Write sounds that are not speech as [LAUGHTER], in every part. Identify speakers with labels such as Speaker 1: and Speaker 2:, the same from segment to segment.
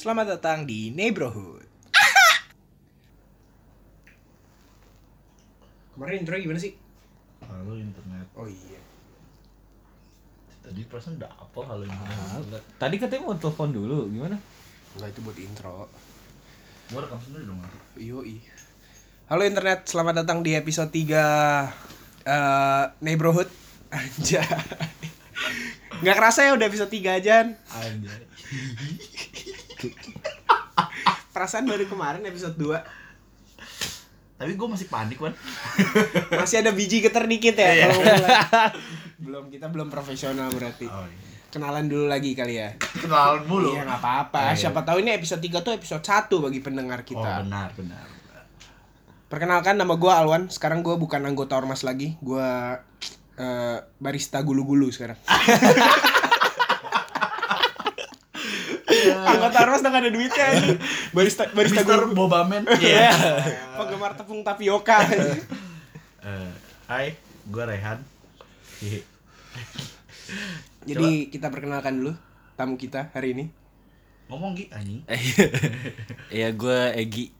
Speaker 1: Selamat datang di Neighborhood. Kemarin intro gimana sih?
Speaker 2: Halo internet.
Speaker 1: Oh iya.
Speaker 2: Tadi perasaan udah apa halo internet?
Speaker 3: Tadi katanya mau telepon dulu, gimana?
Speaker 1: Enggak itu buat intro.
Speaker 2: Gua rekam sendiri dong.
Speaker 1: Yoi. Halo internet, selamat datang di episode 3 eh Neighborhood. [LAUGHS] Anjay. Nggak kerasa ya udah episode 3 aja.
Speaker 2: Anjay. [LAUGHS]
Speaker 1: Perasaan baru kemarin episode 2.
Speaker 2: Tapi gua masih panik, Wan.
Speaker 1: Masih ada biji getar dikit ya kalau mulai. belum kita belum profesional berarti.
Speaker 2: Oh, iya.
Speaker 1: Kenalan dulu lagi kali ya.
Speaker 2: Kenalan mulu.
Speaker 1: Iya nggak apa-apa.
Speaker 2: Oh, iya.
Speaker 1: Siapa tahu ini episode 3 tuh episode 1 bagi pendengar
Speaker 2: Oh,
Speaker 1: kita.
Speaker 2: benar, benar.
Speaker 1: Perkenalkan nama gue Alwan. Sekarang gue bukan anggota ormas lagi. Gue eh, barista gulu-gulu sekarang. [LAUGHS] [LAUGHS] anggota ormas udah gak ada duitnya ini. Barista [LAUGHS] barista
Speaker 2: Mister
Speaker 1: gulu.
Speaker 2: Bobamen. [LAUGHS] Iya.
Speaker 1: Penggemar tepung tapioka.
Speaker 2: Eh, hai, gua Rehan. Hihi.
Speaker 1: Jadi kita perkenalkan dulu tamu kita hari ini.
Speaker 2: Ngomong Gi anjing.
Speaker 3: Iya, gue Egi.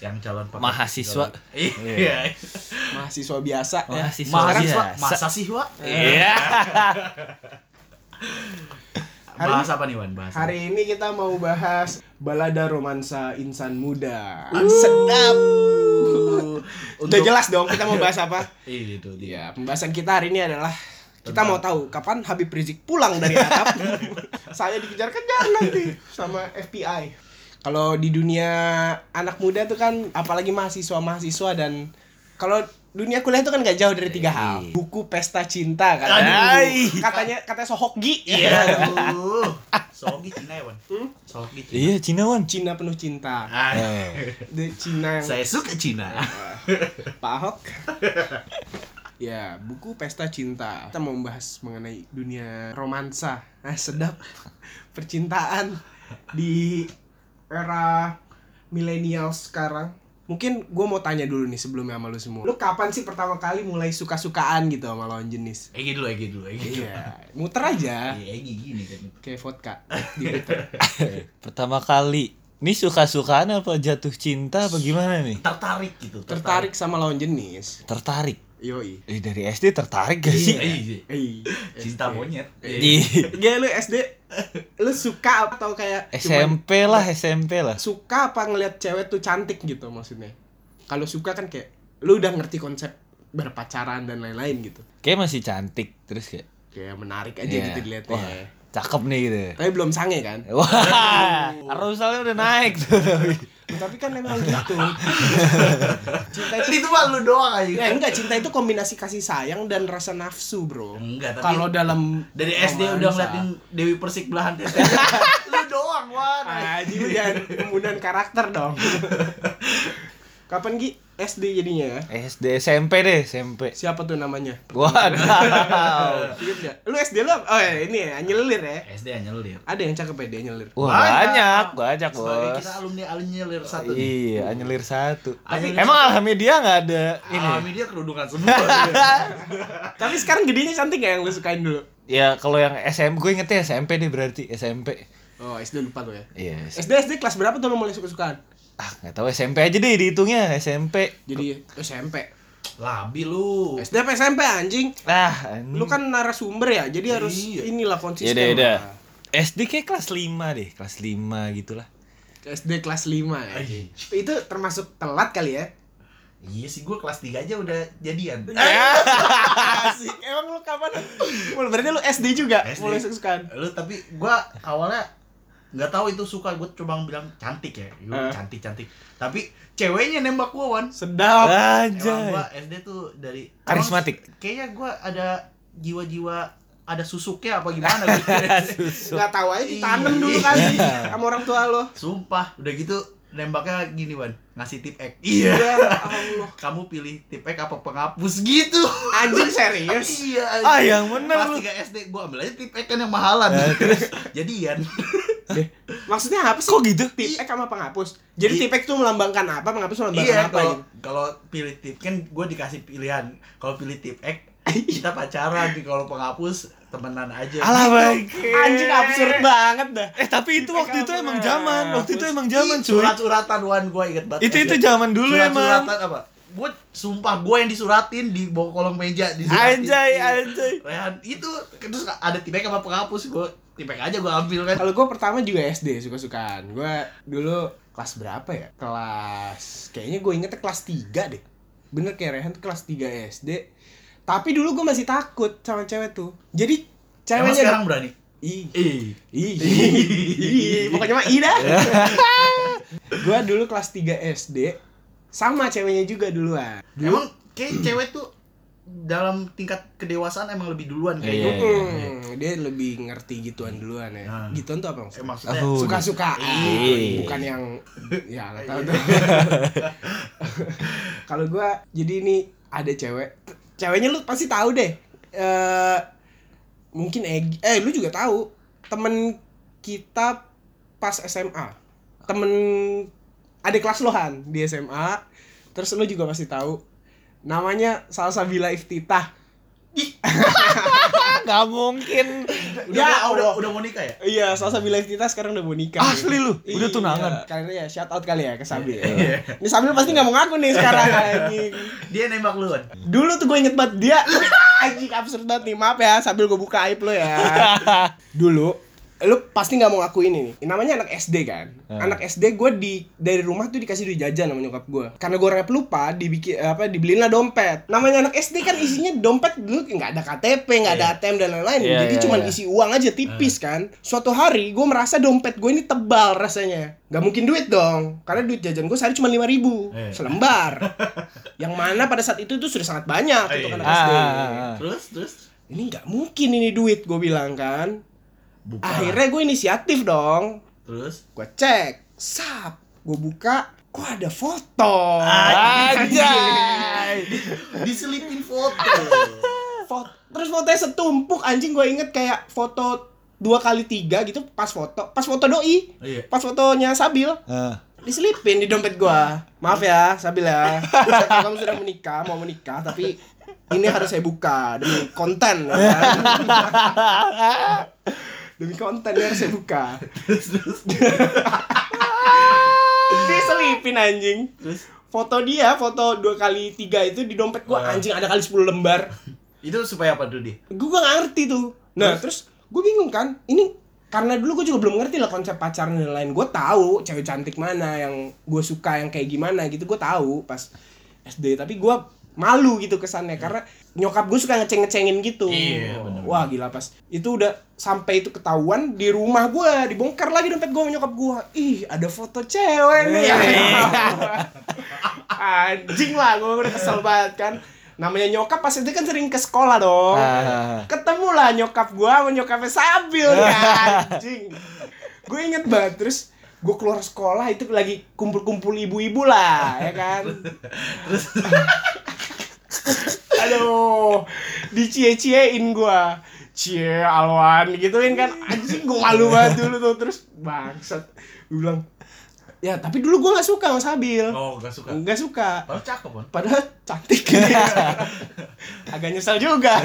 Speaker 2: Yang calon pakai
Speaker 3: Mahasiswa.
Speaker 2: Iya.
Speaker 1: Mahasiswa biasa ya.
Speaker 3: Mahasiswa
Speaker 2: Mahasiswa,
Speaker 3: biasa.
Speaker 2: masa sih, Wa?
Speaker 3: Iya.
Speaker 1: Hari
Speaker 2: Bahas apa nih, Wan? Bahas. apa?
Speaker 1: Hari ini kita mau bahas balada romansa insan muda. Sedap. Udah
Speaker 2: Untuk-
Speaker 1: jelas dong kita mau bahas apa? [LAUGHS]
Speaker 2: Iya, itu dia.
Speaker 1: Ya, pembahasan kita hari ini adalah kita
Speaker 2: Tentang-
Speaker 1: mau tahu kapan Habib Rizik pulang dari Arab. [LAUGHS] Saya dikejar-kejar nanti sama FBI. Kalau di dunia anak muda tuh kan apalagi mahasiswa-mahasiswa dan kalau dunia kuliah itu kan gak jauh dari tiga hal. Buku pesta cinta kan. Katanya katanya Sohokgi.
Speaker 2: Iya, [LAUGHS] aduh. Sogi Cina ya, Wan?
Speaker 1: Hmm?
Speaker 2: Cina.
Speaker 3: Iya, Cina Wan.
Speaker 1: Cina penuh cinta.
Speaker 2: Ah, [LAUGHS]
Speaker 1: The Cina yang
Speaker 2: Saya suka Cina.
Speaker 1: Pak Ahok. [LAUGHS] ya, buku Pesta Cinta. Kita mau membahas mengenai dunia romansa. Ah, sedap. Percintaan di era milenial sekarang. Mungkin gue mau tanya dulu nih sebelumnya sama lu semua. Lu kapan sih pertama kali mulai suka-sukaan gitu sama lawan jenis?
Speaker 2: Egi dulu, Egi dulu, Egi dulu.
Speaker 1: Iya, muter aja.
Speaker 2: Iya, Egi gini kan.
Speaker 1: Kayak vodka [LAUGHS] di muter.
Speaker 3: Pertama kali. Ini suka-sukaan apa jatuh cinta apa gimana nih?
Speaker 2: Tertarik gitu.
Speaker 1: Tertarik sama lawan jenis.
Speaker 3: Tertarik.
Speaker 1: Yoi.
Speaker 3: Eh, dari SD tertarik gak sih?
Speaker 2: Iya.
Speaker 1: Eh,
Speaker 2: Cinta monyet.
Speaker 3: Iya.
Speaker 1: Gak lu SD lu suka atau kayak
Speaker 3: SMP lah, SMP lah.
Speaker 1: suka apa ngelihat cewek tuh cantik gitu maksudnya? Kalau suka kan kayak lu udah ngerti konsep berpacaran dan lain-lain gitu.
Speaker 3: Kayak masih cantik terus kayak.
Speaker 1: Kayak menarik aja
Speaker 3: iya.
Speaker 1: gitu dilihatnya.
Speaker 3: Wah, cakep nih gitu.
Speaker 1: Tapi belum sange kan?
Speaker 3: Wah, [LAUGHS] arousal udah naik tuh. [LAUGHS]
Speaker 1: Tapi kan emang gitu. cinta itu
Speaker 2: Itu mah lu doang aja.
Speaker 1: ya enggak cinta itu kombinasi kasih sayang dan rasa nafsu, Bro.
Speaker 2: Enggak, tapi
Speaker 1: Kalau dalam
Speaker 2: dari SD udah
Speaker 1: romansa.
Speaker 2: ngeliatin Dewi Persik belahan tete. [LAUGHS] lu doang, Wan.
Speaker 1: Aji lu jangan pembunuhan karakter dong. [LAUGHS] Kapan Gi SD jadinya ya?
Speaker 3: SD SMP deh, SMP.
Speaker 1: Siapa tuh namanya?
Speaker 3: Waduh. [LAUGHS]
Speaker 1: Ingat gak? Lu SD lu? Oh ya, ini ya, nyelir ya.
Speaker 2: SD nyelir.
Speaker 1: Ada yang cakep ya dia nyelir.
Speaker 3: Wah,
Speaker 2: Banyak.
Speaker 3: banyak, banyak,
Speaker 2: Sebagai
Speaker 3: Bos.
Speaker 2: kita alumni alumni nyelir satu nih.
Speaker 3: Iya, anyelir satu.
Speaker 2: Anyelir
Speaker 3: Emang. Alhamdulillah nggak ada ini.
Speaker 2: Ah, media kerudungan semua. [LAUGHS]
Speaker 1: Tapi sekarang gedenya cantik gak yang lu sukain dulu?
Speaker 3: Ya kalau yang SMP gue ingetnya SMP deh berarti SMP.
Speaker 1: Oh, SD lupa tuh ya.
Speaker 3: Iya.
Speaker 1: SD SD kelas berapa tuh lu mulai suka-sukaan?
Speaker 3: Ah nggak tahu SMP aja deh dihitungnya SMP.
Speaker 1: Jadi SMP.
Speaker 2: Labi lu.
Speaker 1: SD apa SMP anjing?
Speaker 3: Ah, ini.
Speaker 1: Lu kan narasumber ya, jadi harus
Speaker 2: Iya.
Speaker 1: inilah
Speaker 3: ya
Speaker 1: konsisten.
Speaker 3: udah udah.
Speaker 1: lah.
Speaker 3: SD kayak kelas 5 deh, kelas 5 gitulah.
Speaker 1: SD kelas 5 ya.
Speaker 2: Ay.
Speaker 1: Itu termasuk telat kali ya?
Speaker 2: Iya sih gua kelas 3 aja udah jadian. [LAUGHS]
Speaker 1: Asik. Emang lu kapan? Berarti lu SD juga
Speaker 2: SD.
Speaker 1: mulai suka-sukaan.
Speaker 2: Lu tapi gua awalnya nggak tahu itu suka gue cuma bilang cantik ya
Speaker 1: Eh.
Speaker 2: Gua cantik cantik tapi ceweknya nembak gua wan
Speaker 1: Sedap.
Speaker 2: emang
Speaker 3: Anjay.
Speaker 2: gua SD tuh dari
Speaker 3: Karismatik.
Speaker 2: kayaknya gua ada jiwa-jiwa ada susuknya apa gimana gitu [LAUGHS]
Speaker 3: Susuk.
Speaker 1: Nggak tahu aja ditanam
Speaker 2: Iya.
Speaker 1: dulu kan sama orang tua lo.
Speaker 2: sumpah udah gitu nembaknya gini wan ngasih tip X iya
Speaker 1: Ya [LAUGHS] Allah.
Speaker 2: kamu pilih tip X apa penghapus gitu
Speaker 1: Anjing serius.
Speaker 2: iya
Speaker 3: Ah, yang bener
Speaker 2: kelas
Speaker 3: lu.
Speaker 2: 3 SD gua ambil aja tip X kan yang mahalan terus [LAUGHS] jadian
Speaker 1: Maksudnya apa sih?
Speaker 3: Kok gitu?
Speaker 1: Tip X sama penghapus. Jadi
Speaker 2: I-
Speaker 1: tip X tuh melambangkan apa? Penghapus melambangkan
Speaker 2: iya
Speaker 1: apa?
Speaker 2: kalau
Speaker 1: gitu?
Speaker 2: kalau pilih tip kan gue dikasih pilihan kalau pilih tip X kita pacaran di kalau penghapus temenan aja
Speaker 3: Alah baik.
Speaker 1: Anjing absurd banget dah.
Speaker 3: Eh tapi itu waktu itu emang zaman, waktu itu emang zaman cuy.
Speaker 2: surat-suratan wan gue inget banget
Speaker 3: Itu itu zaman dulu emang.
Speaker 2: surat-suratan apa gue sumpah gue yang disuratin di bawah kolong meja disuratin
Speaker 3: Anjay,
Speaker 2: Iya.
Speaker 3: anjay.
Speaker 2: Rehan itu terus ada tipek sama penghapus gue tipek aja gue ambil kan
Speaker 1: Kalau gue pertama juga SD suka-sukaan. Gue dulu kelas berapa ya? Kelas kayaknya gue ingetnya kelas 3 deh. Bener kayak Rehan tuh kelas 3 SD. Tapi dulu gue masih takut sama cewek tuh. Jadi
Speaker 2: emang
Speaker 1: ceweknya
Speaker 2: sekarang berani
Speaker 1: Ih, ih, ih, pokoknya mah ida. [LAUGHS] gue dulu kelas 3 SD sama ceweknya juga duluan. Dulu
Speaker 2: emang kayak cewek tuh dalam tingkat kedewasaan emang lebih duluan kayak
Speaker 3: Iya,
Speaker 2: gitu.
Speaker 1: Hmm, dia lebih ngerti gituan duluan ya.
Speaker 2: Nah.
Speaker 1: Gituan tuh apa
Speaker 2: Eh,
Speaker 1: maksudnya?
Speaker 2: maksudnya
Speaker 3: Aku-
Speaker 1: suka-suka
Speaker 3: Iya.
Speaker 1: bukan yang ya nggak tahu tuh [LAUGHS] kalau gua jadi ini ada cewek ceweknya lu pasti tahu deh eh mungkin Egi eh lu juga tahu temen kita pas SMA temen ada kelas lohan di SMA terus lu juga pasti tahu namanya Salsabila Iftitah [LAUGHS]
Speaker 3: Gak mungkin.
Speaker 2: udah,
Speaker 1: Ya
Speaker 2: udah,
Speaker 1: Allah.
Speaker 2: udah mau nikah ya
Speaker 1: Iya, Salsabila Iftitah sekarang udah mau nikah.
Speaker 3: Asli lu? Udah
Speaker 1: Iya.
Speaker 3: tunangan?
Speaker 1: Kalian ya shout out kali ya ke Sabil.
Speaker 2: Iya.
Speaker 1: Ini Sabil pasti nggak mau ngaku nih sekarang [LAUGHS] anjing.
Speaker 2: dia nembak lu kan
Speaker 1: Dulu tuh gue inget banget dia [LAUGHS] anjing absurd banget nih. Maaf ya, Sabil gue buka aib lo ya. Dulu lu pasti nggak mau ngakuin ini. Namanya anak SD kan.
Speaker 3: Hmm.
Speaker 1: Anak SD gue di dari rumah tuh dikasih duit jajan sama nyokap gue. Karena gue orangnya pelupa, dibikin apa dibeliin lah dompet. Namanya anak SD kan isinya dompet dulu nggak ada KTP, nggak ada ATM dan lain-lain.
Speaker 3: Iya,
Speaker 1: Jadi
Speaker 3: iya,
Speaker 1: cuma
Speaker 3: iya.
Speaker 1: isi uang aja tipis kan. Suatu hari gue merasa dompet gue ini tebal rasanya. Gak mungkin duit dong. Karena duit jajan gue sehari cuma lima ribu
Speaker 2: Eh.
Speaker 1: selembar. [LAUGHS] Yang mana pada saat itu tuh sudah sangat banyak untuk
Speaker 2: Iya.
Speaker 1: anak SD.
Speaker 3: Ah, ah, ah.
Speaker 2: terus terus
Speaker 1: Ini nggak mungkin ini duit gue bilang kan.
Speaker 2: Buka
Speaker 1: Akhirnya gue inisiatif dong.
Speaker 2: terus
Speaker 1: Gue cek, sap, gue buka, kok ada foto.
Speaker 3: Anjay. [LAUGHS]
Speaker 2: diselipin foto
Speaker 1: Foto, terus fotonya setumpuk anjing gue inget kayak foto dua kali tiga gitu pas foto, pas foto doi,
Speaker 2: iya
Speaker 1: pas fotonya Sabil
Speaker 3: Ah.
Speaker 1: diselipin di dompet gua. Maaf ya, Sabil ya. Saya tahu kamu sudah menikah, mau menikah, tapi ini harus saya buka demi konten. ya kan? [LAUGHS] demi konten harus saya buka. [LAUGHS] Diselipin anjing.
Speaker 2: terus
Speaker 1: Foto dia, foto dua kali tiga itu di dompet gua anjing ada kali 10 lembar.
Speaker 2: itu supaya apa tuh dia
Speaker 1: Gue gak ngerti tuh. Nah, terus, gue bingung kan. Ini karena dulu gue juga belum ngerti lah konsep pacaran dan lain. Gue tahu cewek cantik mana yang gue suka yang kayak gimana gitu. Gue tahu pas SD. Tapi gue malu gitu kesannya karena nyokap gue suka ngeceng-ngecengin gitu.
Speaker 2: Iya, bener.
Speaker 1: Wah gila pas itu udah sampai itu ketahuan di rumah gue dibongkar lagi dompet gue nyokap gue. Ih ada foto cewek nih. [LAUGHS] Anjing lah gue udah kesel banget kan. Namanya nyokap pas itu kan sering ke sekolah dong
Speaker 3: Ah.
Speaker 1: ketemu lah nyokap gua sama nyokapnya Sabil [LAUGHS] ya anjing gue inget banget terus gue keluar sekolah itu lagi kumpul-kumpul ibu-ibu lah ya kan? [LAUGHS] [LAUGHS] Aduh dicie-ciein gua. Cie alwan gituin kan? Anjing gue malu banget dulu tuh. Terus bangsat. Gue bilang ya tapi dulu gua nggak suka sama Sabil.
Speaker 2: Oh gak suka?
Speaker 1: Nggak suka.
Speaker 2: Padahal cakep kan
Speaker 1: padahal cantik. [LAUGHS] Agak nyesel juga.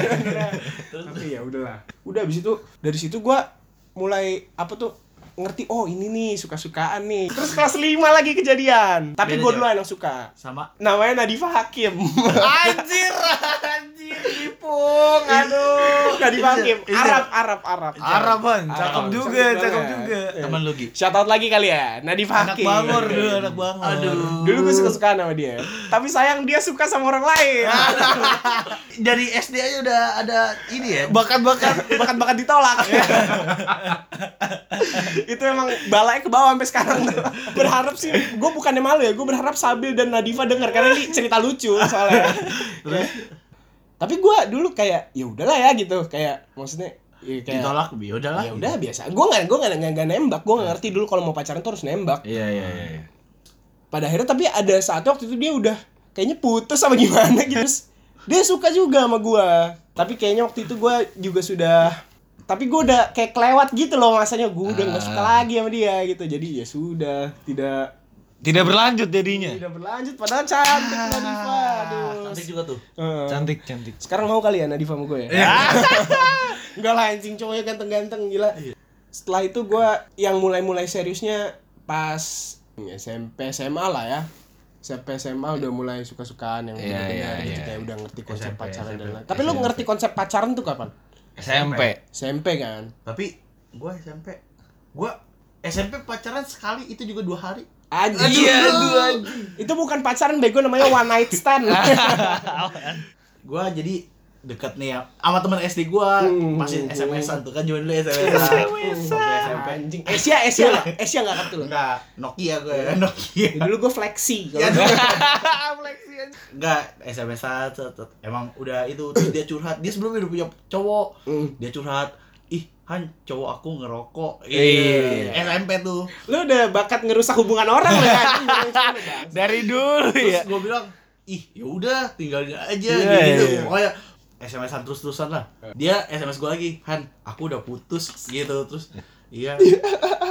Speaker 1: Tapi ya udahlah. Udah abis itu dari situ gua mulai apa tuh ngerti oh ini nih suka-sukaan nih terus kelas 5 lagi kejadian tapi
Speaker 2: cewek.
Speaker 1: duluan yang suka
Speaker 2: sama
Speaker 1: namanya Nadifa Hakim
Speaker 3: Anjir, anjir dipung. Aduh. [LAUGHS]
Speaker 1: Nadifa Hakim
Speaker 2: Itu-
Speaker 1: Arab Arab Arab
Speaker 3: Arab, Bang. Cakep juga, cakep juga.
Speaker 1: Iya.
Speaker 2: teman lu Gi
Speaker 1: shout out lagi kali ya Nadifa
Speaker 3: Anak
Speaker 1: Hakim
Speaker 3: bangor dulu, anak bangor.
Speaker 2: Aduh.
Speaker 1: dulu gue suka-sukaan sama dia tapi sayang dia suka sama orang lain
Speaker 2: dari SD aja udah ada ini ya
Speaker 3: Bakat-bakat.
Speaker 1: bakat-bakat ditolak [LAUGHS] itu emang balai ke bawah sampai sekarang tuh. [LAUGHS] berharap sih gue bukannya malu ya gue berharap Sabil dan Nadifa denger karena ini cerita lucu soalnya. [LAUGHS] Ya. tapi gue dulu kayak ya udahlah ya gitu kayak maksudnya ya kayak
Speaker 2: ditolak ya udahlah.
Speaker 1: Ya udah biasa. Gue nggak gue nggak nggak nembak. Gue nggak ngerti dulu kalau mau pacaran tuh harus nembak.
Speaker 2: Iya iya iya
Speaker 1: pada akhirnya tapi ada satu waktu itu dia udah kayaknya putus sama gimana gitu. [LAUGHS] Dia suka juga sama gua. Tapi kayaknya waktu itu gua juga sudah tapi gua udah kayak kelewat gitu loh masanya gua udah nggak suka lagi sama dia gitu jadi ya sudah tidak
Speaker 3: Tidak berlanjut jadinya.
Speaker 1: tidak berlanjut padahal cantik Nadifa aduh
Speaker 2: cantik juga tuh.
Speaker 1: Heeh.
Speaker 3: Cantik, cantik.
Speaker 1: Sekarang mau kali ya Nadif sama gue ya? [LAUGHS] Enggak lah anjing cowoknya ganteng-ganteng gila. Setelah itu gue yang mulai-mulai seriusnya pas SMP SMA lah ya. SMP SMA udah mulai suka-sukaan yang
Speaker 3: Iya,
Speaker 1: benar-benar
Speaker 3: iya,
Speaker 1: gitu
Speaker 3: iya.
Speaker 1: kayak udah ngerti konsep
Speaker 2: SMP,
Speaker 1: pacaran dan
Speaker 2: SMP.
Speaker 1: lain. Tapi lu ngerti konsep pacaran tuh kapan?
Speaker 3: SMP.
Speaker 1: SMP kan.
Speaker 2: Tapi gua SMP, gua SMP pacaran sekali itu juga dua hari.
Speaker 1: Anjing.
Speaker 3: Iya, dua
Speaker 1: Itu bukan pacaran bego namanya one night stand.
Speaker 2: Gua jadi deket nih ya sama teman SD gua
Speaker 1: Hmm.
Speaker 2: masih SMS-an tuh kan zaman dulu SMS-an. Waktu SMP.
Speaker 1: Anjing. Asia, Asia lah. Asia enggak kartu lu.
Speaker 2: Enggak, Nokia gue ya, Nokia.
Speaker 1: Dulu gue flexi.
Speaker 2: Ya, [LAUGHS]
Speaker 1: Kalau [LAUGHS]
Speaker 2: Enggak, SMS-an emang udah itu terus dia curhat. Dia sebelumnya udah punya cowok.
Speaker 1: Hmm.
Speaker 2: Dia curhat, "Ih, Han, cowok aku ngerokok."
Speaker 3: Iya.
Speaker 2: SMP tuh.
Speaker 1: lu udah bakat ngerusak hubungan orang lu [LAUGHS] ya.
Speaker 3: Dari dulu
Speaker 2: Terus
Speaker 3: ya.
Speaker 2: gue bilang, "Ih, ya udah, tinggalin aja."
Speaker 3: Iya,
Speaker 2: gitu.
Speaker 3: iya.
Speaker 2: Pokoknya SMS-an terus-terusan lah. Dia SMS gue lagi, "Han, aku udah putus." gitu terus. Iya.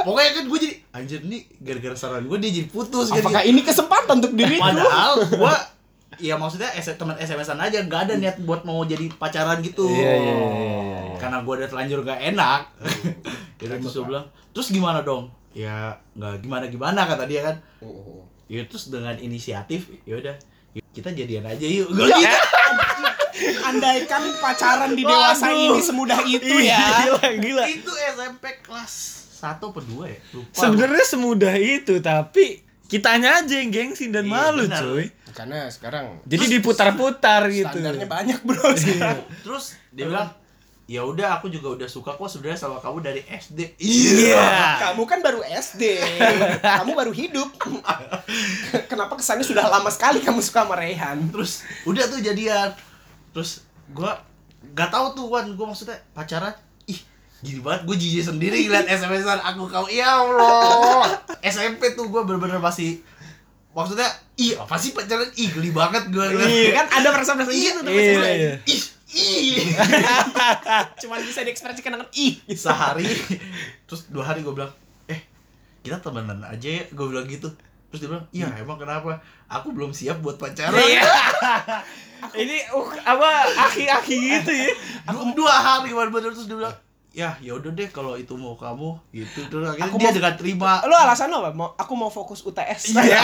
Speaker 2: Pokoknya kan gue jadi anjir nih gara-gara saran gue dia jadi putus gitu.
Speaker 1: Apakah ini kesempatan untuk diriku?
Speaker 2: Padahal gua ya maksudnya teman SMS-an aja nggak ada niat buat mau jadi pacaran gitu.
Speaker 3: Iya, iya, iya, iya, iya.
Speaker 2: Karena gua udah telanjur gak enak. ya [LAUGHS] terus gua bilang, "Terus gimana dong?" Ya nggak gimana-gimana kata dia kan. Ya terus dengan inisiatif ya udah kita jadian aja yuk. [LAUGHS] Gua gitu.
Speaker 1: Andaikan pacaran di dewasa
Speaker 3: Waduh.
Speaker 1: ini semudah itu
Speaker 3: Iya,
Speaker 1: ya.
Speaker 3: Gila, gila.
Speaker 2: Itu SMP kelas 1 atau 2 ya? Lupa.
Speaker 3: Sebenarnya semudah itu, tapi kitanya aja yang gengsi dan
Speaker 2: Iya,
Speaker 3: malu,
Speaker 2: benar.
Speaker 3: cuy.
Speaker 1: Karena sekarang
Speaker 3: Jadi diputar-putar gitu.
Speaker 1: standarnya banyak bro sekarang.
Speaker 2: Terus dia bilang, "Ya udah aku juga udah suka kok sebenarnya sama kamu dari SD."
Speaker 3: Iya.
Speaker 1: Kamu kan baru SD, kamu baru hidup. [LAUGHS] Kenapa kesannya sudah lama sekali kamu suka sama Rehan?
Speaker 2: terus udah tuh jadian terus gua nggak tahu tuh Wan. Gua maksudnya pacaran ih gini banget. Gue jijik sendiri ngeliat SMS-an aku kau ya Allah. SMP tuh gua bener-bener masih maksudnya ih apa sih pacaran? Ih geli banget gue
Speaker 1: Iya kan? Ada perasaan-perasaan gitu tuh
Speaker 3: Iya, iya.
Speaker 2: ih ih. [LAUGHS]
Speaker 1: Cuman bisa diekspresikan dengan ih.
Speaker 2: sehari. Terus dua hari gue bilang eh kita temenan aja ya. Gue bilang gitu terus dia bilang iya emang kenapa aku belum siap buat pacaran
Speaker 3: Iya. [LAUGHS] Ini uh, apa aki-aki gitu ya.
Speaker 2: Dua, dua hari bener-bener terus dia bilang ya ya udah deh kalau itu mau kamu gitu terus akhirnya
Speaker 1: Aku
Speaker 2: dia
Speaker 1: mau-
Speaker 2: dengan terima
Speaker 1: Lu alasan apa? Mau aku mau fokus UTS.
Speaker 2: Iya. [LAUGHS]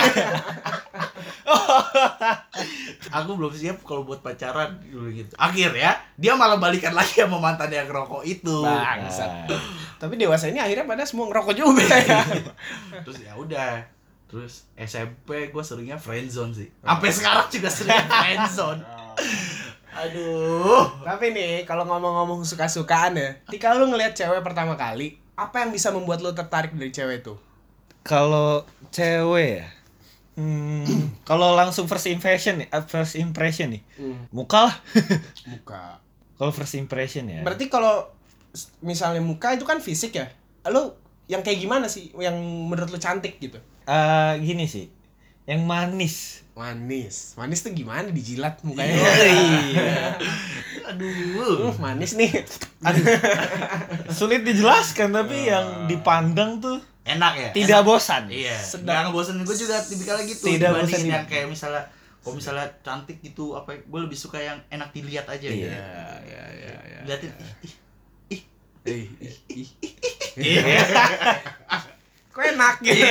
Speaker 2: aku belum siap kalau buat pacaran dulu gitu akhirnya dia malah balikan lagi sama mantan yang rokok itu
Speaker 1: Bangsat. Tapi dewasa ini akhirnya pada semua ngerokok juga ya. [LAUGHS]
Speaker 2: terus ya udah terus SMP gue seringnya friendzone sih sampai sekarang juga sering friendzone aduh
Speaker 1: Tapi nih, kalau ngomong-ngomong suka-sukaan ya, ketika lu ngelihat cewek pertama kali, apa yang bisa membuat lu tertarik dari cewek itu?
Speaker 3: Kalau cewek ya. Hmm, [CLEARS THROAT] kalau langsung first impression nih, eh, first impression nih.
Speaker 1: Hmm.
Speaker 3: Muka lah. [LAUGHS]
Speaker 1: Muka.
Speaker 3: kalau first impression ya.
Speaker 1: Berarti kalau misalnya muka itu kan fisik ya. Lu yang kayak gimana sih yang menurut lu cantik gitu?
Speaker 3: Eh, gini sih. Yang manis.
Speaker 1: Manis. Manis tuh gimana dijilat mukanya?
Speaker 3: Iya.
Speaker 2: aduh
Speaker 1: Uh, manis nih.
Speaker 3: Sulit dijelaskan tapi yang dipandang tuh
Speaker 2: enak ya
Speaker 3: tidak bosan.
Speaker 2: Iya,
Speaker 1: Sedap.
Speaker 2: nggak ngebosenin gue juga tipikal gitu
Speaker 3: Tidak bosenin.
Speaker 2: yang kayak misalnya kalau misalnya cantik gitu apa gue lebih suka yang enak dilihat aja gitu.
Speaker 3: Iya.
Speaker 1: ya, ya, ya.
Speaker 2: Liatin ih, ih, ih.
Speaker 1: Eh, ih, ih.
Speaker 2: Iya.
Speaker 1: Kok enak gitu.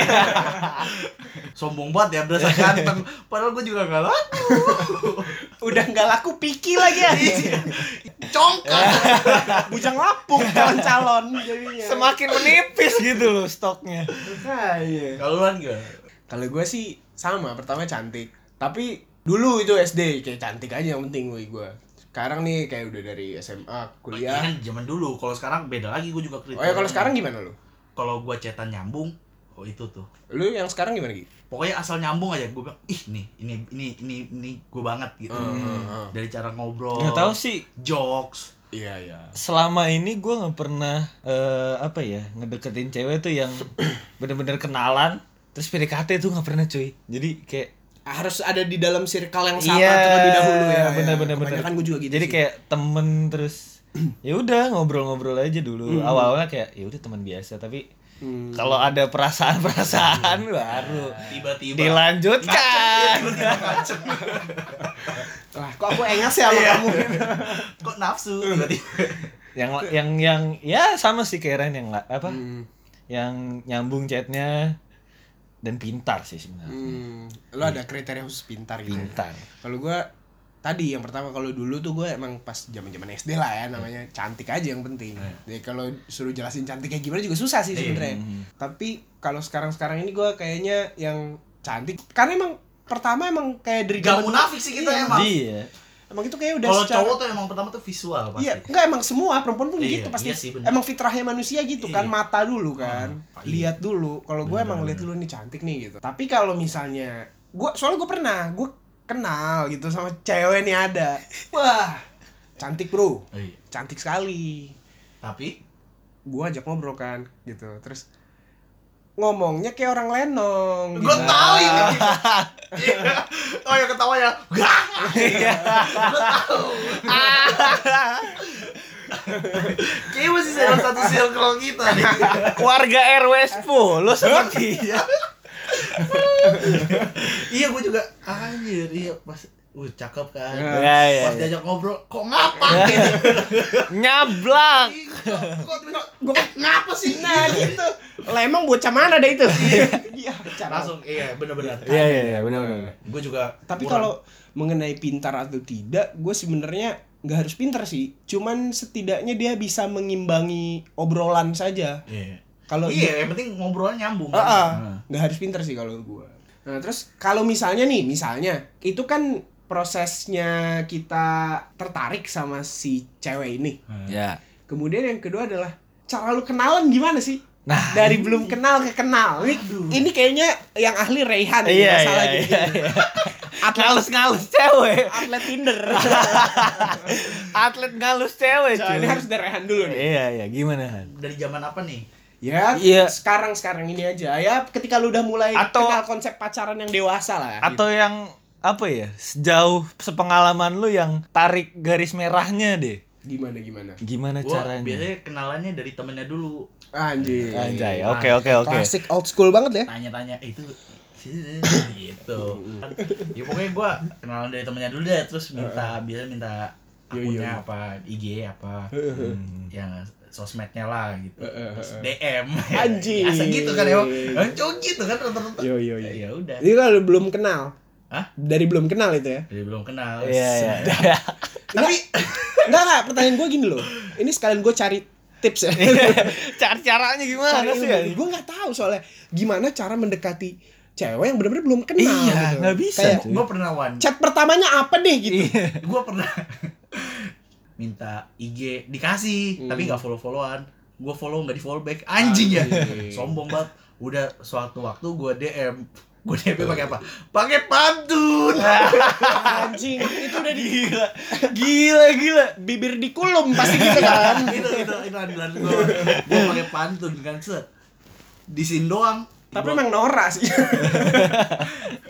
Speaker 1: [LAUGHS]
Speaker 2: Sombong banget ya berasa ganteng. Padahal gue juga gak laku.
Speaker 1: Udah nggak laku piki lagi ya.
Speaker 2: Congkak. [LAUGHS]
Speaker 1: Bujang lapuk calon-calon jadinya.
Speaker 3: Semakin menipis gitu loh stoknya.
Speaker 1: Makanya.
Speaker 2: Kalau kan gimana?
Speaker 1: Kalau gue sih sama, pertama cantik. Tapi dulu itu SD kayak cantik aja yang penting gue gue. Sekarang nih kayak udah dari SMA,
Speaker 2: Iya
Speaker 1: kuliah.
Speaker 2: kan zaman dulu. Kalau sekarang beda lagi gue juga kritik.
Speaker 1: Oh ya kalau sekarang gimana lu?
Speaker 2: Kalau gue cetan nyambung, oh itu tuh.
Speaker 1: Lu yang sekarang gimana gitu?
Speaker 2: Pokoknya asal nyambung aja gue bilang, ih nih, ini ini ini ini gue banget gitu.
Speaker 1: Hmm, hmm, hmm.
Speaker 2: Dari cara ngobrol.
Speaker 3: Nggak tahu sih
Speaker 2: Jokes.
Speaker 1: Iya iya.
Speaker 3: selama ini gue nggak pernah eh, apa ya ngedeketin cewek tuh yang [COUGHS] bener-bener kenalan terus PDKT tuh nggak pernah cuy jadi kayak
Speaker 1: Harus ada di dalam circle yang sama
Speaker 3: iya
Speaker 1: terlebih dahulu ya.
Speaker 3: bener
Speaker 1: ya.
Speaker 3: bener bener
Speaker 1: Kebanyakan gue juga gitu.
Speaker 3: jadi
Speaker 1: sih.
Speaker 3: kayak temen terus ya udah ngobrol-ngobrol aja dulu
Speaker 1: Hmm.
Speaker 3: awalnya kayak ya udah teman biasa tapi
Speaker 1: Hmm.
Speaker 3: kalau ada perasaan-perasaan baru
Speaker 2: Tiba-tiba.
Speaker 3: dilanjutkan
Speaker 2: Tiba-tiba kacem. [LAUGHS]
Speaker 1: Wah kok aku engas ya sama
Speaker 2: Iya.
Speaker 1: kamu [LAUGHS]
Speaker 2: Kok nafsu tiba-tiba. [LAUGHS]
Speaker 3: yang yang yang ya sama sih kayak Ren yang apa
Speaker 1: Hmm.
Speaker 3: yang nyambung chatnya dan pintar sih sebenarnya
Speaker 1: Hmm, lo ada kriteria khusus pintar gitu. ya?
Speaker 3: pintar
Speaker 1: Kalau gua tadi yang pertama kalau dulu tuh gue emang pas zaman-zaman SD lah ya namanya cantik aja yang penting. Jadi kalau suruh jelasin cantik kayak gimana juga susah sih sebenarnya. Tapi kalau sekarang-sekarang ini gue kayaknya yang cantik karena emang pertama emang kayak dari
Speaker 2: Gak
Speaker 1: zaman-
Speaker 2: munafik sih kita
Speaker 1: Iya.
Speaker 2: emang.
Speaker 3: iya
Speaker 1: Emang itu kayak udah
Speaker 2: Kalau
Speaker 1: secara-
Speaker 2: cowok tuh emang pertama tuh visual pasti.
Speaker 1: Iya, enggak emang semua perempuan pun
Speaker 2: Iya,
Speaker 1: gitu pasti.
Speaker 2: iya sih, bener.
Speaker 1: emang fitrahnya manusia gitu kan,
Speaker 2: Iya.
Speaker 1: mata dulu kan.
Speaker 2: Hmm, iya.
Speaker 1: lihat dulu. Kalau gue emang lihat dulu nih cantik nih gitu. Tapi kalau misalnya gua soalnya gue pernah, gue kenal gitu sama cewek nih ada. Wah, cantik bro,
Speaker 2: Oh, iya.
Speaker 1: cantik sekali.
Speaker 2: Tapi
Speaker 1: Gue ajak ngobrol kan gitu. Terus ngomongnya kayak orang lenong.
Speaker 2: gue
Speaker 1: gitu.
Speaker 2: tahu ini. [LAUGHS] Iya. oh ya ketawa ya. Gak. Gue tahu. Kayaknya masih dalam satu circle kita nih.
Speaker 3: warga RW 10 sepertinya
Speaker 2: iya gue juga anjir iya pas uh cakep kan.
Speaker 3: Ya, ya,
Speaker 2: pas
Speaker 3: ya.
Speaker 2: diajak ngobrol kok ngapa gitu. [LAUGHS]
Speaker 3: nyablak
Speaker 2: kok gue ngapa sih
Speaker 1: Nah gitu. Lah emang bocah mana deh itu? [LAUGHS] Iya, cara.
Speaker 2: langsung iya bener-bener
Speaker 3: iya iya iya benar benar
Speaker 2: gue juga
Speaker 1: Tapi kalau mengenai pintar atau tidak, gue sebenarnya nggak harus pintar sih. Cuman setidaknya dia bisa mengimbangi obrolan saja.
Speaker 2: iya
Speaker 1: Kalau
Speaker 2: iya yang penting ngobrolnya nyambung kan?
Speaker 1: ah. nggak harus pintar sih kalau gue. Nah terus kalau misalnya nih, misalnya itu kan prosesnya kita tertarik sama si cewek ini.
Speaker 3: ya
Speaker 1: Kemudian yang kedua adalah cara lu kenalan gimana sih?
Speaker 3: Nah,
Speaker 1: dari belum kenal ke kenal. Ini, ini kayaknya yang ahli Reyhan nih,
Speaker 3: iya iya
Speaker 1: masalah
Speaker 3: iya,
Speaker 1: gitu.
Speaker 3: iya. [LAUGHS]
Speaker 1: Atlet,
Speaker 3: ngalus ngalus cewek
Speaker 1: atlet Tinder. [LAUGHS]
Speaker 3: atlet ngalus cewek cuy
Speaker 1: ini harus dari Rehan dulu nih.
Speaker 3: iya iya gimana Han
Speaker 2: dari zaman apa nih
Speaker 1: Ya,
Speaker 3: Iya.
Speaker 1: sekarang sekarang ini aja. Ya, ketika lu udah mulai
Speaker 3: Atau-
Speaker 1: kenal konsep pacaran yang dewasa lah.
Speaker 3: atau yang apa ya sejauh sepengalaman lu yang tarik garis merahnya deh
Speaker 1: gimana gimana?
Speaker 3: gimana
Speaker 2: Gua
Speaker 3: caranya
Speaker 2: biasanya kenalannya dari temennya dulu
Speaker 1: Anjir.
Speaker 3: anjay oke oke oke
Speaker 1: Klasik old school banget ya.
Speaker 2: tanya-tanya "Eh, itu [LAUGHS] gitu Kan, ya pokoknya gua kenalan dari temennya dulu deh terus minta biasa minta
Speaker 1: Iya,
Speaker 2: akunnya
Speaker 1: iya.
Speaker 2: apa IG apa
Speaker 3: Hmm.
Speaker 2: yang sosmednya lah gitu
Speaker 1: Eh, eh, eh.
Speaker 2: DM
Speaker 1: Anjing.
Speaker 2: biasa gitu kan emang Emang cowok gitu kan rata-rata
Speaker 1: Yo yo yo.
Speaker 2: ya udah
Speaker 1: Ini kalau belum kenal.
Speaker 2: Hah?
Speaker 1: Dari belum kenal itu ya.
Speaker 2: jadi belum kenal
Speaker 3: iya iya
Speaker 2: tapi
Speaker 1: Enggak enggak, pertanyaan gue gini loh. Ini sekalian gue cari tips ya.
Speaker 3: cara caranya gimana
Speaker 1: cari
Speaker 3: sih
Speaker 1: ilmu. Gue nggak tahu soalnya gimana cara mendekati cewek yang benar-benar belum kenal
Speaker 3: Iya,
Speaker 1: gitu.
Speaker 3: nggak bisa,
Speaker 1: Kayak,
Speaker 2: gua pernah wan
Speaker 1: chat pertamanya apa deh gitu.
Speaker 2: gua pernah [LAUGHS] minta IG dikasih
Speaker 1: Hmm.
Speaker 2: tapi nggak follow followan gua follow nggak di follow back anjing ya. Sombong banget. Udah suatu waktu gua DM gua DM pakai apa? Pakai pantun.
Speaker 1: Anjing, itu udah di
Speaker 3: gila. Gila gila.
Speaker 1: Bibir dikulum pasti gitu kan. [LAUGHS]
Speaker 2: itu itu itu andalan gua. Gua pakai pantun kan set. Di sini doang.
Speaker 1: Tapi
Speaker 2: Gua-
Speaker 1: emang norak sih. [LAUGHS]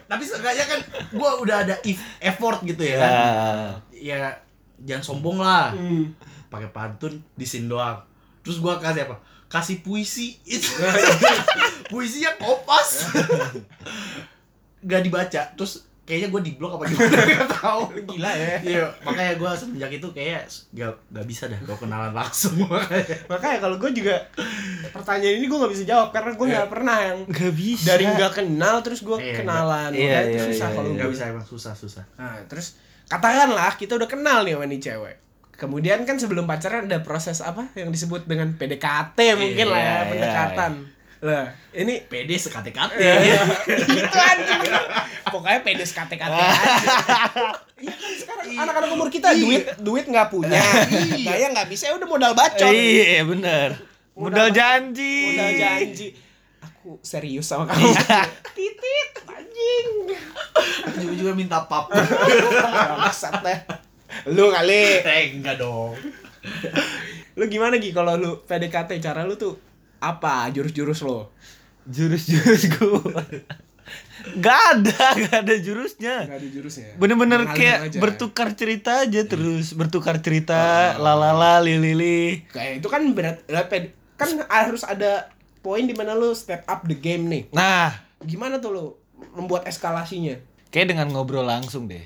Speaker 2: tapi seenggaknya kan gua udah ada if- effort gitu ya kan?
Speaker 3: Ya
Speaker 2: ya jangan sombong lah.
Speaker 1: Hmm.
Speaker 2: pakai pantun di sini doang. Terus gua kasih apa? Kasih puisi. Itu. [LAUGHS] Puisinya kopas. Gak dibaca. Terus kayaknya gue di blok apa gimana? [LAUGHS] Gak tahu.
Speaker 1: Gila ya.
Speaker 2: iya makanya gue semenjak itu kayak gak, gak bisa dah gue kenalan langsung. Makanya.
Speaker 1: Makanya kalau gue juga pertanyaan ini gue nggak bisa jawab karena gue nggak pernah yang
Speaker 3: nggak bisa.
Speaker 1: dari nggak kenal terus gue
Speaker 2: Iya,
Speaker 1: kenalan.
Speaker 3: iya,
Speaker 1: Makanya itu
Speaker 3: iya,
Speaker 1: susah
Speaker 3: iya,
Speaker 1: kalau
Speaker 3: iya.
Speaker 2: gak
Speaker 1: gue.
Speaker 2: bisa emang susah susah.
Speaker 1: Nah, terus katakanlah kita udah kenal nih sama nih cewek. Kemudian kan sebelum pacaran ada proses apa yang disebut dengan PDKT mungkin lah ya,
Speaker 3: Iya,
Speaker 1: pendekatan. Lah, ini
Speaker 2: pede sekate-kate
Speaker 1: itu anjing. Pokoknya pedes kate-kate aja. Iya kan sekarang anak-anak umur kita duit duit nggak punya. Gaya nggak bisa ya udah modal bacot.
Speaker 3: iya bener modal janji
Speaker 1: Modal janji. Aku serius sama kamu. [LAUGHS] Titit anjing.
Speaker 2: juga juga minta pap [LAUGHS]
Speaker 1: Bangsat deh. Lu kali.
Speaker 2: eh enggak dong
Speaker 1: Lu gimana Gi kalau lu PDKT cara lu tuh apa jurus-jurus lo?
Speaker 3: jurus-jurus gua Gak ada, gak ada jurusnya.
Speaker 1: Gak ada jurusnya.
Speaker 3: Bener-bener kayak
Speaker 1: aja.
Speaker 3: bertukar cerita aja terus, bertukar cerita, lalala, lilili.
Speaker 1: Kayak itu kan berat kan harus ada poin di mana lu step up the game nih.
Speaker 3: Nah,
Speaker 1: Gimana tuh lu membuat eskalasinya?
Speaker 3: kayak dengan ngobrol langsung deh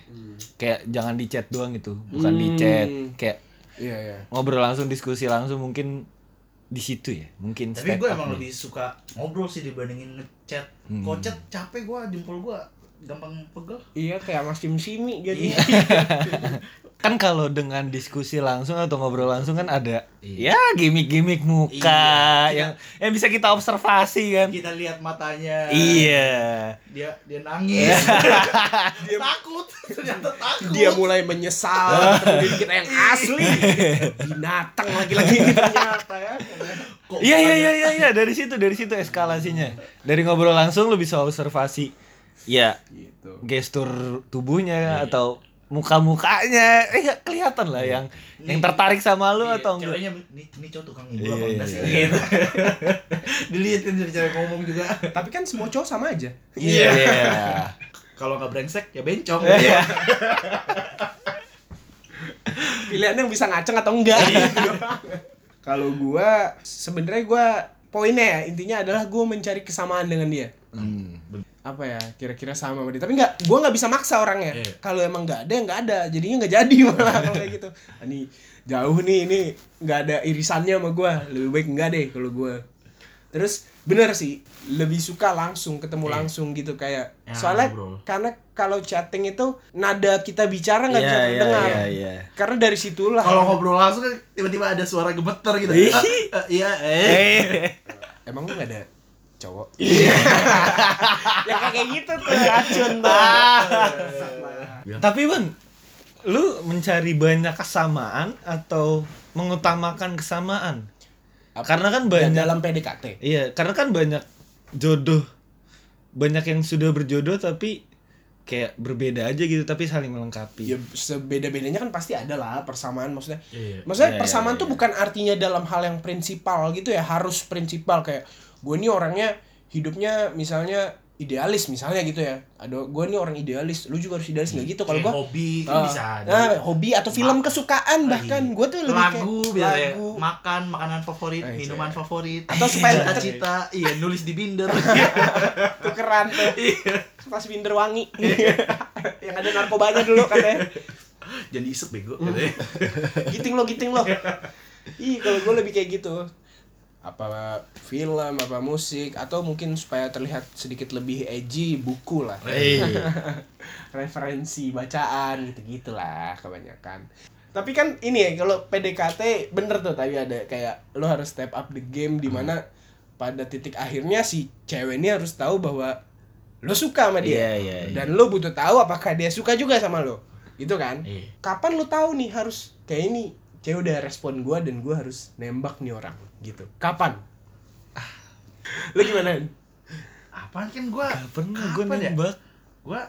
Speaker 3: kayak jangan di chat doang gitu bukan di chat
Speaker 1: Hmm.
Speaker 3: kayak
Speaker 1: Iya iya.
Speaker 3: ngobrol langsung diskusi langsung mungkin di situ ya mungkin
Speaker 2: Tapi gue emang
Speaker 3: nih.
Speaker 2: lebih suka ngobrol sih dibandingin ngechat.
Speaker 3: Hmm.
Speaker 2: Kalau chat capek gue, jempol gue gampang pegel.
Speaker 1: Iya kayak Mas Sim Simi jadi. [LAUGHS]
Speaker 3: kan kalau dengan diskusi langsung atau ngobrol langsung kan ada
Speaker 2: Iya.
Speaker 3: ya gimmick-gimmick muka
Speaker 2: Iya, kita-
Speaker 3: yang yang bisa kita observasi kan
Speaker 2: Kita lihat matanya.
Speaker 3: iya
Speaker 2: Dia dia nangis. [LAUGHS] dia takut. Ternyata takut.
Speaker 1: Dia mulai menyesal [LAUGHS] kemudian kita yang asli binatang lagi-lagi [LAUGHS] ternyata ya.
Speaker 2: Kok
Speaker 3: iya iya iya iya iya dari situ dari situ eskalasinya dari ngobrol langsung lu bisa observasi ya
Speaker 1: Gitu.
Speaker 3: gestur tubuhnya atau muka-mukanya eh kelihatan lah yang yang tertarik sama lu
Speaker 2: Iya,
Speaker 3: atau enggak
Speaker 2: Ceweknya ini ini cowok tukang ibu
Speaker 3: Iya,
Speaker 2: apa enggak
Speaker 3: iya,
Speaker 2: sih? Gitu. [LAUGHS] Dilihatin dari cewek ngomong juga.
Speaker 1: Tapi kan semua cowok sama aja.
Speaker 3: iya
Speaker 2: Kalau nggak brengsek ya bencong.
Speaker 3: Iya. [LAUGHS]
Speaker 1: Pilihannya yang bisa ngaceng atau enggak. [LAUGHS] Kalau gua sebenarnya gua poinnya ya intinya adalah gua mencari kesamaan dengan dia.
Speaker 3: Hmm.
Speaker 1: Apa ya kira-kira sama sama dia tapi nggak gue nggak bisa maksa orangnya
Speaker 2: Iya.
Speaker 1: kalau emang nggak ada nggak ada jadinya nggak jadi [LAUGHS] malah kalau kayak gitu Ah, ini jauh nih ini nggak ada irisannya sama gue lebih baik nggak deh kalau gue terus bener sih lebih suka langsung ketemu
Speaker 2: Iya.
Speaker 1: langsung gitu kayak
Speaker 2: Ya,
Speaker 1: soalnya
Speaker 2: ngobrol.
Speaker 1: karena kalau chatting itu nada kita bicara nggak bisa
Speaker 3: Iya, iya,
Speaker 1: terdengar
Speaker 3: iya, iya.
Speaker 1: karena dari situlah
Speaker 2: Kalau ngobrol langsung kan tiba-tiba ada suara gemeter gitu. Ah, ah, Iya, eh.
Speaker 3: Eh.
Speaker 1: emang lu nggak ada cowok [LAUGHS] ya kayak gitu tuh racun tuh
Speaker 3: Tapi bang, lu mencari banyak kesamaan atau mengutamakan kesamaan? Karena kan banyak
Speaker 1: dalam PDKT
Speaker 3: Iya, karena kan banyak jodoh banyak yang sudah berjodoh tapi kayak berbeda aja gitu tapi saling melengkapi.
Speaker 1: ya sebeda-bedanya kan pasti ada lah persamaan maksudnya
Speaker 2: Iya.
Speaker 1: maksudnya
Speaker 3: Iya,
Speaker 1: persamaan
Speaker 3: iya,
Speaker 1: tuh
Speaker 3: iya.
Speaker 1: bukan artinya dalam hal yang prinsipal gitu ya harus prinsipal kayak gue ini orangnya hidupnya misalnya idealis misalnya gitu ya. Ada gue ini orang idealis lu juga harus idealis nggak gitu. Kalau
Speaker 2: Kayak
Speaker 1: gue
Speaker 2: hobi kan
Speaker 1: Ah,
Speaker 2: bisa ada.
Speaker 1: nah, hobi atau film
Speaker 2: Ma-
Speaker 1: kesukaan bahkan. gue tuh lebih kayak
Speaker 2: lagu biasanya
Speaker 1: lagu.
Speaker 2: Makan makanan favorit
Speaker 1: Eh,
Speaker 2: minuman
Speaker 1: iya.
Speaker 2: favorit.
Speaker 1: Atau supaya-
Speaker 2: cita-cita iya nulis di binder. [LAUGHS]
Speaker 1: Tukeran tuh.
Speaker 2: Iya.
Speaker 1: pas binder wangi. [LAUGHS] Yang ada narkobanya dulu katanya.
Speaker 2: Jadi isep bego
Speaker 1: Hmm.
Speaker 2: katanya.
Speaker 1: giting lo giting lo. Ih kalau gue lebih kayak gitu apa film apa musik atau mungkin supaya terlihat sedikit lebih edgy buku lah.
Speaker 3: Eh, [LAUGHS]
Speaker 1: referensi bacaan gitu gitulah kebanyakan. Tapi kan ini ya kalau PDKT bener tuh tadi ada kayak lo harus step up the game di mana pada titik akhirnya si cewek ini harus tahu bahwa lo suka sama dia.
Speaker 3: Iya, iya, iya.
Speaker 1: dan lo butuh tahu apakah dia suka juga sama lo. Itu kan?
Speaker 2: Iya.
Speaker 1: kapan lo tahu nih harus kayak ini cewek udah respon gua dan gua harus nembak nih orang gitu. Kapan? Lo gimana?
Speaker 2: Apaan kan gua
Speaker 3: Gak pernah gue
Speaker 2: ya?
Speaker 3: nembak.
Speaker 2: gua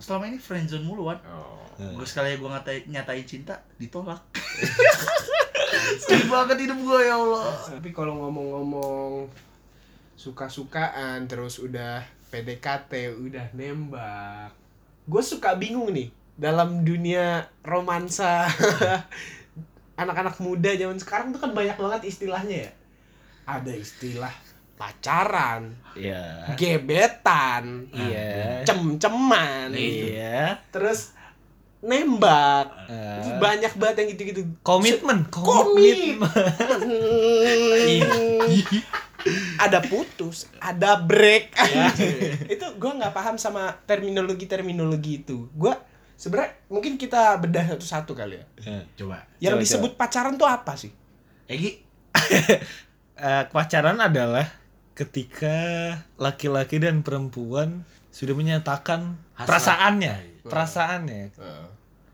Speaker 2: selama ini friendzone mulu Wan.
Speaker 1: Oh.
Speaker 2: Gue sekali gue ngatain, nyatain cinta, ditolak. [LAUGHS] Sedih banget hidup gue ya Allah.
Speaker 1: Tapi kalau ngomong-ngomong suka-sukaan terus udah PDKT, udah nembak. Gue suka bingung nih dalam dunia romansa [LAUGHS] anak-anak muda zaman sekarang tuh kan banyak banget istilahnya ya. Ada istilah pacaran,
Speaker 3: Iya.
Speaker 1: gebetan,
Speaker 3: Iya.
Speaker 1: cem-ceman,
Speaker 3: Iya.
Speaker 1: terus nembak. Terus banyak banget yang gitu-gitu.
Speaker 3: Komitmen,
Speaker 1: Komitmen. Ada putus, ada break. itu gue nggak paham sama terminologi terminologi itu. Gue sebenarnya mungkin kita bedah satu-satu kali ya.
Speaker 2: Coba
Speaker 1: Yang
Speaker 3: Coba,
Speaker 1: disebut pacaran tuh apa sih?
Speaker 2: Egi
Speaker 3: Eh, [LAUGHS] pacaran adalah ketika laki-laki dan perempuan sudah menyatakan
Speaker 2: Hasrat.
Speaker 3: perasaannya, perasaannya,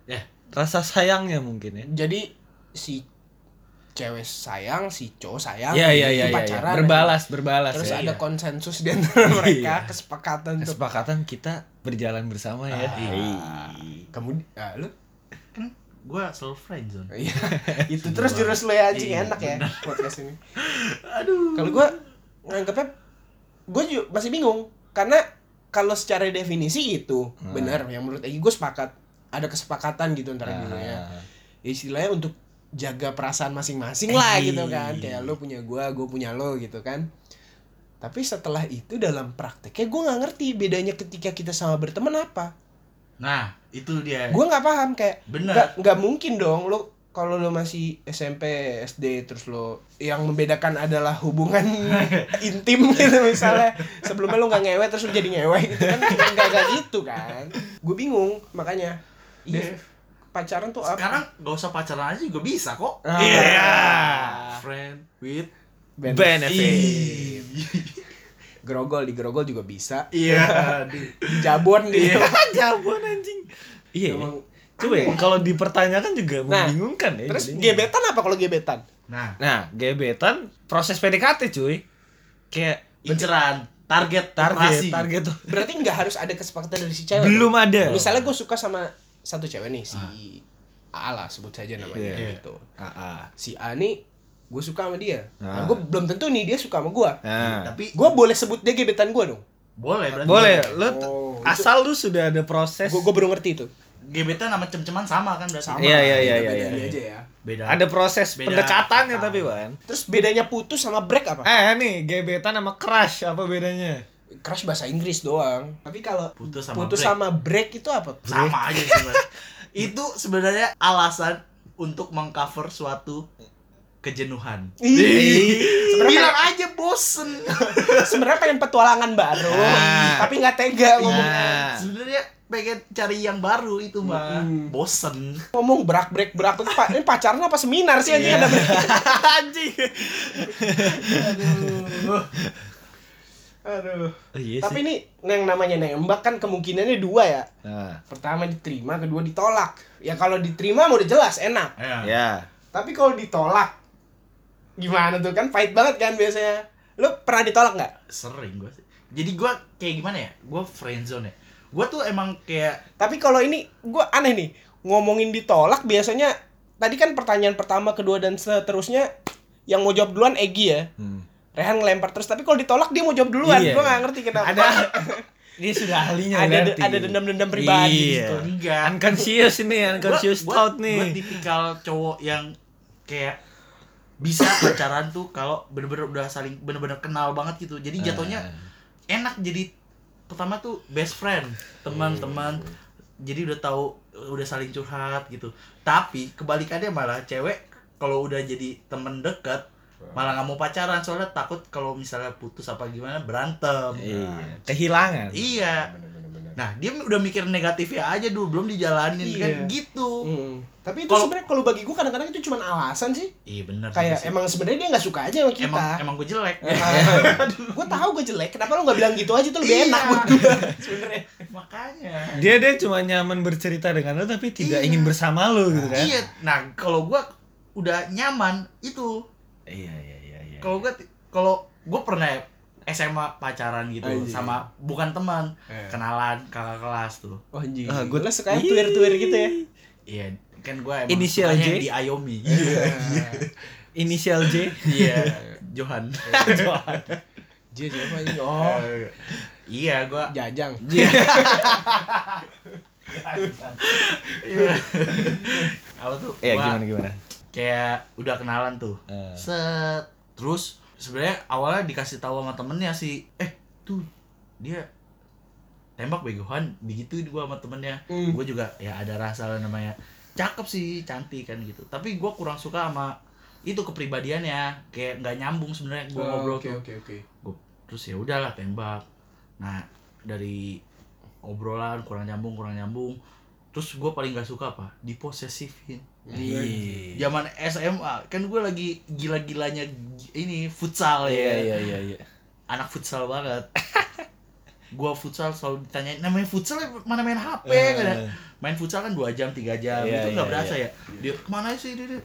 Speaker 2: Ya
Speaker 3: rasa sayangnya mungkin ya.
Speaker 1: Jadi si cewek sayang, si cowok sayang,
Speaker 3: Iya iya
Speaker 1: itu
Speaker 3: iya iya.
Speaker 1: pacaran.
Speaker 3: Berbalas, berbalas.
Speaker 1: Terus
Speaker 3: ya.
Speaker 1: ada
Speaker 2: Iya.
Speaker 1: konsensus di antara mereka,
Speaker 3: Iya.
Speaker 1: kesepakatan tuh.
Speaker 3: kesepakatan kita berjalan bersama ya.
Speaker 1: Ah, Kemudian, ah, lu?
Speaker 2: Kan gue selalu friendzone
Speaker 1: Iya, [LAUGHS] itu terus jurus lo ya anjing.
Speaker 2: Iya,
Speaker 1: enak ya podcast ini. [LAUGHS]
Speaker 2: Aduh.
Speaker 1: Kalau gue nganggapnya gue juga masih bingung. Karena kalau secara definisi itu
Speaker 3: Hmm.
Speaker 1: benar yang menurut Egi gue sepakat. Ada kesepakatan gitu antara
Speaker 3: Ah.
Speaker 1: dunia ya, istilahnya untuk jaga perasaan masing-masing lah gitu kan. Kayak lo punya gue gue punya lo gitu kan. Tapi setelah itu dalam prakteknya gue nggak ngerti bedanya ketika kita sama berteman apa.
Speaker 2: Nah, itu dia.
Speaker 1: Gue nggak paham kayak
Speaker 2: Bener.
Speaker 1: nggak mungkin dong lo kalau lo masih SMP SD terus lo yang membedakan adalah hubungan [LAUGHS] intim gitu misalnya sebelumnya lo nggak ngewe terus lo jadi ngewe gitu kan [LAUGHS] nggak nggak gitu kan gue bingung makanya
Speaker 2: Iya.
Speaker 1: Pacaran tuh apa
Speaker 2: Sekarang gak usah pacaran aja juga bisa kok.
Speaker 1: Ah.
Speaker 2: Iya. Friend with
Speaker 3: Benefit. [LAUGHS]
Speaker 1: grogol di grogol juga bisa
Speaker 2: Iya. di-
Speaker 1: di jabon di
Speaker 2: Iya. [LAUGHS]
Speaker 3: Jawaban anjing. Iya.
Speaker 1: Emang
Speaker 3: Coba ya, kalau dipertanyakan juga
Speaker 1: Nah,
Speaker 3: membingungkan ya.
Speaker 1: terus
Speaker 3: jadinya.
Speaker 1: gebetan apa kalau gebetan
Speaker 2: Nah,
Speaker 3: Nah, gebetan proses PDKT cuy. Kayak
Speaker 2: inceran, target,
Speaker 3: target,
Speaker 2: operasi.
Speaker 3: target tuh.
Speaker 1: berarti nggak harus ada kesepakatan dari si cewek
Speaker 3: Belum
Speaker 1: dong?
Speaker 3: ada.
Speaker 1: misalnya gue suka sama satu cewek nih si
Speaker 2: Ah.
Speaker 1: A lah sebut saja namanya
Speaker 3: Iya.
Speaker 1: gitu
Speaker 3: Ah, ah.
Speaker 1: si A nih gue suka sama dia
Speaker 3: Ah.
Speaker 1: nah, gue belum tentu nih dia suka sama gue
Speaker 3: Nah,
Speaker 2: Tapi
Speaker 1: gue boleh sebut dia gebetan gue dong
Speaker 2: boleh berarti.
Speaker 3: boleh. Lu
Speaker 1: Oh,
Speaker 3: t-
Speaker 1: itu-
Speaker 3: asal lu sudah ada proses.
Speaker 1: gue gue baru ngerti itu
Speaker 2: Gebetan sama cem-ceman sama kan berarti.
Speaker 1: sama
Speaker 3: Iya, iya, iya,
Speaker 1: beda-
Speaker 3: iya,
Speaker 1: bedanya
Speaker 3: iya.
Speaker 1: aja ya
Speaker 2: Beda.
Speaker 3: ada proses
Speaker 2: Beda
Speaker 3: pendekatannya
Speaker 2: kata.
Speaker 3: tapi Wan.
Speaker 1: terus bedanya putus sama break apa
Speaker 3: Eh nih, gebetan sama crush apa bedanya?
Speaker 1: crush bahasa Inggris doang tapi kalau
Speaker 2: Putus sama
Speaker 1: putus
Speaker 2: break.
Speaker 1: sama break itu apa
Speaker 2: sama aja sebenarnya. itu sebenarnya alasan untuk mengcover suatu kejenuhan.
Speaker 1: Ih, sebenarnya
Speaker 2: Bilang aja bosen. [LAUGHS]
Speaker 1: sebenarnya pengen petualangan baru
Speaker 3: Nah.
Speaker 1: tapi nggak tega ngomong
Speaker 3: Nah,
Speaker 2: sebenarnya pengen cari yang baru itu mah.
Speaker 1: Hmm.
Speaker 2: Bosen.
Speaker 1: ngomong berak break berak Pak, ini pacaran apa seminar sih anjing
Speaker 3: Iya.
Speaker 1: ada [LAUGHS]
Speaker 3: anjing.
Speaker 1: aduh aduh
Speaker 3: Oh, iya
Speaker 1: tapi
Speaker 3: sih.
Speaker 1: ini yang namanya nembak kan kemungkinannya dua ya
Speaker 3: Nah,
Speaker 1: pertama diterima kedua ditolak ya kalau diterima mau udah jelas enak
Speaker 2: Ya.
Speaker 3: ya.
Speaker 1: tapi kalau ditolak gimana tuh kan pahit banget kan biasanya lu pernah ditolak nggak
Speaker 2: Sering gue sih. Jadi gue kayak gimana ya? Gue friendzone ya. Gue tuh emang kayak
Speaker 1: tapi kalau ini gua aneh nih ngomongin ditolak biasanya tadi kan pertanyaan pertama kedua dan seterusnya yang mau jawab duluan Egi ya
Speaker 3: Hmm.
Speaker 1: Rehan ngelempar terus tapi kalau ditolak dia mau jawab duluan
Speaker 3: Iya.
Speaker 1: gua nggak ngerti kenapa
Speaker 3: Ada [LAUGHS] dia sudah ahlinya
Speaker 1: ada
Speaker 3: berarti.
Speaker 1: ada dendam-dendam pribadi di
Speaker 3: Iya.
Speaker 2: enggak.
Speaker 3: Unconscious ini, unconscious
Speaker 2: Gua-
Speaker 3: thought
Speaker 2: gua-
Speaker 3: nih.
Speaker 2: Gua tipikal cowok yang kayak bisa pacaran tuh kalau bener-bener udah saling bener-bener kenal banget gitu. Jadi jatuhnya
Speaker 3: Ah.
Speaker 2: enak jadi pertama tuh best friend, teman-teman. Jadi udah tahu udah saling curhat gitu. Tapi kebalikannya malah cewek kalau udah jadi temen dekat malah nggak mau pacaran soalnya takut kalau misalnya putus apa gimana berantem.
Speaker 3: Iya. Kehilangan.
Speaker 2: Iya. Nah, dia udah mikir negatifnya aja dulu, belum dijalanin
Speaker 1: Iya.
Speaker 2: kan gitu.
Speaker 1: Hmm. Tapi itu sebenarnya kalau bagi gua kadang-kadang itu cuma alasan sih.
Speaker 2: Iya bener
Speaker 1: Kayak
Speaker 2: sih.
Speaker 1: emang sebenarnya dia nggak suka aja sama kita.
Speaker 2: emang emang gue jelek. [LAUGHS]
Speaker 1: gue tahu gue jelek, kenapa lo nggak bilang gitu aja tuh lebih
Speaker 2: Iya.
Speaker 1: enak buat gue [LAUGHS] sebenarnya.
Speaker 2: Makanya.
Speaker 3: Dia dia cuma nyaman bercerita dengan lo tapi tidak
Speaker 2: Iya.
Speaker 3: ingin bersama lo gitu kan.
Speaker 2: Iya. Nah, kalau gua udah nyaman itu.
Speaker 3: Iya iya iya iya.
Speaker 2: Kalau gua ti- kalau gua pernah SMA pacaran gitu
Speaker 1: Anjing.
Speaker 2: sama bukan teman,
Speaker 1: Eh.
Speaker 2: kenalan kakak kelas tuh.
Speaker 1: Oh anjing.
Speaker 3: Ah,
Speaker 1: gue
Speaker 3: gua-
Speaker 1: lah suka tuir-tuir gitu ya.
Speaker 2: Iya, kan gua emang
Speaker 3: Inisial J?
Speaker 2: yang di Ayomi.
Speaker 3: Inisial J.
Speaker 2: Iya, Johan. [LAUGHS]
Speaker 1: Dia siapa ini? Oh,
Speaker 2: Iya, gua
Speaker 1: Jajang. [LAUGHS]
Speaker 2: apa tuh?
Speaker 3: Iya
Speaker 2: Gua
Speaker 3: gimana gimana.
Speaker 2: Kayak udah kenalan tuh.
Speaker 3: Eh.
Speaker 2: Set. Terus sebenarnya awalnya dikasih tahu sama temennya sih, eh tuh dia tembak begohan begitu gua sama temennya.
Speaker 1: Hmm.
Speaker 2: Gue juga ya ada rasa lah namanya cakep sih, cantik kan gitu. Tapi gua kurang suka sama itu kepribadiannya, kayak nggak nyambung sebenarnya gua ngobrol
Speaker 1: Oh, Oke
Speaker 2: tuh.
Speaker 1: oke oke.
Speaker 2: Gua- terus ya udahlah tembak. Nah dari obrolan kurang nyambung kurang nyambung. Terus gue paling gak suka apa? Diposesifin
Speaker 3: Iya.
Speaker 2: zaman SMA kan gue lagi gila-gilanya gi- ini futsal
Speaker 3: Iya
Speaker 2: ya.
Speaker 3: Iya iya iya.
Speaker 2: anak futsal banget. [LAUGHS] Gue futsal selalu ditanya namanya futsal ya? Mana main HP
Speaker 3: Eh.
Speaker 2: kan main futsal kan dua jam tiga jam.
Speaker 3: Iya,
Speaker 2: itu nggak
Speaker 3: iya,
Speaker 2: berasa ya. Dia ke mana sih dia, dia?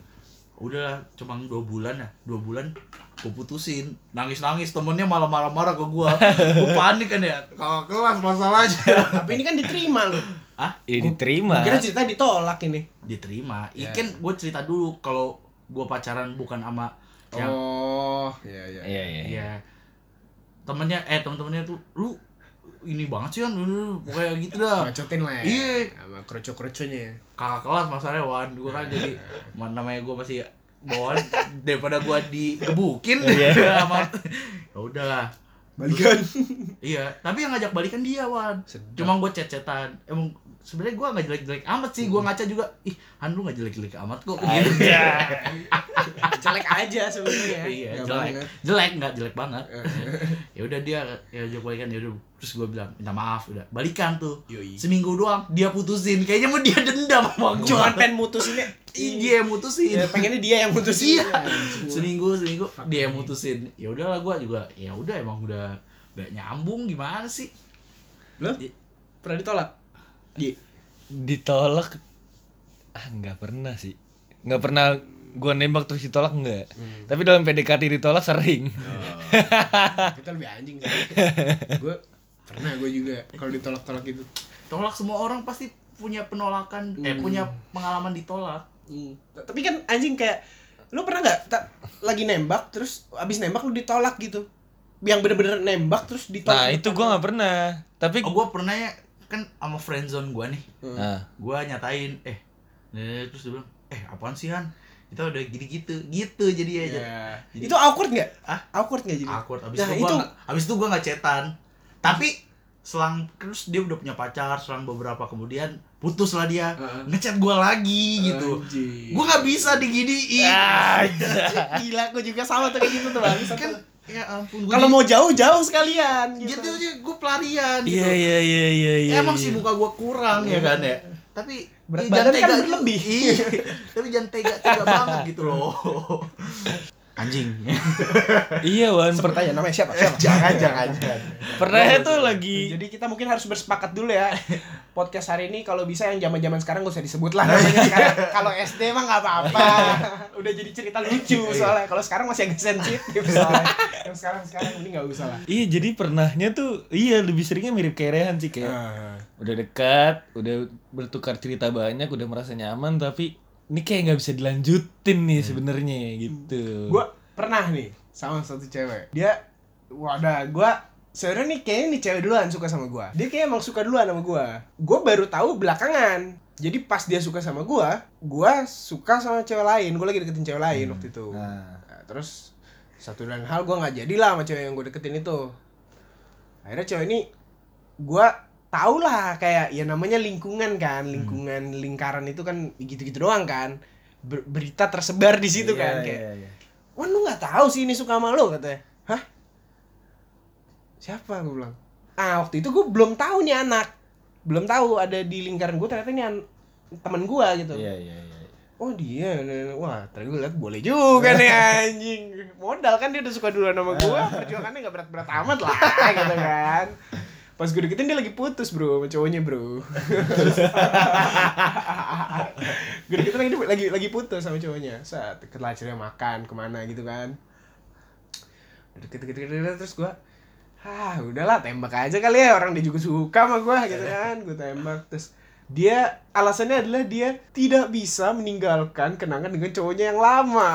Speaker 2: udah cuma dua bulan ya dua bulan gue putusin. Nangis nangis temennya malah marah marah ke gue gue panik kan ya. Kalau kelas masalahnya.
Speaker 1: Tapi ini kan diterima loh.
Speaker 2: Ah
Speaker 3: Ya diterima.
Speaker 1: Kira cerita ditolak ini.
Speaker 2: diterima
Speaker 1: Ya.
Speaker 2: ikan gue cerita dulu kalau gue pacaran bukan sama yang
Speaker 1: Oh, iya iya.
Speaker 3: Iya iya. iya.
Speaker 2: Iya. Temennya eh temen-temennya tuh lu ini banget sih kan lu kayak gitu dah.
Speaker 1: Bacotin lah ya.
Speaker 2: Iya.
Speaker 1: Sama kerucu-kerucunya.
Speaker 2: Kakak kelas masalahnya wan gua kan jadi mana namanya gua masih bawaan daripada gua digebukin
Speaker 3: Iya. [LAUGHS]
Speaker 2: sama ya udahlah
Speaker 1: balikan [LAUGHS]
Speaker 2: Iya, tapi yang ngajak balikan dia, Wan.
Speaker 1: Sedap.
Speaker 2: Cuma gue chat-chatan. Emang sebenarnya gue nggak jelek-jelek amat sih. Gue ngaca juga. Ih, Han lu nggak jelek-jelek amat kok. Gitu. [LAUGHS]
Speaker 1: jelek aja sebenarnya
Speaker 2: Iya,
Speaker 1: Nggak
Speaker 2: jelek.
Speaker 1: banget.
Speaker 2: Jelek nggak jelek banget. [LAUGHS] ya udah dia ya ajak balikan ya udah. Terus gue bilang minta maaf udah. Balikan tuh.
Speaker 1: Yoi.
Speaker 2: Seminggu doang dia putusin. Kayaknya mau dia dendam sama gue.
Speaker 1: Cuman pengen mutusinnya
Speaker 2: dia yang mutusin.
Speaker 1: Ya, pengennya dia yang mutusin
Speaker 2: Iya. seminggu seminggu dia yang mutusin. Ya udahlah gue juga. Ya udah emang udah gak nyambung gimana sih?
Speaker 1: Lo pernah ditolak? Iya.
Speaker 3: ditolak ah nggak pernah sih nggak pernah gua nembak terus ditolak enggak tapi dalam PDKT ditolak sering
Speaker 1: Kita lebih anjing sih. [LAUGHS] gue pernah gue juga kalau ditolak-tolak gitu.
Speaker 2: Tolak semua orang pasti punya penolakan eh
Speaker 1: Hmm.
Speaker 2: punya pengalaman ditolak.
Speaker 1: Tapi kan anjing kayak lu pernah nggak ta- lagi nembak terus abis nembak lu ditolak gitu? Yang bener-bener nembak terus ditolak.
Speaker 3: nah itu gua nggak pernah tapi
Speaker 2: Oh, gue pernah ya kan sama friendzone gue nih.
Speaker 3: nah,
Speaker 2: Gue nyatain eh eh, terus dia bilang, "Eh, apaan sih Han? Kita udah gini-gitu." Gitu jadi ya.
Speaker 1: Ya.
Speaker 2: Jadi-
Speaker 1: Itu awkward nggak?
Speaker 2: Ah?
Speaker 1: Awkward nggak jadi?
Speaker 2: Awkward abis
Speaker 1: Nah,
Speaker 2: itu gue
Speaker 1: itu-
Speaker 2: abis itu gue nggak cetan. Tapi selang terus dia udah punya pacar, selang beberapa kemudian putus lah dia.
Speaker 1: Heeh.
Speaker 2: Ngechat gue lagi gitu.
Speaker 1: Anjing.
Speaker 2: Gue nggak bisa diginiin. [LAUGHS]
Speaker 1: Gila, gue juga sama tuh kayak gitu tuh bang.
Speaker 2: kan ya ampun
Speaker 1: Kalau mau jauh jauh sekalian.
Speaker 2: gitu
Speaker 1: Gitu.
Speaker 2: aja gue pelarian gitu.
Speaker 3: iya iya iya iya iya
Speaker 2: emang
Speaker 3: iya.
Speaker 2: sih muka gue kurang ya kan ya tapi
Speaker 1: Berat
Speaker 2: ya
Speaker 1: badan kan berlebih.
Speaker 2: iya tapi jangan tega tega banget gitu loh [LAUGHS] anjing [LAUGHS]
Speaker 3: iya wan per-
Speaker 1: Pertanyaan namanya siapa? Siapa?
Speaker 2: jangan jangan jangan
Speaker 3: pernah itu lagi
Speaker 1: Jadi kita mungkin harus bersepakat dulu ya. Podcast hari ini kalau bisa yang zaman-zaman sekarang gak usah disebut lah [LAUGHS] namanya sekarang. Kalau SD mah nggak apa-apa. [LAUGHS] Udah jadi cerita lucu soalnya. Kalau sekarang masih agak sensitif soalnya. Yang sekarang sekarang ini nggak usah lah.
Speaker 3: iya jadi pernahnya tuh iya lebih seringnya mirip kayak Rehan sih kayak udah dekat udah bertukar cerita banyak udah merasa nyaman tapi ini kayak nggak bisa dilanjutin nih sebenarnya gitu
Speaker 1: Gua pernah nih sama satu cewek. Dia wadah gua sebenarnya nih kayaknya nih cewek duluan suka sama gua. Dia kayak emang suka duluan sama gua. Gua baru tahu belakangan. Jadi pas dia suka sama gua, gua suka sama cewek lain. Gua lagi deketin cewek lain waktu itu.
Speaker 3: nah
Speaker 1: Nah, terus satu dan hal gue nggak jadi lah sama cewek yang gue deketin itu akhirnya cewek ini gue tau lah kayak ya namanya lingkungan kan lingkungan lingkaran itu kan gitu-gitu doang kan. Ber- berita tersebar di situ
Speaker 3: Iya,
Speaker 1: kan
Speaker 3: iya,
Speaker 1: kayak
Speaker 3: iya.
Speaker 1: wah lu nggak tahu sih ini suka sama lo katanya. Hah? Siapa? Gue bilang. Ah waktu itu gue belum tahu nih anak. Belum tahu ada di lingkaran gue ternyata ini an- temen gue gitu.
Speaker 3: Iya iya iya
Speaker 1: Oh dia, wah tadi gue liat boleh juga nih [LAUGHS] anjing. Modal kan dia udah suka duluan sama gue [LAUGHS] Perjuangannya gak berat-berat amat lah [LAUGHS] gitu kan Pas gue deketin dia lagi putus bro sama cowoknya bro. [LAUGHS] Gue deketin lagi, lagi, lagi putus sama cowoknya. Saat akhirnya makan ke mana gitu kan. Deket deket, deket terus gue Ah udahlah tembak aja kali ya orang dia juga suka sama gue gitu kan. Gue tembak terus dia alasannya adalah dia tidak bisa meninggalkan kenangan dengan cowoknya yang lama.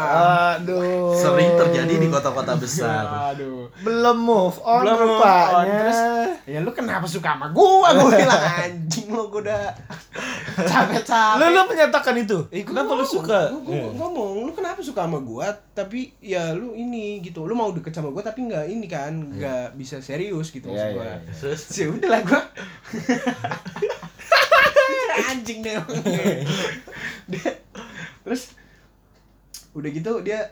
Speaker 3: aduh
Speaker 2: sering terjadi di kota-kota besar
Speaker 1: Aduh.
Speaker 3: belum move on
Speaker 1: Belum move on.
Speaker 3: rupanya.
Speaker 1: Terus, ya lu kenapa suka sama gua? Gua bilang [LAUGHS] anjing lu gua udah capek-capek.
Speaker 3: lu lu menyatakan itu
Speaker 1: Eh, gua
Speaker 3: kenapa lu suka
Speaker 1: Gua, gua
Speaker 3: Iya.
Speaker 1: ngomong, lu kenapa suka sama gua? Tapi ya lu ini gitu. Lu mau deket sama gua tapi nggak ini kan, nggak bisa serius gitu
Speaker 3: Iya,
Speaker 1: maksud gua.
Speaker 3: iya.
Speaker 2: terus [LAUGHS]
Speaker 1: Ya udahlah gua. [LAUGHS] anjing deh dia terus udah gitu dia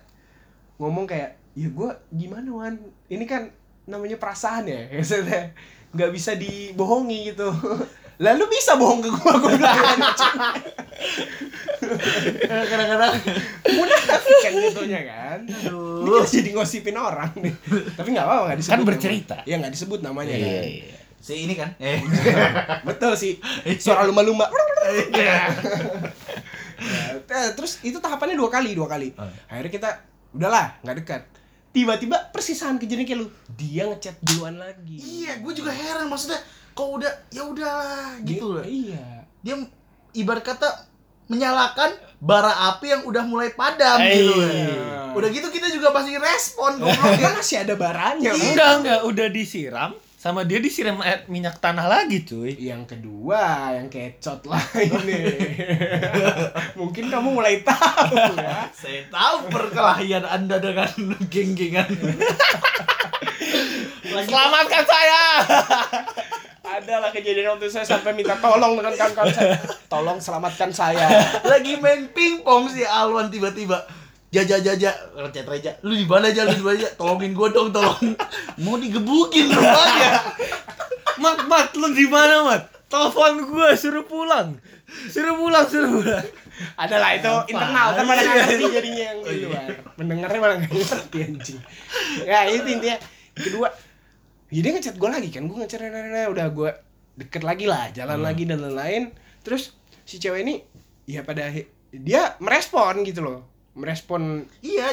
Speaker 1: ngomong kayak ya gua gimana wan? Ini kan namanya perasaan ya. [LAUGHS] Maksudnya nggak bisa dibohongi gitu. Lalu bisa bohong ke gua? Gua bilang [LAUGHS]
Speaker 2: kadang-kadang.
Speaker 1: Munafik kan jatuhnya kan.
Speaker 2: Aduh.
Speaker 1: ini kita jadi ngosipin orang nih. Tapi nggak apa-apa nggak disebut
Speaker 3: Kan bercerita.
Speaker 1: ya nggak disebut namanya
Speaker 3: Iya,
Speaker 1: kan.
Speaker 3: iya.
Speaker 2: Si ini kan? Eh. [LAUGHS]
Speaker 1: Betul sih. Suara lumba-lumba. Ya, [LAUGHS] terus itu tahapannya dua kali dua kali.
Speaker 2: Oh.
Speaker 1: akhirnya kita udahlah nggak dekat. Tiba-tiba persisahan kejadian kayak lu. Dia ngechat duluan lagi.
Speaker 2: Iya gue juga heran maksudnya kok udah ya udahlah gitu loh.
Speaker 1: iya.
Speaker 2: Dia ibarat kata menyalakan bara api yang udah mulai padam
Speaker 3: Eh,
Speaker 2: gitu.
Speaker 3: iya.
Speaker 2: udah gitu kita juga masih respon goblok.
Speaker 1: Kan masih ada baranya.
Speaker 3: Enggak enggak udah disiram sama dia disiram air minyak tanah lagi cuy
Speaker 1: yang kedua yang kecot lah ini [LAUGHS] mungkin kamu mulai tahu ya [LAUGHS]
Speaker 2: saya tahu perkelahian anda dengan [LAUGHS] geng-gengan
Speaker 3: Selamatkan saya.
Speaker 1: Ada lah kejadian waktu saya sampai minta tolong dengan kawan-kawan saya. Tolong selamatkan saya.
Speaker 2: lagi main pingpong si Alwan tiba-tiba Jaja jaja recet reja lu di mana aja lu di mana aja tolongin gua dong tolong mau digebukin rumahnya
Speaker 3: Mat, mat, lu di mana, Mat? Telepon gua suruh pulang. Suruh pulang, suruh pulang.
Speaker 1: Ada lah itu internal kan mana ngerti jadinya yang di luar. Mendengarnya malah nggak ngerti anjing. Ya itu intinya. Kedua, ya dia ngechat gue lagi kan, gue ngechat nah, nah, nah, udah gue deket lagi lah, jalan lagi dan lain-lain. Terus si cewek ini ya pada dia merespon gitu loh, merespon.
Speaker 2: iya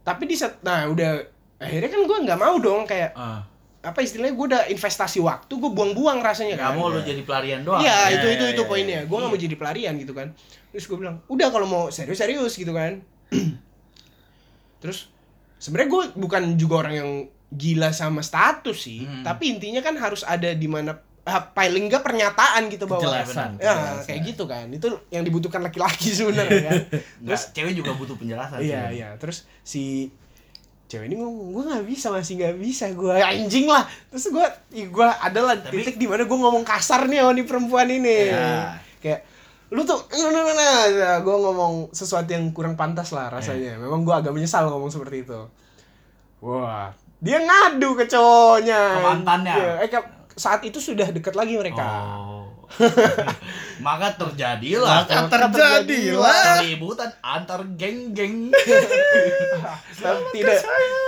Speaker 1: Tapi di saat, nah udah akhirnya kan gue nggak mau dong kayak
Speaker 2: ah
Speaker 1: apa istilahnya gue udah investasi waktu gue buang-buang rasanya
Speaker 2: nggak
Speaker 1: kan.
Speaker 2: mau lu jadi pelarian doang
Speaker 1: Iya,
Speaker 3: Ya,
Speaker 1: itu itu
Speaker 3: ya,
Speaker 1: itu
Speaker 3: ya,
Speaker 1: poinnya.
Speaker 3: ya.
Speaker 1: Gue nggak mau jadi pelarian gitu kan. Terus gue bilang, udah kalau mau serius-serius gitu kan. [CLEARS THROAT] Terus sebenarnya gue bukan juga orang yang gila sama status sih,
Speaker 2: Hmm.
Speaker 1: tapi intinya kan harus ada di mana ah, paling enggak pernyataan gitu bahwa
Speaker 3: Kejelasan,
Speaker 1: ya kayak gitu kan. Itu yang dibutuhkan laki-laki [LAUGHS] sebenarnya kan.
Speaker 2: terus cewek juga butuh penjelasan
Speaker 1: Iya iya. Terus si cewek ini ngomong gue nggak bisa masih nggak bisa. Gue anjing lah. Terus gue gue adalah
Speaker 2: Tapi-
Speaker 1: titik di mana gue ngomong kasar nih sama nih perempuan ini.
Speaker 2: Iya.
Speaker 1: kayak lu tuh nah, nah, nah, nah. gue ngomong sesuatu yang kurang pantas lah rasanya. Memang gue agak menyesal ngomong seperti itu. Wah dia ngadu ke cowoknya.
Speaker 2: Ke mantannya?
Speaker 1: Iya, eh, ke- saat itu sudah dekat lagi mereka
Speaker 2: Oh. [LAUGHS] Maka terjadilah
Speaker 3: Maka terjadilah.
Speaker 2: keributan antar geng-geng. [LAUGHS]
Speaker 1: Tidak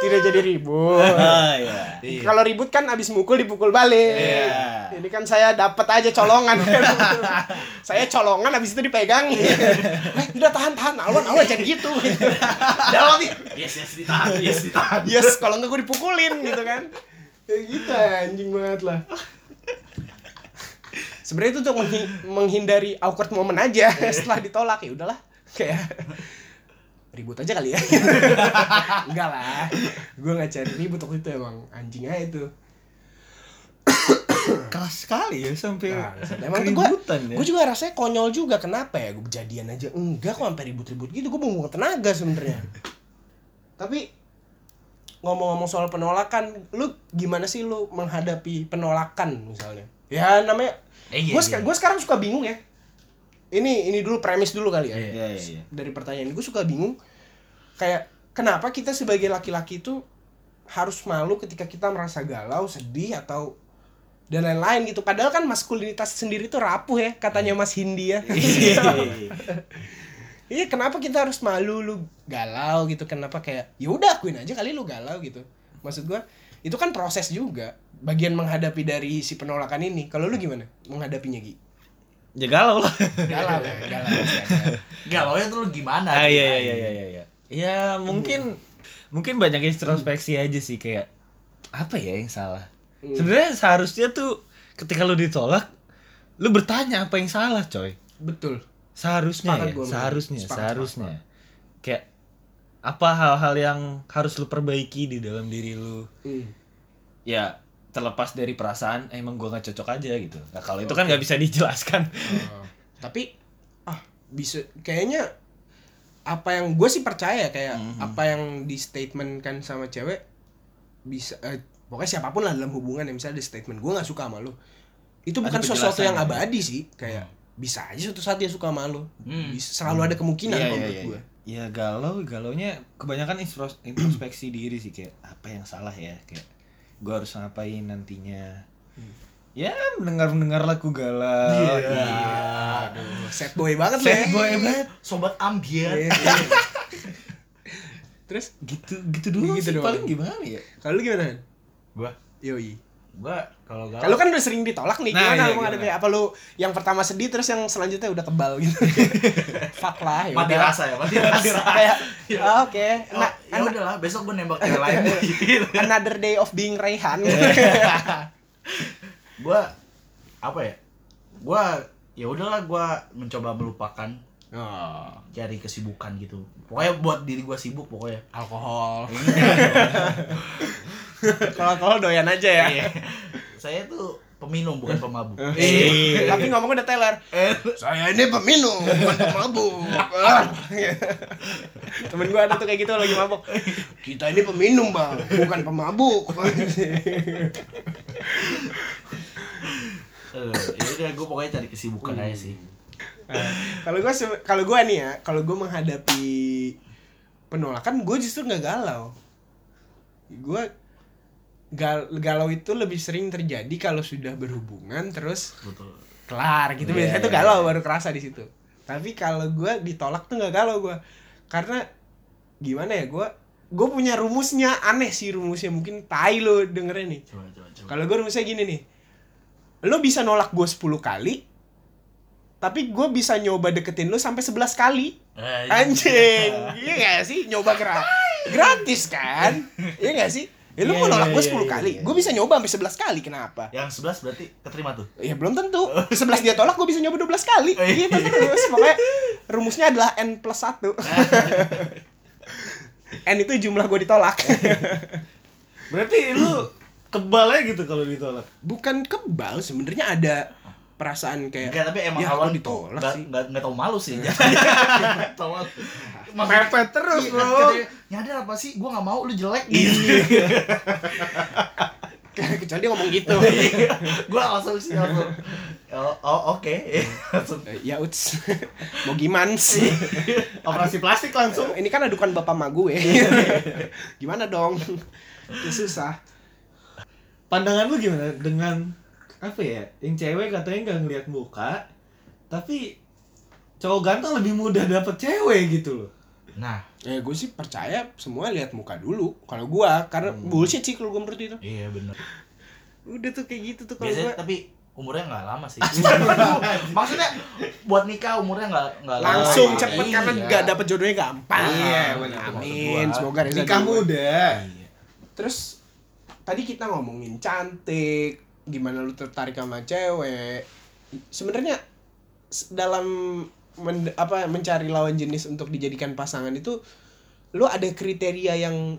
Speaker 1: tidak jadi ribut [LAUGHS]
Speaker 3: Ah, iya.
Speaker 2: Iya.
Speaker 1: Kalau ribut kan abis mukul dipukul balik.
Speaker 3: Iya.
Speaker 1: Ini kan saya dapat aja colongan. saya colongan abis itu dipegang. eh, udah tahan tahan awan awan jadi gitu.
Speaker 2: Nih. Yes, yes ditahan, yes ditahan.
Speaker 1: yes, kalau enggak gue dipukulin gitu kan. Kayak gitu anjing banget lah. [LAUGHS] Sebenarnya itu untuk menghi- menghindari awkward moment aja [LAUGHS] setelah ditolak ya udahlah kayak ribut aja kali ya. [LAUGHS] Enggak lah. Gue nggak cari ribut waktu itu emang anjing aja itu. [COUGHS]
Speaker 3: Keras sekali ya sampai
Speaker 1: Nah, emang tuh gue
Speaker 3: ya.
Speaker 1: gue juga rasanya konyol juga kenapa ya gue jadian aja enggak kok sampai ribut-ribut gitu gue buang tenaga sebenarnya tapi ngomong-ngomong soal penolakan lu gimana sih lu menghadapi penolakan misalnya? Ya namanya
Speaker 2: Eh, iya,
Speaker 1: gue
Speaker 2: iya.
Speaker 1: gue sekarang suka bingung ya. Ini ini dulu premis dulu kali ya.
Speaker 3: Iya, iya, iya.
Speaker 1: dari pertanyaan gue suka bingung. Kayak kenapa kita sebagai laki-laki itu harus malu ketika kita merasa galau sedih atau dan lain-lain gitu? Padahal kan maskulinitas sendiri tuh rapuh ya katanya Mas Hindi ya [LAUGHS] iya kenapa kita harus malu lu galau gitu kenapa kayak ya udah akuin aja kali lu galau gitu maksud gua itu kan proses juga bagian menghadapi dari si penolakan ini kalau lu gimana menghadapinya Gi
Speaker 3: Ya galau lah.
Speaker 1: galau ya galau [LAUGHS] pasti ada.
Speaker 2: Galaunya tuh lu gimana?
Speaker 3: Ah, iya, iya, iya, iya, iya, iya. Ya, mungkin mungkin banyak introspeksi aja sih kayak apa ya yang salah.
Speaker 1: Hmm.
Speaker 3: Sebenarnya seharusnya tuh ketika lu ditolak, lu bertanya apa yang salah, coy.
Speaker 1: betul
Speaker 3: Seharusnya
Speaker 1: Sepakat
Speaker 3: ya,
Speaker 1: Bang.
Speaker 3: seharusnya,
Speaker 1: Sepakat,
Speaker 3: seharusnya. Kayak apa hal-hal yang harus lu perbaiki di dalam diri lu?
Speaker 1: Hmm.
Speaker 3: Ya, terlepas dari perasaan emang gua nggak cocok aja gitu. Nah, kalau itu kan nggak bisa dijelaskan.
Speaker 1: Oh, tapi ah bisa kayaknya apa yang gue sih percaya kayak
Speaker 3: Mhm.
Speaker 1: apa yang di statement kan sama cewek bisa eh, pokoknya siapa pun lah dalam hubungan yang misalnya di statement gue nggak suka sama lu itu bukan sesuatu yang
Speaker 3: penjelasan.
Speaker 1: abadi sih kayak bisa aja suatu saat dia suka sama lu
Speaker 2: Hmm.
Speaker 1: bisa, selalu ada kemungkinan kalau
Speaker 3: iya,
Speaker 1: menurut
Speaker 3: iya,
Speaker 1: gue
Speaker 3: iya. Ya galau, galaunya kebanyakan intros- [CLEARS THROAT] introspeksi diri sih kayak apa yang salah ya kayak gua harus ngapain nantinya. Ya mendengar mendengar lagu galau.
Speaker 1: Iya. Aduh, sad boy banget lu ya.
Speaker 3: boy banget.
Speaker 2: Sobat ambiar.
Speaker 1: Iya, iya. Terus
Speaker 3: Gitu gitu dulu
Speaker 1: Gitu
Speaker 3: sih
Speaker 1: doang.
Speaker 3: paling gimana ya?
Speaker 1: kalau lu gimana?
Speaker 2: Gua
Speaker 1: Yoi.
Speaker 2: Gua kalau galau
Speaker 1: Kalau kan udah sering ditolak nih,
Speaker 3: Nah,
Speaker 1: gimana
Speaker 3: iya,
Speaker 1: menghadapi apa lu yang pertama sedih terus yang selanjutnya udah kebal gitu. [LAUGHS] Fuck lah ya.
Speaker 2: mati rasa ya, mati rasa. [LAUGHS]
Speaker 1: Kayak ah, oke.
Speaker 2: Oh,
Speaker 1: Nah,
Speaker 2: ya udahlah, besok gua nembak cewek lain [LAUGHS] gitu.
Speaker 1: another day of being Rayhan.
Speaker 2: Gua apa ya? Gua ya udahlah gua mencoba melupakan
Speaker 1: oh,
Speaker 2: cari kesibukan gitu. Pokoknya buat diri gua sibuk pokoknya.
Speaker 1: alkohol. Kalau alkohol doyan aja ya.
Speaker 2: Iya. Saya tuh peminum bukan pemabuk.
Speaker 1: Eh, tapi ngomongnya udah teler.
Speaker 2: Eh,
Speaker 1: Saya ini peminum, bukan pemabuk. Ah. Temen gua ada tuh kayak gitu lagi mabuk. Kita ini peminum, Bang, bukan pemabuk.
Speaker 2: eh, ya udah gue pokoknya cari kesibukan aja sih.
Speaker 1: kalau gua se- kalau gua nih ya, kalau gua menghadapi penolakan, gua justru nggak galau. Gua gal galau itu lebih sering terjadi kalau sudah berhubungan terus
Speaker 2: Betul.
Speaker 1: kelar gitu.
Speaker 2: Iya,
Speaker 1: biasanya tuh
Speaker 2: iya,
Speaker 1: galau
Speaker 2: iya.
Speaker 1: baru kerasa di situ. Tapi kalau gue ditolak tuh nggak galau gue karena gimana ya gue gue punya rumusnya. Aneh sih rumusnya. Mungkin tai lo dengerin nih. Kalau gue rumusnya gini nih. Lo bisa nolak gue 10 kali tapi gue bisa nyoba deketin lo sampai 11 kali.
Speaker 2: Eh,
Speaker 1: anjing. Iya gak sih? Nyoba gra gratis kan? Iya gak sih ya lo
Speaker 3: Iya,
Speaker 1: mau nolak
Speaker 3: iya,
Speaker 1: gue
Speaker 3: iya,
Speaker 1: 10
Speaker 3: iya,
Speaker 1: kali
Speaker 3: iya.
Speaker 1: gue bisa nyoba sampai 11 kali kenapa
Speaker 2: Yang 11 berarti keterima tuh.
Speaker 1: Ya belum tentu. 11 dia tolak gue bisa nyoba 12 kali. Gitu terus. Pokoknya rumusnya adalah N plus 1. [LAUGHS] N itu jumlah gue ditolak.
Speaker 3: Berarti lu kebal aja gitu kalau ditolak.
Speaker 1: Bukan kebal, sebenarnya ada perasaan kayak
Speaker 2: Enggak, tapi emang
Speaker 1: ya,
Speaker 2: awal
Speaker 1: ditolak
Speaker 2: nggak
Speaker 1: sih.
Speaker 2: nggak nggak tahu malu sih. [LAUGHS] tahu malu.
Speaker 1: Mepet terus,
Speaker 2: Iya,
Speaker 1: bro.
Speaker 2: Nyadar apa sih? Gua nggak mau lu jelek gitu. [LAUGHS] [LAUGHS]
Speaker 1: Kecuali dia ngomong gitu.
Speaker 2: gua langsung sih langsung. Oh, oh, oke. langsung.
Speaker 1: Eh, ya uts. Mau gimana sih?
Speaker 3: Operasi plastik langsung.
Speaker 1: Ini kan adukan bapak ma gue. Gimana dong? Ya, susah.
Speaker 3: Pandangan lu gimana dengan apa ya? Yang cewek katanya nggak ngeliat muka, tapi cowok ganteng lebih mudah dapet cewek gitu loh.
Speaker 2: Nah,
Speaker 1: Eh gue sih percaya semua lihat muka dulu. Kalau gua karena bullshit sih kalau gue menurut itu.
Speaker 2: iya bener.
Speaker 1: Udah tuh kayak gitu tuh kalau
Speaker 2: Biasanya
Speaker 1: gua
Speaker 2: tapi umurnya nggak lama sih. [LAUGHS] Maksudnya buat nikah umurnya nggak nggak lama.
Speaker 1: langsung
Speaker 3: Iya,
Speaker 1: cepet
Speaker 3: iya.
Speaker 1: karena gak dapet jodohnya gampang.
Speaker 2: Iya,
Speaker 1: bener.
Speaker 2: bener.
Speaker 1: Amin. Semoga
Speaker 3: Nikah muda.
Speaker 2: Iya.
Speaker 1: Terus tadi kita ngomongin cantik, gimana lu tertarik sama cewek. Sebenarnya dalam men- apa mencari lawan jenis untuk dijadikan pasangan itu lu ada kriteria yang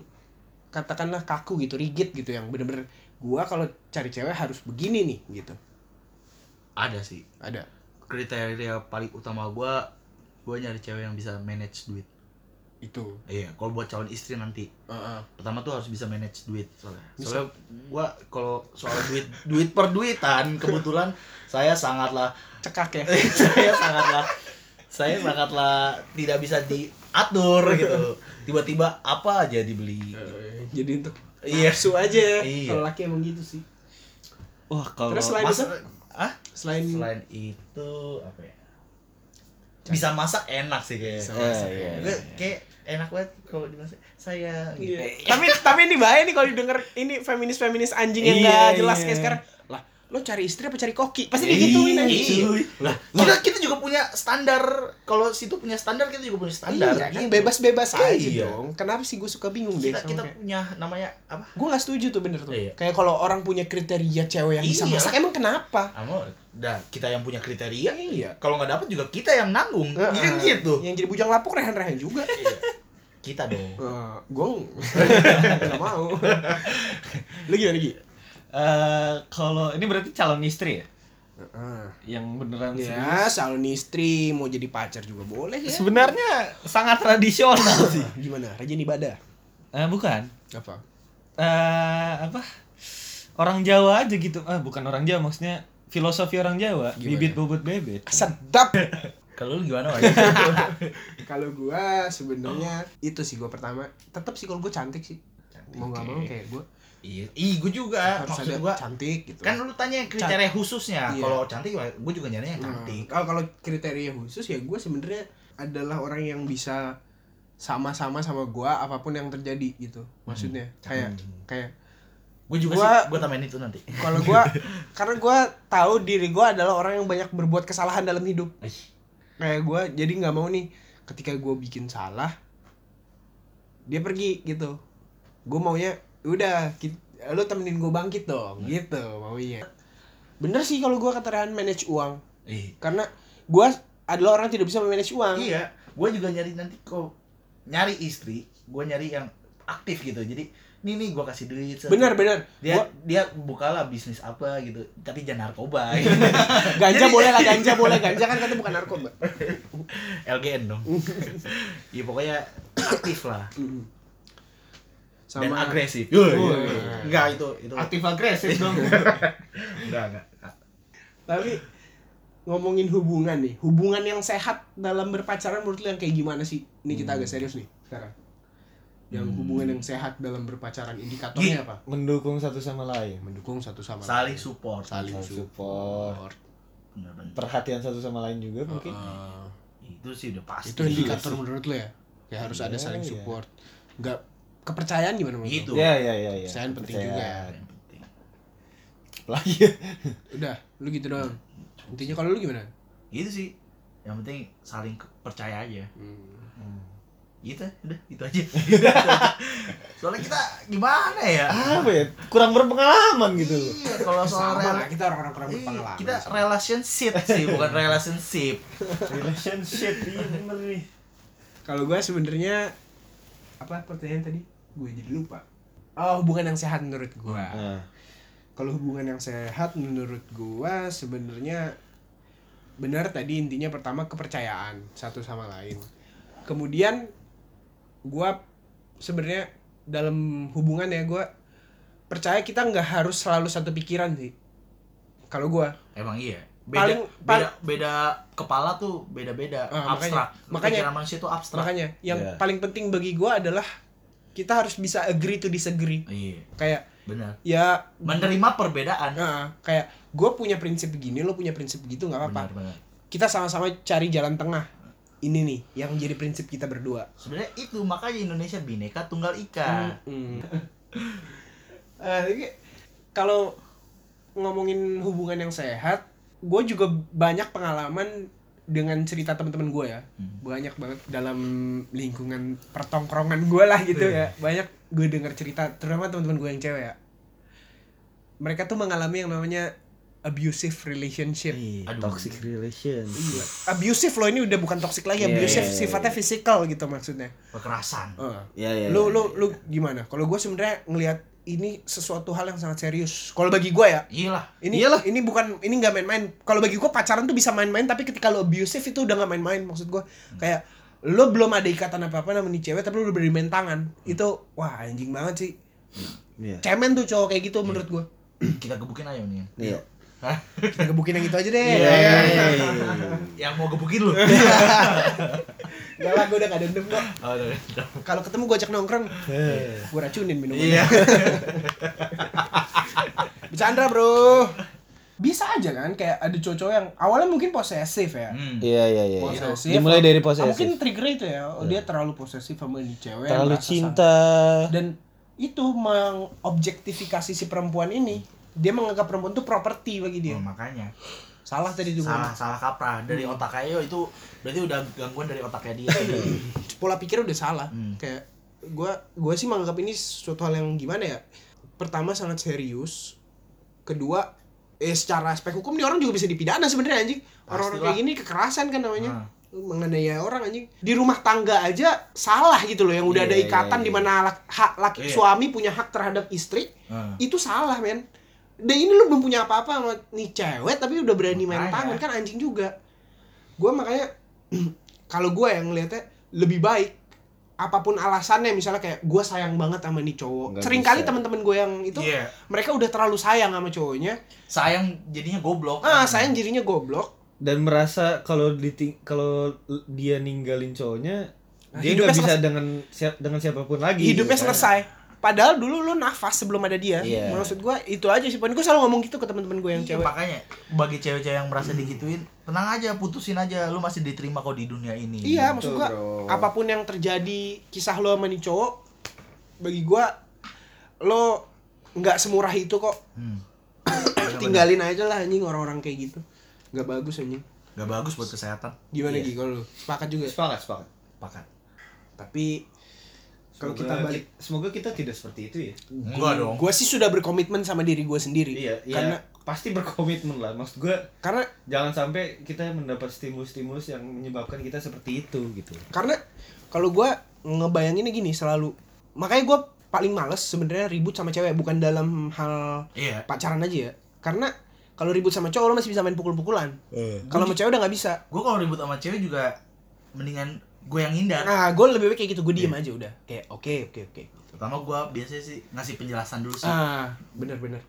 Speaker 1: katakanlah kaku gitu, rigid gitu yang bener-bener gua kalau cari cewek harus begini nih gitu.
Speaker 2: Ada sih.
Speaker 1: Ada.
Speaker 2: Kriteria paling utama gua gua nyari cewek yang bisa manage duit.
Speaker 1: Itu.
Speaker 2: Iya, kalau buat calon istri nanti
Speaker 1: Heeh.
Speaker 2: pertama tuh harus bisa manage duit soalnya. Soalnya gua kalau soal duit duit per duitan kebetulan saya sangatlah
Speaker 1: Cekak ya. [LAUGHS]
Speaker 2: saya sangatlah saya sangatlah tidak bisa diatur gitu. Tiba-tiba apa aja dibeli.
Speaker 1: Eh, Jadi untuk
Speaker 2: Iya.
Speaker 1: nafsu aja ya.
Speaker 2: Iya.
Speaker 1: Kalau laki emang gitu sih.
Speaker 3: Wah kalau
Speaker 1: Terus selain
Speaker 2: Masa,
Speaker 1: itu,
Speaker 2: ah?
Speaker 1: selain,
Speaker 2: Selain itu apa ya? Bisa masak enak sih kayak.
Speaker 1: Bisa
Speaker 3: masak. Eh, iya,
Speaker 2: Gue kayak enak banget kalau dimasak. Saya gitu.
Speaker 1: Iya. tapi tapi ini bahaya nih kalau didengar ini feminis feminis anjing yang
Speaker 3: Iya,
Speaker 1: nggak jelas
Speaker 3: iya.
Speaker 1: kayak sekarang. Lo cari istri apa cari koki? Pasti digituin aja.
Speaker 2: Iya. Lah, kita kita juga punya standar. Kalau situ punya standar, kita juga punya standar.
Speaker 1: Iya, kan bebas-bebas aja
Speaker 2: Iya.
Speaker 1: dong. Kenapa sih gue suka bingung deh
Speaker 2: Kita
Speaker 1: sama
Speaker 2: kita
Speaker 1: kayak-
Speaker 2: punya namanya apa?
Speaker 1: Gue gak setuju tuh bener tuh.
Speaker 2: Iya.
Speaker 1: Kayak kalau orang punya kriteria cewek yang bisa
Speaker 2: Iya.
Speaker 1: masak emang kenapa?
Speaker 2: Amo, dah kita yang punya kriteria.
Speaker 1: Iya.
Speaker 2: Kalau nggak dapat juga kita yang nanggung. Kan
Speaker 1: Heeh.
Speaker 2: gitu.
Speaker 1: Yang jadi bujang lapuk rehan-rehan juga.
Speaker 2: Kita dong.
Speaker 1: Uh, gue gak mau. [LAUGHS] Lu gimana
Speaker 3: Eh, kalau ini berarti calon istri ya?
Speaker 1: Heeh.
Speaker 3: Yang beneran
Speaker 1: Ya,
Speaker 3: serius?
Speaker 1: calon istri mau jadi pacar juga boleh ya.
Speaker 3: Sebenarnya sangat tradisional sih.
Speaker 1: Gimana? Rajin ibadah?
Speaker 3: Eh, bukan.
Speaker 1: Apa?
Speaker 3: eh apa? Orang Jawa aja gitu. Ah, bukan orang Jawa maksudnya filosofi orang Jawa.
Speaker 1: Gimana?
Speaker 3: Bibit bobot bebet.
Speaker 1: Sedap. [LAUGHS]
Speaker 2: Kalau lu gimana, [LAUGHS]
Speaker 1: kalau gua sebenarnya itu sih gua pertama tetap sih kalau gua cantik sih mau nggak mau kayak gua
Speaker 2: Iya, ih gue juga.
Speaker 1: harus
Speaker 2: Maksud
Speaker 1: ada
Speaker 2: gua
Speaker 1: cantik gitu
Speaker 2: kan lu tanya kriteria khususnya.
Speaker 1: Iya.
Speaker 2: Kalau cantik, gue juga nyarinya yang
Speaker 1: Nah,
Speaker 2: cantik.
Speaker 1: kalau kalau kriteria khusus ya gua sebenarnya adalah orang yang bisa sama-sama sama gua apa pun yang terjadi gitu maksudnya kayak kayak
Speaker 2: Gue juga
Speaker 1: Gua-
Speaker 2: sih, gue tambahin itu nanti.
Speaker 1: kalau gua [LAUGHS] karena gua tahu diri gua adalah orang yang banyak berbuat kesalahan dalam hidup
Speaker 2: Ih,
Speaker 1: kayak gua jadi nggak mau nih ketika gua bikin salah dia pergi gitu gue maunya udah ki- lu temenin gue bangkit dong gitu maunya. Bener sih kalau gua kata Rehan manage uang.
Speaker 2: Ih.
Speaker 1: karena gua adalah orang yang tidak bisa memanage uang.
Speaker 2: Eh, Iya, gue juga nyari nanti kok nyari istri, gue nyari yang aktif gitu. Jadi nih nih gue kasih duit
Speaker 1: benar benar
Speaker 2: dia
Speaker 1: Gua-
Speaker 2: dia bukalah bisnis apa gitu tapi jangan narkoba. [LAUGHS] Gitu.
Speaker 1: ganja
Speaker 2: Jadi-
Speaker 1: boleh lah ganja boleh. Ganja kan kata bukan narkoba. [LAUGHS]
Speaker 2: LGN dong. [LAUGHS] Ya pokoknya aktif lah dan
Speaker 1: sama
Speaker 2: agresif.
Speaker 1: Oh,
Speaker 2: Iya,
Speaker 1: iya.
Speaker 2: enggak itu itu.
Speaker 3: Aktif agresif [LAUGHS] dong.
Speaker 2: Enggak enggak.
Speaker 1: Tapi ngomongin hubungan nih hubungan yang sehat dalam berpacaran menurut lu yang kayak gimana sih? Ini kita agak serius nih sekarang. Yang hubungan yang sehat dalam berpacaran indikatornya
Speaker 2: Gi-
Speaker 1: apa?
Speaker 3: mendukung satu sama lain.
Speaker 1: Mendukung satu sama
Speaker 2: saling
Speaker 1: lain.
Speaker 2: support.
Speaker 1: Saling
Speaker 3: Saling
Speaker 1: support.
Speaker 3: support. Perhatian satu sama lain juga mungkin.
Speaker 1: Uh,
Speaker 2: itu sih udah pasti
Speaker 1: itu indikator menurut lu ya? Kayak harus ada
Speaker 3: Iya,
Speaker 1: saling
Speaker 3: iya.
Speaker 1: support. Nggak kepercayaan gimana menurut
Speaker 2: Itu.
Speaker 1: lu?
Speaker 3: ya ya ya ya.
Speaker 1: Kepercayaan penting juga.
Speaker 3: Kepercayaan.
Speaker 2: Yang penting.
Speaker 3: lagi
Speaker 1: udah lu gitu doang. Intinya kalau lu gimana?
Speaker 2: Itu sih. Yang penting saling percaya aja.
Speaker 1: Hmm.
Speaker 2: gitu udah itu aja. [LAUGHS] Soalnya kita gimana ya?
Speaker 3: Apa ya? Kurang berpengalaman gitu.
Speaker 2: Iya kalau soal
Speaker 1: sama
Speaker 2: rela-
Speaker 1: kita orang-orang kurang
Speaker 2: Iya,
Speaker 1: berpengalaman.
Speaker 2: kita relationship sih bukan [LAUGHS] relationship.
Speaker 3: Relationship iya bener nih.
Speaker 1: Kalau gue sebenarnya apa pertanyaan tadi? Gue jadi lupa. Oh hubungan yang sehat menurut gue
Speaker 3: nah,
Speaker 1: kalau hubungan yang sehat menurut gue sebenarnya benar tadi intinya pertama kepercayaan satu sama lain. Kemudian gue sebenarnya dalam hubungan ya gue percaya kita nggak harus selalu satu pikiran sih. Kalau gue
Speaker 2: emang iya beda
Speaker 1: Paling-
Speaker 2: beda beda kepala tuh beda beda
Speaker 1: Ah,
Speaker 2: abstrak
Speaker 1: makanya- makanya-
Speaker 2: pikiran manusia tuh abstrak
Speaker 1: makanya yang
Speaker 3: Iya.
Speaker 1: paling penting bagi gue adalah kita harus bisa agree to disagree
Speaker 2: iya
Speaker 1: kayak
Speaker 2: benar
Speaker 1: ya
Speaker 2: menerima perbedaan
Speaker 1: Nah, kayak gue punya prinsip begini, lo punya prinsip begitu nggak apa-apa. Kita sama-sama cari jalan tengah. Ini nih yang jadi prinsip kita berdua.
Speaker 2: sebenarnya itu makanya Indonesia bineka tunggal ika
Speaker 1: Hmm. [LAUGHS] Eh, tapi kalau ngomongin hubungan yang sehat, gue juga banyak pengalaman dengan cerita teman-teman gue ya.
Speaker 2: Hmm.
Speaker 1: Banyak banget dalam lingkungan pertongkrongan gue lah gitu ya. Banyak gue dengar cerita, terutama teman-teman gue yang cewek ya. Mereka tuh mengalami yang namanya abusive relationship.
Speaker 2: Aduh.
Speaker 3: toxic relation
Speaker 1: Iya. Abusive loh ini udah bukan toxic lagi,
Speaker 3: Iya,
Speaker 1: abusive
Speaker 3: iya, iya.
Speaker 1: sifatnya fisikal gitu maksudnya.
Speaker 2: kekerasan
Speaker 1: Heeh.
Speaker 3: ya ya
Speaker 1: lu
Speaker 3: ya,
Speaker 1: lu lu gimana? Kalau gue sebenarnya ngelihat ini sesuatu hal yang sangat serius. Kalau bagi gue ya,
Speaker 2: iyalah
Speaker 1: ini
Speaker 3: Iyalah.
Speaker 1: ini bukan ini nggak main-main. Kalau bagi gue pacaran tuh bisa main-main, tapi ketika lo abusive itu udah nggak main-main. Maksud gue kayak lo belum ada ikatan apa apa sama nih cewek, tapi lo udah berani main tangan. Itu wah anjing banget sih.
Speaker 3: Iya.
Speaker 1: Cemen tuh cowok kayak gitu menurut gue.
Speaker 2: kita gebukin aja nih
Speaker 3: Iya.
Speaker 2: Hah?
Speaker 1: Kita gebukin yang itu aja deh.
Speaker 3: Iya.
Speaker 2: yang mau gebukin lu [LAUGHS]
Speaker 1: Gak lah, gue udah gak dendam kok.
Speaker 2: oh.
Speaker 1: Kalau ketemu gue ajak nongkrong, gue racunin minumannya.
Speaker 2: iya [LAUGHS]
Speaker 1: Bercanda bro. Bisa aja kan kayak ada cowok yang awalnya mungkin posesif ya.
Speaker 2: Hmm.
Speaker 3: Iya iya iya.
Speaker 1: Posesif.
Speaker 3: Dimulai dari
Speaker 1: Ah,
Speaker 3: posesif.
Speaker 1: Mungkin trigger itu ya. Oh, dia terlalu posesif sama ini cewek.
Speaker 3: Terlalu cinta.
Speaker 1: Dan itu mengobjektifikasi si perempuan ini. Dia menganggap perempuan itu properti bagi dia.
Speaker 2: Oh, makanya
Speaker 1: Salah tadi juga.
Speaker 2: salah salah kaprah dari otaknya yo itu berarti udah gangguan dari otaknya dia [LAUGHS]
Speaker 1: Pola pikir udah salah.
Speaker 2: Hmm.
Speaker 1: Kayak gua gua sih menganggap ini suatu hal yang gimana ya? Pertama sangat serius. Kedua eh secara aspek hukum nih orang juga bisa dipidana sebenarnya anjing. Orang-orang kayak gini kekerasan kan namanya.
Speaker 2: Nah.
Speaker 1: menganiaya orang anjing di rumah tangga aja salah gitu loh yang udah
Speaker 3: Iya,
Speaker 1: ada
Speaker 3: iya,
Speaker 1: ikatan
Speaker 3: iya.
Speaker 1: di mana lak- hak laki
Speaker 2: Iya.
Speaker 1: suami punya hak terhadap istri
Speaker 2: Nah.
Speaker 1: itu salah men dan ini lu belum punya apa-apa sama nih cewek tapi udah berani main
Speaker 2: Makanya.
Speaker 1: tangan kan anjing juga gue makanya [CLEARS THROAT] kalau gue yang ngeliatnya lebih baik apa pun alasannya misalnya kayak gue sayang banget sama nih cowok
Speaker 3: Nggak
Speaker 1: sering kali
Speaker 3: bisa.
Speaker 1: teman-teman gue yang itu
Speaker 2: Iya.
Speaker 1: mereka udah terlalu sayang sama cowoknya
Speaker 2: sayang jadinya goblok
Speaker 1: ah sayang jadinya goblok
Speaker 3: Dan merasa kalau kalau dia ninggalin cowoknya
Speaker 1: Nah,
Speaker 3: dia nggak bisa dengan siap dengan siapa pun lagi.
Speaker 1: hidupnya
Speaker 3: gitu kan.
Speaker 1: selesai padahal dulu lu nafas sebelum ada dia
Speaker 3: Iya.
Speaker 1: maksud gue itu aja sih gue selalu ngomong gitu ke teman-teman gue yang
Speaker 2: Iya,
Speaker 1: cewek
Speaker 2: makanya bagi cewek-cewek yang merasa digituin tenang aja putusin aja lu masih diterima kok di dunia ini
Speaker 1: Iya, maksud gua
Speaker 3: bro.
Speaker 1: apa pun yang terjadi kisah lo sama nih cowok bagi gua lo nggak semurah itu kok.
Speaker 2: hmm. [COUGHS]
Speaker 1: Tinggalin aja lah anjing orang-orang kayak gitu. nggak bagus anjing.
Speaker 2: gak bagus buat kesehatan
Speaker 1: Gimana
Speaker 3: Iya.
Speaker 1: Gi kalau lo? Sepakat juga.
Speaker 3: Sepakat, sepakat.
Speaker 2: pakat
Speaker 1: Tapi kalau kita balik
Speaker 3: semoga kita tidak seperti itu ya.
Speaker 2: enggak dong
Speaker 1: gua sih sudah berkomitmen sama diri gua sendiri.
Speaker 3: Iya, iya.
Speaker 1: Karena
Speaker 3: pasti berkomitmen lah. Maksud gua
Speaker 1: karena
Speaker 3: jangan sampai kita mendapat stimulus-stimulus yang menyebabkan kita seperti itu gitu.
Speaker 1: karena kalau gua ngebayanginnya gini selalu makanya gua paling males sebenarnya ribut sama cewek bukan dalam hal
Speaker 2: Iya.
Speaker 1: pacaran aja ya karena kalau ribut sama cowok lo masih bisa main pukul-pukulan kalau sama cewek udah nggak bisa
Speaker 2: Gue kalau ribut sama cewek juga mendingan gue yang hindar.
Speaker 1: nah gue lebih baik kayak gitu gue diem aja udah kayak oke oke oke
Speaker 2: Pertama gue biasanya sih ngasih penjelasan dulu sih.
Speaker 1: ah bener-bener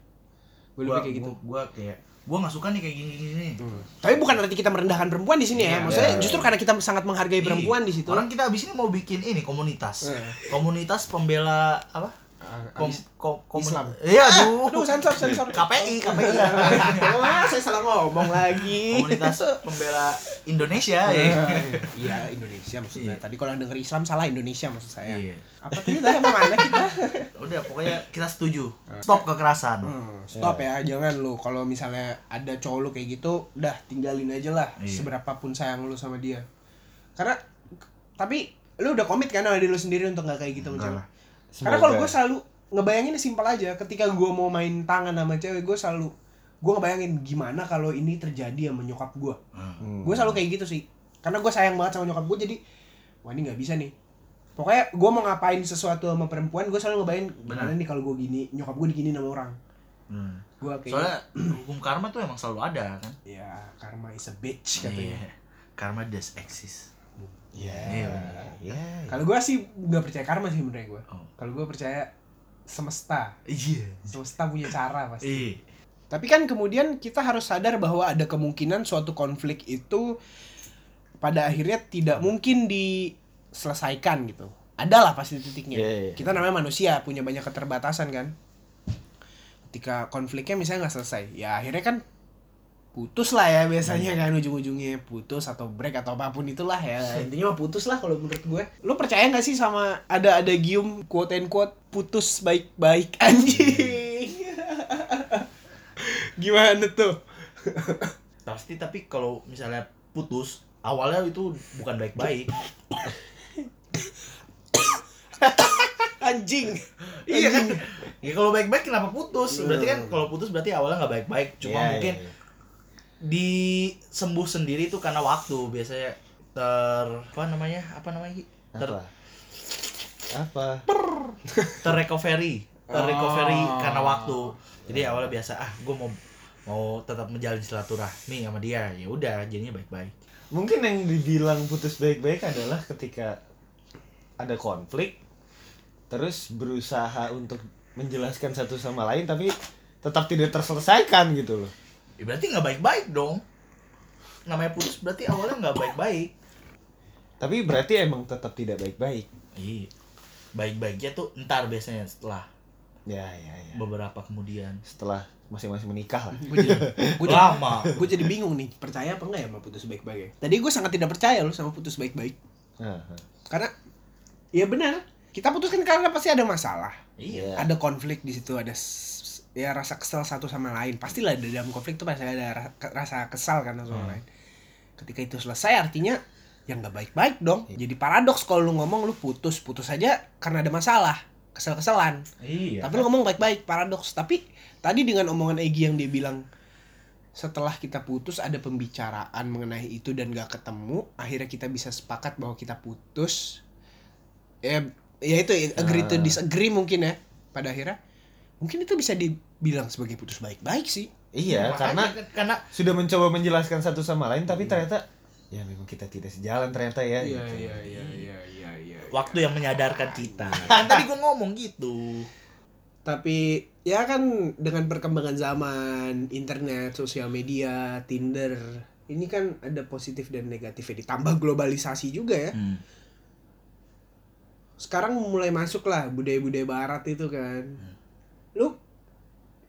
Speaker 1: gue lebih kayak gitu
Speaker 2: Gua kayak gue nggak suka nih kayak gini gini.
Speaker 1: tapi bukan arti kita merendahkan perempuan di sini ya
Speaker 2: Iya,
Speaker 1: maksudnya
Speaker 3: iya.
Speaker 1: justru karena kita sangat menghargai
Speaker 2: Iya.
Speaker 1: perempuan di situ
Speaker 2: Orang kita abis ini mau bikin ini komunitas.
Speaker 1: Eh.
Speaker 2: Komunitas pembela apa? Kom, kom, komun-
Speaker 1: Islam.
Speaker 2: Iya, aduh.
Speaker 1: aduh sensor sensor
Speaker 2: KPI, KPI.
Speaker 1: Wah, saya salah ngomong lagi.
Speaker 2: Komunitas pembela Indonesia ya.
Speaker 1: Iya, Indonesia maksudnya.
Speaker 2: Iya.
Speaker 1: Tadi kalau denger Islam salah Indonesia maksud saya.
Speaker 2: Iya.
Speaker 1: Apa tadi tadi mau mana kita?
Speaker 2: Udah pokoknya kita setuju. Stop kekerasan.
Speaker 1: Hmm, stop ya, jangan lu kalau misalnya ada cowok lu kayak gitu, udah tinggalin aja lah.
Speaker 2: Iya.
Speaker 1: Seberapapun sayang lu sama dia. Karena tapi lu udah komit kan sama diri lu sendiri untuk gak kayak gitu sama
Speaker 2: Lah.
Speaker 1: Karena kalau gue selalu ngebayangin simpel aja ketika gue mau main tangan sama cewek gue selalu gue ngebayangin gimana kalau ini terjadi sama nyokap gue
Speaker 2: Hmm.
Speaker 1: gue selalu kayak gitu sih karena gue sayang banget sama nyokap gue jadi wah ini nggak bisa nih pokoknya gue mau ngapain sesuatu sama perempuan gue selalu ngebayangin gimana
Speaker 2: Benar.
Speaker 1: nih kalau gue gini nyokap gue digini sama orang
Speaker 2: Hmm.
Speaker 1: gue kayak
Speaker 2: Soalnya [CLEARS THROAT] hukum karma tuh emang selalu ada kan.
Speaker 1: ya karma is a bitch katanya
Speaker 2: Iya. Karma does exist.
Speaker 3: Ya
Speaker 2: Iya.
Speaker 3: ya
Speaker 1: kalau gue sih nggak percaya karma sih menurut gue
Speaker 2: Oh.
Speaker 1: kalau gue percaya semesta
Speaker 2: Iya.
Speaker 1: semesta punya cara pasti
Speaker 2: Iya.
Speaker 1: Tapi kan kemudian kita harus sadar bahwa ada kemungkinan suatu konflik itu pada akhirnya tidak mungkin diselesaikan gitu. Adalah pasti titiknya.
Speaker 3: Iya, iya.
Speaker 1: Kita namanya manusia punya banyak keterbatasan kan. Ketika konfliknya misalnya nggak selesai, ya akhirnya kan putus lah ya biasanya kan ujung-ujungnya putus atau break atau apa pun itulah ya [LAUGHS] intinya mah putus lah kalau menurut gue lu percaya nggak sih sama ada ada gium quote and quote putus baik-baik [LAUGHS] anjing [LAUGHS] gimana tuh
Speaker 2: Pasti tapi kalau misalnya putus awalnya itu bukan baik-baik. [COUGHS]
Speaker 1: anjing
Speaker 2: iya kan? Ya kalau baik-baik kenapa putus? Berarti kan kalau putus berarti awalnya nggak baik-baik. Cuma
Speaker 3: Iya,
Speaker 2: mungkin
Speaker 3: iya, iya.
Speaker 2: Disembuh sendiri itu karena waktu biasanya. Ter apa namanya? Apa namanya ter
Speaker 3: apa? Apa?
Speaker 2: Terrecovery terrecovery
Speaker 1: Oh.
Speaker 2: karena waktu. Jadi awalnya biasa ah gue mau mau tetap menjalin silaturahmi sama dia. Ya udah jadinya baik-baik.
Speaker 3: Mungkin yang dibilang putus baik-baik adalah ketika ada konflik terus berusaha untuk menjelaskan satu sama lain tapi tetap tidak terselesaikan gitu loh
Speaker 2: ya berarti nggak baik-baik dong. Namanya putus berarti awalnya nggak baik-baik.
Speaker 3: Tapi berarti emang tetap tidak baik-baik.
Speaker 2: Iya. Baik-baiknya tuh ntar biasanya setelah
Speaker 3: ya ya ya.
Speaker 2: beberapa kemudian.
Speaker 3: Setelah masing-masing menikah lah.
Speaker 1: Gue jadi [LAUGHS] gue jadi,
Speaker 2: lama.
Speaker 1: gue jadi bingung nih percaya apa enggak ya sama putus baik-baik ya? tadi gue sangat tidak percaya loh sama putus baik-baik.
Speaker 3: Aha.
Speaker 1: karena ya benar kita putuskan karena pasti ada masalah.
Speaker 2: Iya.
Speaker 1: Ada konflik di situ ada ya rasa kesal satu sama lain. Pastilah di dalam konflik itu pasti ada rasa kesal kan sama lain. Ketika itu selesai artinya yang nggak baik-baik dong. Jadi paradoks kalau lu ngomong lu putus putus aja karena ada masalah kesel-keselan.
Speaker 2: Iya.
Speaker 1: Tapi lu ngomong baik-baik paradoks. Tapi tadi dengan omongan Egi yang dia bilang setelah kita putus ada pembicaraan mengenai itu dan gak ketemu akhirnya kita bisa sepakat bahwa kita putus. Ya ya itu agree to
Speaker 3: Ah.
Speaker 1: disagree mungkin ya pada akhirnya mungkin itu bisa dibilang sebagai putus baik-baik sih.
Speaker 3: Iya
Speaker 2: Makanya
Speaker 3: karena
Speaker 2: kan- karena
Speaker 3: sudah mencoba menjelaskan satu sama lain tapi ternyata ya memang kita tidak sejalan ternyata ya gitu.
Speaker 1: iya iya iya iya
Speaker 2: waktu yang menyadarkan kita. [LAUGHS] Kan tadi gue ngomong gitu.
Speaker 1: Tapi ya kan dengan perkembangan zaman internet sosial media Tinder ini kan ada positif dan negatifnya. Ditambah globalisasi juga ya.
Speaker 2: Hmm.
Speaker 1: sekarang mulai masuk lah budaya-budaya barat itu kan lu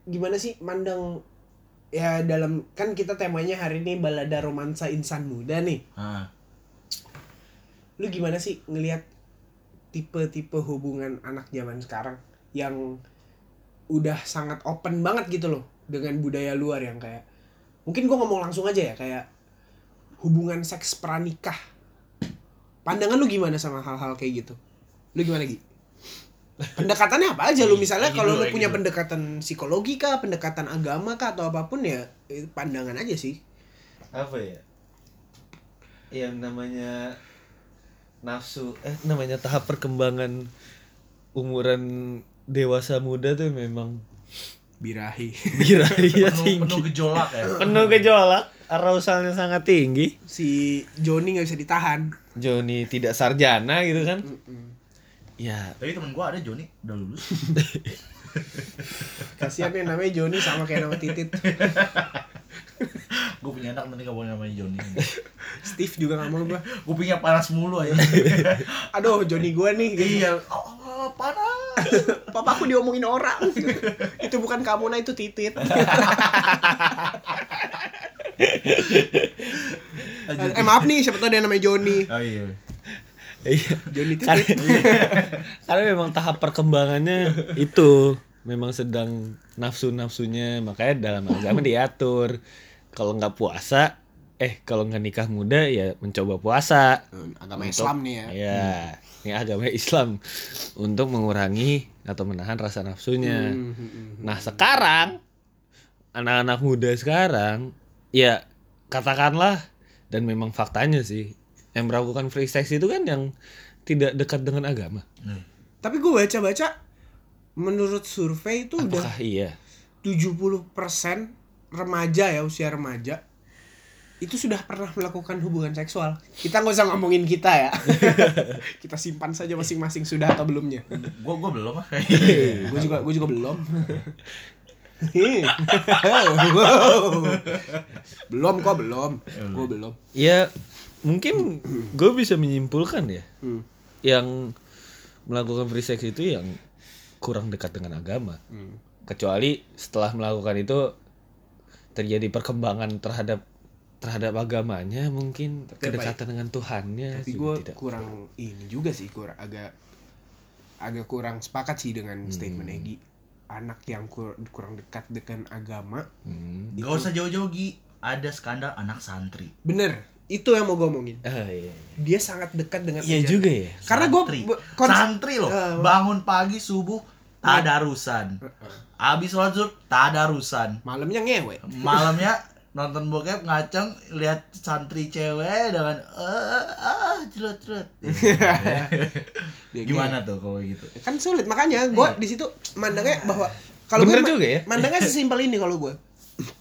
Speaker 1: gimana sih mandang ya dalam kan kita temanya hari ini balada romansa insan muda nih
Speaker 2: Ah.
Speaker 1: lu gimana sih ngelihat tipe-tipe hubungan anak zaman sekarang yang udah sangat open banget gitu loh dengan budaya luar yang kayak mungkin gua ngomong langsung aja ya kayak hubungan seks pranikah pandangan lu gimana sama hal-hal kayak gitu lu gimana Gi? Pendekatannya apa aja lu misalnya
Speaker 2: Kayak
Speaker 1: kalau lu
Speaker 2: kayak
Speaker 1: punya
Speaker 2: gitu.
Speaker 1: pendekatan psikologi kah pendekatan agama kah atau apa pun ya eh, pandangan aja sih
Speaker 3: apa ya yang namanya nafsu eh namanya tahap perkembangan umuran dewasa muda tuh memang
Speaker 1: Birahi. [LAUGHS]
Speaker 3: birahinya
Speaker 2: penuh,
Speaker 3: tinggi.
Speaker 2: penuh gejolak ya
Speaker 3: Penuh gejolak, arausalnya sangat tinggi.
Speaker 1: si Joni nggak bisa ditahan.
Speaker 3: Joni tidak sarjana gitu kan. Ya,
Speaker 2: tapi temen gua ada Joni udah lulus [LAUGHS]
Speaker 1: Kasihan yang namanya Joni sama kayak nama Titit. [LAUGHS]
Speaker 2: gue punya anak nanti gak boleh namanya Joni [LAUGHS]
Speaker 1: Steve juga nggak mau gua.
Speaker 2: gue punya panas mulu aja
Speaker 1: Aduh, Joni gua nih. Gitu.
Speaker 2: iya oh, panas
Speaker 1: Papaku diomongin orang. itu bukan kamu nah itu Titit. eh maaf nih, siapa tahu dia namanya Joni.
Speaker 2: oh iya
Speaker 3: iya. Karena,
Speaker 1: Titit. [LAUGHS]
Speaker 3: karena memang tahap perkembangannya itu memang sedang nafsu-nafsunya makanya dalam agama diatur kalau nggak puasa eh kalau nggak nikah muda ya mencoba puasa
Speaker 1: Agama
Speaker 3: Untuk-
Speaker 1: Islam nih ya.
Speaker 3: ya ini agama Islam untuk mengurangi atau menahan rasa nafsunya
Speaker 1: Hmm, hmm, hmm.
Speaker 3: nah sekarang anak-anak muda sekarang ya katakanlah dan memang faktanya sih yang melakukan free sex itu kan yang tidak dekat dengan agama
Speaker 1: Tapi gue baca-baca menurut survei itu udah
Speaker 3: apakah iya
Speaker 1: 70% remaja ya usia remaja itu sudah pernah melakukan hubungan seksual. Kita nggak usah ngomongin kita ya. [LAUGHS] kita simpan saja masing-masing sudah atau belumnya.
Speaker 2: gue gue belum ah [LAUGHS]
Speaker 1: gue juga gue juga belum. [LAUGHS] belum kok belum. Gue belum.
Speaker 3: Ya mungkin gue bisa menyimpulkan ya
Speaker 1: Hmm.
Speaker 3: yang melakukan free sex itu yang kurang dekat dengan agama.
Speaker 1: Hmm.
Speaker 3: Kecuali setelah melakukan itu terjadi perkembangan terhadap terhadap agamanya mungkin
Speaker 1: Tapi
Speaker 3: kedekatan dengan Tuhannya
Speaker 1: Tapi
Speaker 3: juga
Speaker 1: gue
Speaker 3: tidak.
Speaker 1: kurang ini juga sih kurang agak agak kurang sepakat sih dengan statement Egi. Anak yang kur- kurang dekat dengan agama
Speaker 3: Hmm.
Speaker 2: Gak usah jauh-jauh Gi Ada skandal anak santri
Speaker 1: Bener, itu yang mau gue omongin.
Speaker 3: Ah, iya.
Speaker 1: Dia sangat dekat dengan
Speaker 3: Iya
Speaker 1: ajaran.
Speaker 3: juga ya.
Speaker 1: Karena gue
Speaker 2: Santri. loh
Speaker 1: Eh,
Speaker 2: Bangun pagi subuh Tadarusan Abis sholat zuhur Tadarusan
Speaker 1: malamnya ngewe.
Speaker 2: Malamnya nonton bokep ngaceng lihat santri cewek dengan eh ah cerut [LAUGHS]
Speaker 1: Dia
Speaker 2: gimana tuh kalau gitu
Speaker 1: Kan sulit makanya gue di situ mandangnya bahwa kalau gue
Speaker 3: juga ya.
Speaker 1: mandangnya sesimpel ini kalau gue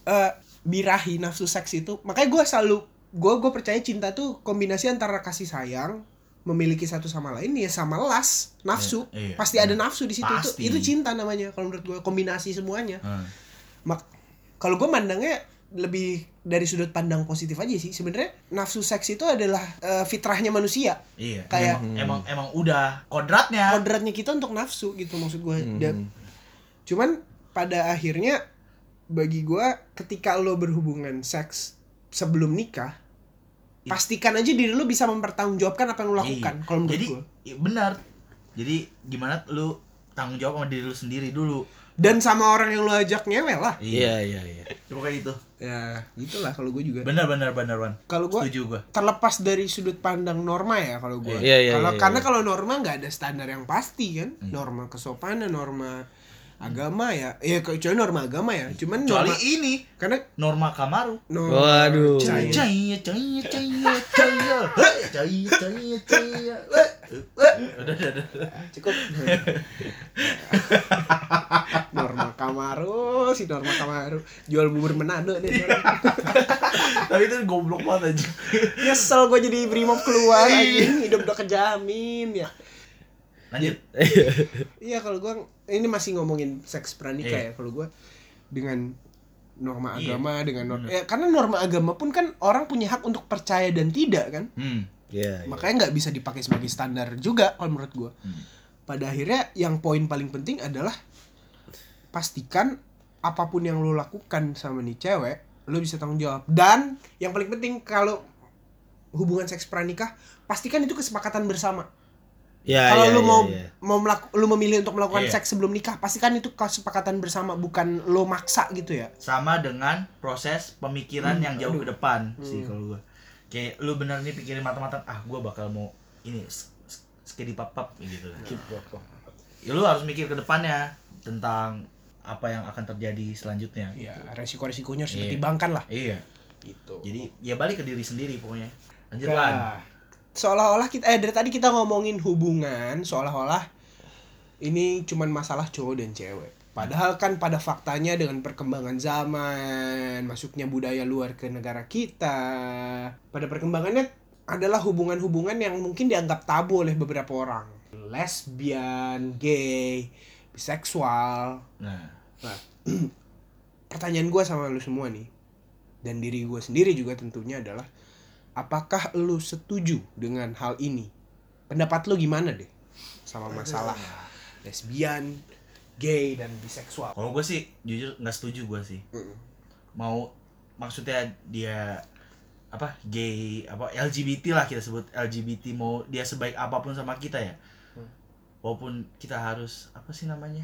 Speaker 1: Eh, birahi nafsu seks itu makanya gue selalu gue gue percaya cinta tuh kombinasi antara kasih sayang memiliki satu sama lain ya sama las nafsu
Speaker 2: Iya, iya.
Speaker 1: pasti ada nafsu di situ itu
Speaker 2: Pasti.
Speaker 1: itu cinta namanya kalau menurut gue kombinasi semuanya
Speaker 2: Hmm.
Speaker 1: mak kalau gue mandangnya lebih dari sudut pandang positif aja sih sebenarnya nafsu seks itu adalah eh, fitrahnya manusia
Speaker 2: iya
Speaker 1: Kayak-
Speaker 2: emang, emang emang udah kodratnya
Speaker 1: kodratnya kita untuk nafsu gitu maksud gue
Speaker 3: Hmm.
Speaker 1: Dan- cuman pada akhirnya bagi gue ketika lo berhubungan seks sebelum nikah pastikan aja diri lo bisa mempertanggungjawabkan apa yang lo lakukan
Speaker 2: Iya.
Speaker 1: kalau menurut
Speaker 2: jadi
Speaker 1: gue
Speaker 2: iya, benar. Jadi gimana lu tanggung jawab sama diri lu sendiri dulu.
Speaker 1: Dan sama orang yang lo ajak ngewe lah.
Speaker 3: Iya. Iya iya.
Speaker 2: coba kayak itu
Speaker 1: ya gitulah kalau gue juga.
Speaker 2: Benar benar benar Wan.
Speaker 1: Kalau gue
Speaker 2: setuju gua.
Speaker 1: terlepas dari sudut pandang norma ya kalau gue
Speaker 3: Iya, iya,
Speaker 1: kalau
Speaker 3: iya,
Speaker 1: karena
Speaker 3: iya.
Speaker 1: kalau norma nggak ada standar yang pasti kan.
Speaker 2: Iya.
Speaker 1: norma kesopanan norma agama ya ya kecuali norma agama ya cuman
Speaker 2: kecuali
Speaker 1: norma
Speaker 2: ini.
Speaker 1: karena
Speaker 2: Norma Kamaru.
Speaker 1: Norma
Speaker 3: Waduh.
Speaker 2: Caya caya caya caya caya Hei, caya caya caya Weh, weh. udah udah udah.
Speaker 1: Cukup. [LAUGHS] Norma Kamaru si Norma Kamaru. Jual bubur nih orang. [LAUGHS]
Speaker 2: tapi itu goblok banget aja
Speaker 1: nyesel gue jadi brimob keluar
Speaker 2: Iya.
Speaker 1: anjing. Hidup udah kejamin ya
Speaker 2: lanjut [LAUGHS]
Speaker 1: iya kalau gue ini masih ngomongin seks pranikah
Speaker 2: Iya.
Speaker 1: ya kalau gue dengan norma
Speaker 2: Iya,
Speaker 1: agama dengan norma ya karena norma agama pun kan orang punya hak untuk percaya dan tidak kan
Speaker 2: hmm.
Speaker 3: Iya. iya.
Speaker 1: makanya nggak bisa dipakai sebagai standar juga kalau menurut gue
Speaker 2: Hmm.
Speaker 1: pada akhirnya yang poin paling penting adalah pastikan apa pun yang lo lakukan sama nih cewek lo bisa tanggung jawab dan yang paling penting kalau hubungan seks pranikah pastikan itu kesepakatan bersama
Speaker 3: Ya,
Speaker 1: kalau
Speaker 3: ya,
Speaker 1: lo
Speaker 3: ya,
Speaker 1: mau
Speaker 3: ya.
Speaker 1: mau melaku, lo memilih untuk melakukan
Speaker 2: Iya.
Speaker 1: seks sebelum nikah pastikan itu kesepakatan bersama bukan lo maksa gitu ya?
Speaker 2: Sama dengan proses pemikiran
Speaker 1: Hmm,
Speaker 2: yang jauh
Speaker 1: aduh.
Speaker 2: ke depan sih
Speaker 1: Hmm.
Speaker 2: kalau gua. Kayak lu bener nih pikirin matang-matang ah gua bakal mau ini skedi pap gitu. Ya lu harus mikir ke depannya tentang apa yang akan terjadi selanjutnya.
Speaker 1: Ya resiko resikonya harus
Speaker 2: Iya.
Speaker 1: dipertimbangkan lah.
Speaker 2: Iya.
Speaker 1: Gitu.
Speaker 2: Jadi ya balik ke diri sendiri pokoknya. Lanjut Lan.
Speaker 1: Nah, seolah-olah kita eh dari tadi kita ngomongin hubungan, seolah-olah ini cuman masalah cowok dan cewek. Padahal kan pada faktanya dengan perkembangan zaman, masuknya budaya luar ke negara kita, pada perkembangannya adalah hubungan-hubungan yang mungkin dianggap tabu oleh beberapa orang. Lesbian, gay, biseksual.
Speaker 2: Nah,
Speaker 1: Nah, [CLEARS THROAT] pertanyaan gue sama lu semua nih, dan diri gue sendiri juga tentunya adalah, apakah lu setuju dengan hal ini? Pendapat lu gimana deh sama masalah lesbian, gay, dan biseksual?
Speaker 2: kalau gue sih jujur nggak setuju gue sih.
Speaker 1: Mm.
Speaker 2: Mau maksudnya dia apa gay apa LGBT lah kita sebut LGBT mau dia sebaik apa pun sama kita ya. Walaupun kita harus apa sih namanya?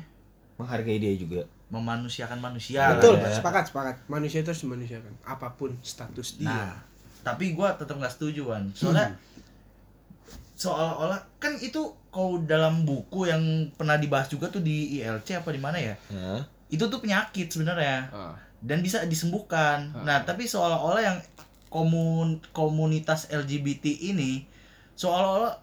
Speaker 3: Menghargai dia juga.
Speaker 2: memanusiakan manusia
Speaker 1: Betul,
Speaker 2: lah ya.
Speaker 1: sepakat, sepakat. Manusia itu harus dimanusiakan, apa pun status dia.
Speaker 2: Nah, tapi gua tetap nggak setuju Wan. Soalnya seolah-olah kan itu kalau dalam buku yang pernah dibahas juga tuh di ILC apa di mana ya?
Speaker 3: Hah?
Speaker 2: Itu tuh penyakit sebenarnya
Speaker 1: Ah.
Speaker 2: dan bisa disembuhkan. Nah, tapi seolah-olah yang komun komunitas LGBT ini seolah-olah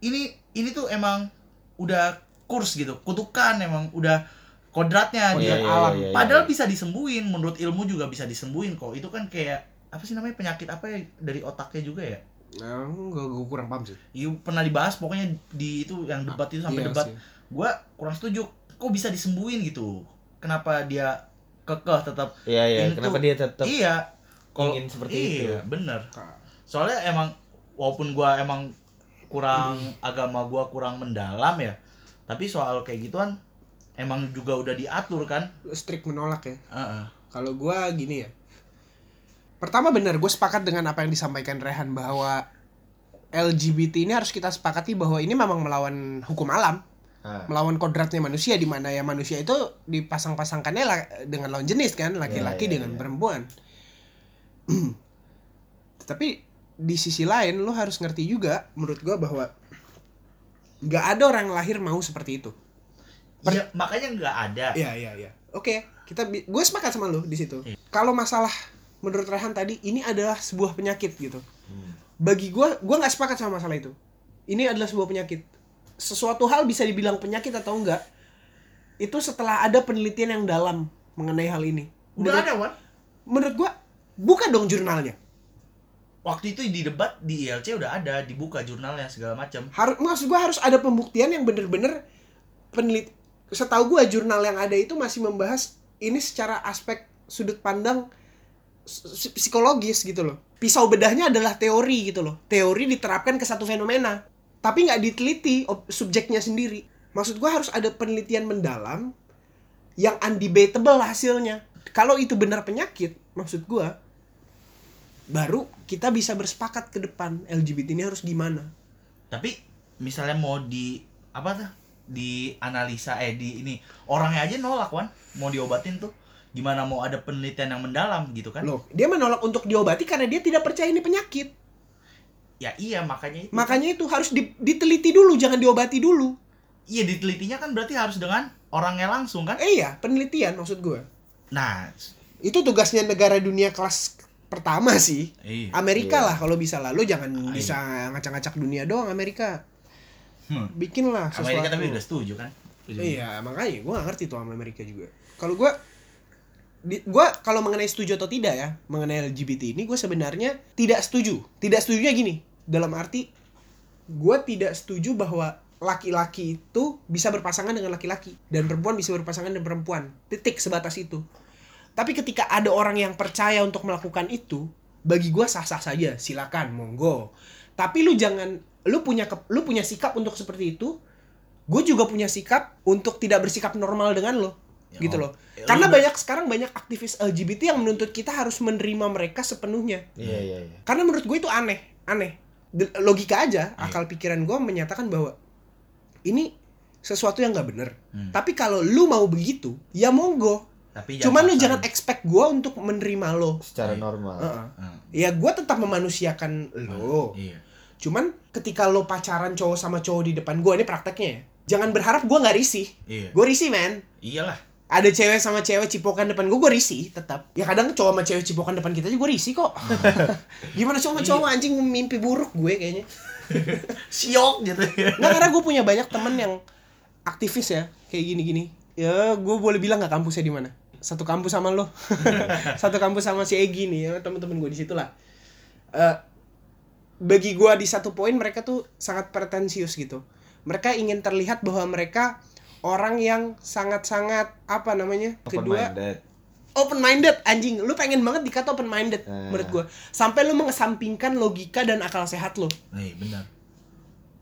Speaker 2: ini ini tuh emang udah kurs gitu, kutukan emang udah kodratnya
Speaker 3: Oh,
Speaker 2: di
Speaker 3: iya, iya,
Speaker 2: alam.
Speaker 3: iya, iya,
Speaker 2: Padahal
Speaker 3: iya.
Speaker 2: bisa disembuhin, menurut ilmu juga bisa disembuhin kok. Itu kan kayak apa sih namanya penyakit apa ya dari otaknya juga ya?
Speaker 1: Nah, gue, gue kurang paham sih.
Speaker 2: Iya pernah dibahas pokoknya di itu yang debat itu sampai
Speaker 1: Iya
Speaker 2: debat.
Speaker 1: sih.
Speaker 2: Gua kurang setuju. Kok bisa disembuhin gitu? Kenapa dia kekeh tetap
Speaker 3: Iya iya.
Speaker 2: Ini
Speaker 3: Kenapa dia tetap
Speaker 2: iya kalau
Speaker 3: ingin seperti
Speaker 2: iya,
Speaker 3: itu?
Speaker 2: bener
Speaker 1: Kak.
Speaker 2: soalnya emang walaupun gua emang kurang agama gua kurang mendalam ya tapi soal kayak gituan emang juga udah diatur kan
Speaker 1: Strict menolak ya.
Speaker 2: Heeh.
Speaker 1: Kalau gue gini ya. Pertama benar, gue sepakat dengan apa yang disampaikan Rehan bahwa LGBT ini harus kita sepakati bahwa ini memang melawan hukum alam,
Speaker 3: Ah.
Speaker 1: melawan kodratnya manusia di mana ya manusia itu dipasang-pasangkannya la- dengan lawan jenis kan, laki-laki
Speaker 3: Iya, iya,
Speaker 1: dengan
Speaker 3: iya.
Speaker 1: perempuan. [CLEARS THROAT] Tapi di sisi lain lo harus ngerti juga menurut gue bahwa nggak ada orang yang lahir mau seperti itu. Per-
Speaker 2: Iya, makanya nggak ada
Speaker 1: Iya iya iya. Oke, kita gue sepakat sama lu di situ.
Speaker 2: Iya.
Speaker 1: Kalau masalah menurut Rehan tadi ini adalah sebuah penyakit gitu.
Speaker 3: Hmm.
Speaker 1: Bagi gue, gue nggak sepakat sama masalah itu. Ini adalah sebuah penyakit. Sesuatu hal bisa dibilang penyakit atau enggak itu setelah ada penelitian yang dalam mengenai hal ini.
Speaker 2: udah
Speaker 1: menurut,
Speaker 2: ada wan
Speaker 1: Menurut gue, buka dong jurnalnya.
Speaker 2: waktu itu di debat di ILC udah ada dibuka jurnalnya segala macam
Speaker 1: Harus maksud gue harus ada pembuktian yang bener-bener penelit. Setahu gue jurnal yang ada itu masih membahas ini secara aspek sudut pandang psikologis gitu loh. Pisau bedahnya adalah teori gitu loh. Teori diterapkan ke satu fenomena, tapi nggak diteliti subjeknya sendiri. Maksud gue harus ada penelitian mendalam yang undebatable hasilnya. Kalau itu benar penyakit, maksud gue, baru kita bisa bersepakat ke depan LGBT ini harus gimana.
Speaker 2: tapi misalnya mau di apa tuh di analisa eh di ini orangnya aja nolak wan mau diobatin tuh gimana mau ada penelitian yang mendalam gitu kan
Speaker 1: Loh, dia menolak untuk diobati karena dia tidak percaya ini penyakit.
Speaker 2: ya iya makanya itu
Speaker 1: Makanya itu harus di- diteliti dulu, jangan diobati dulu.
Speaker 2: iya ditelitinya kan berarti harus dengan orangnya langsung kan
Speaker 1: Eh iya, penelitian maksud gue.
Speaker 2: nah
Speaker 1: Itu tugasnya negara dunia kelas pertama sih.
Speaker 2: iya
Speaker 1: Amerika
Speaker 3: Iya.
Speaker 1: lah kalau bisa lah. Lu jangan
Speaker 2: Ah,
Speaker 1: bisa ngacak-ngacak dunia doang Amerika.
Speaker 2: Hmm.
Speaker 1: Bikinlah sesuatu.
Speaker 2: Amerika tapi udah setuju kan.
Speaker 1: Iya, makanya gue gak ngerti tuh sama Amerika juga. Kalau gue gue kalau mengenai setuju atau tidak ya mengenai LGBT ini gue sebenarnya tidak setuju. Tidak setujunya gini, dalam arti gue tidak setuju bahwa laki-laki itu bisa berpasangan dengan laki-laki dan perempuan bisa berpasangan dengan perempuan. Titik sebatas itu. Tapi ketika ada orang yang percaya untuk melakukan itu, bagi gue sah-sah saja, silakan, monggo. Tapi lu jangan, lu punya ke- lu punya sikap untuk seperti itu, gue juga punya sikap untuk tidak bersikap normal dengan lo
Speaker 2: Ya,
Speaker 1: gitu
Speaker 2: oh.
Speaker 1: loh
Speaker 2: Ya,
Speaker 1: karena
Speaker 2: lu-
Speaker 1: banyak sekarang banyak aktivis LGBT yang menuntut kita harus menerima mereka sepenuhnya
Speaker 3: Iya iya iya.
Speaker 1: karena menurut gue itu aneh aneh logika aja
Speaker 2: Iya.
Speaker 1: akal pikiran gue menyatakan bahwa ini sesuatu yang nggak bener
Speaker 2: Hmm.
Speaker 1: tapi kalau lu mau begitu ya monggo
Speaker 2: tapi
Speaker 1: cuman lu jangan expect gue untuk menerima lo
Speaker 3: Secara
Speaker 2: Iya.
Speaker 3: normal.
Speaker 1: Heeh.
Speaker 2: Hmm.
Speaker 1: ya gue tetap memanusiakan lo
Speaker 2: iya
Speaker 1: cuman ketika lo pacaran cowok sama cowok di depan gue ini prakteknya ya jangan berharap gue nggak risih
Speaker 2: iya
Speaker 1: gue risih men
Speaker 2: iyalah
Speaker 1: ada cewek sama cewek cipokan depan gue gue risih tetap. Ya kadang cowok sama cewek cipokan depan kita aja gue risih kok. [LAUGHS] Gimana cowok sama cowok anjing mimpi buruk gue kayaknya. [LAUGHS]
Speaker 2: Siok gitu. Ya
Speaker 1: nggak karena gue punya banyak temen yang aktivis ya kayak gini-gini. Ya gue boleh bilang nggak kampusnya di mana? Satu kampus sama lo. [LAUGHS] Satu kampus sama si Egi nih ya temen-temen gue di situ lah. Eh, bagi gue di satu poin mereka tuh sangat pretensius gitu. Mereka ingin terlihat bahwa mereka orang yang sangat-sangat apa namanya kedua open minded anjing. Lu pengen banget dikata open minded
Speaker 3: Eh.
Speaker 1: menurut gue sampai lu mengesampingkan logika dan akal sehat lo
Speaker 2: Eh, benar.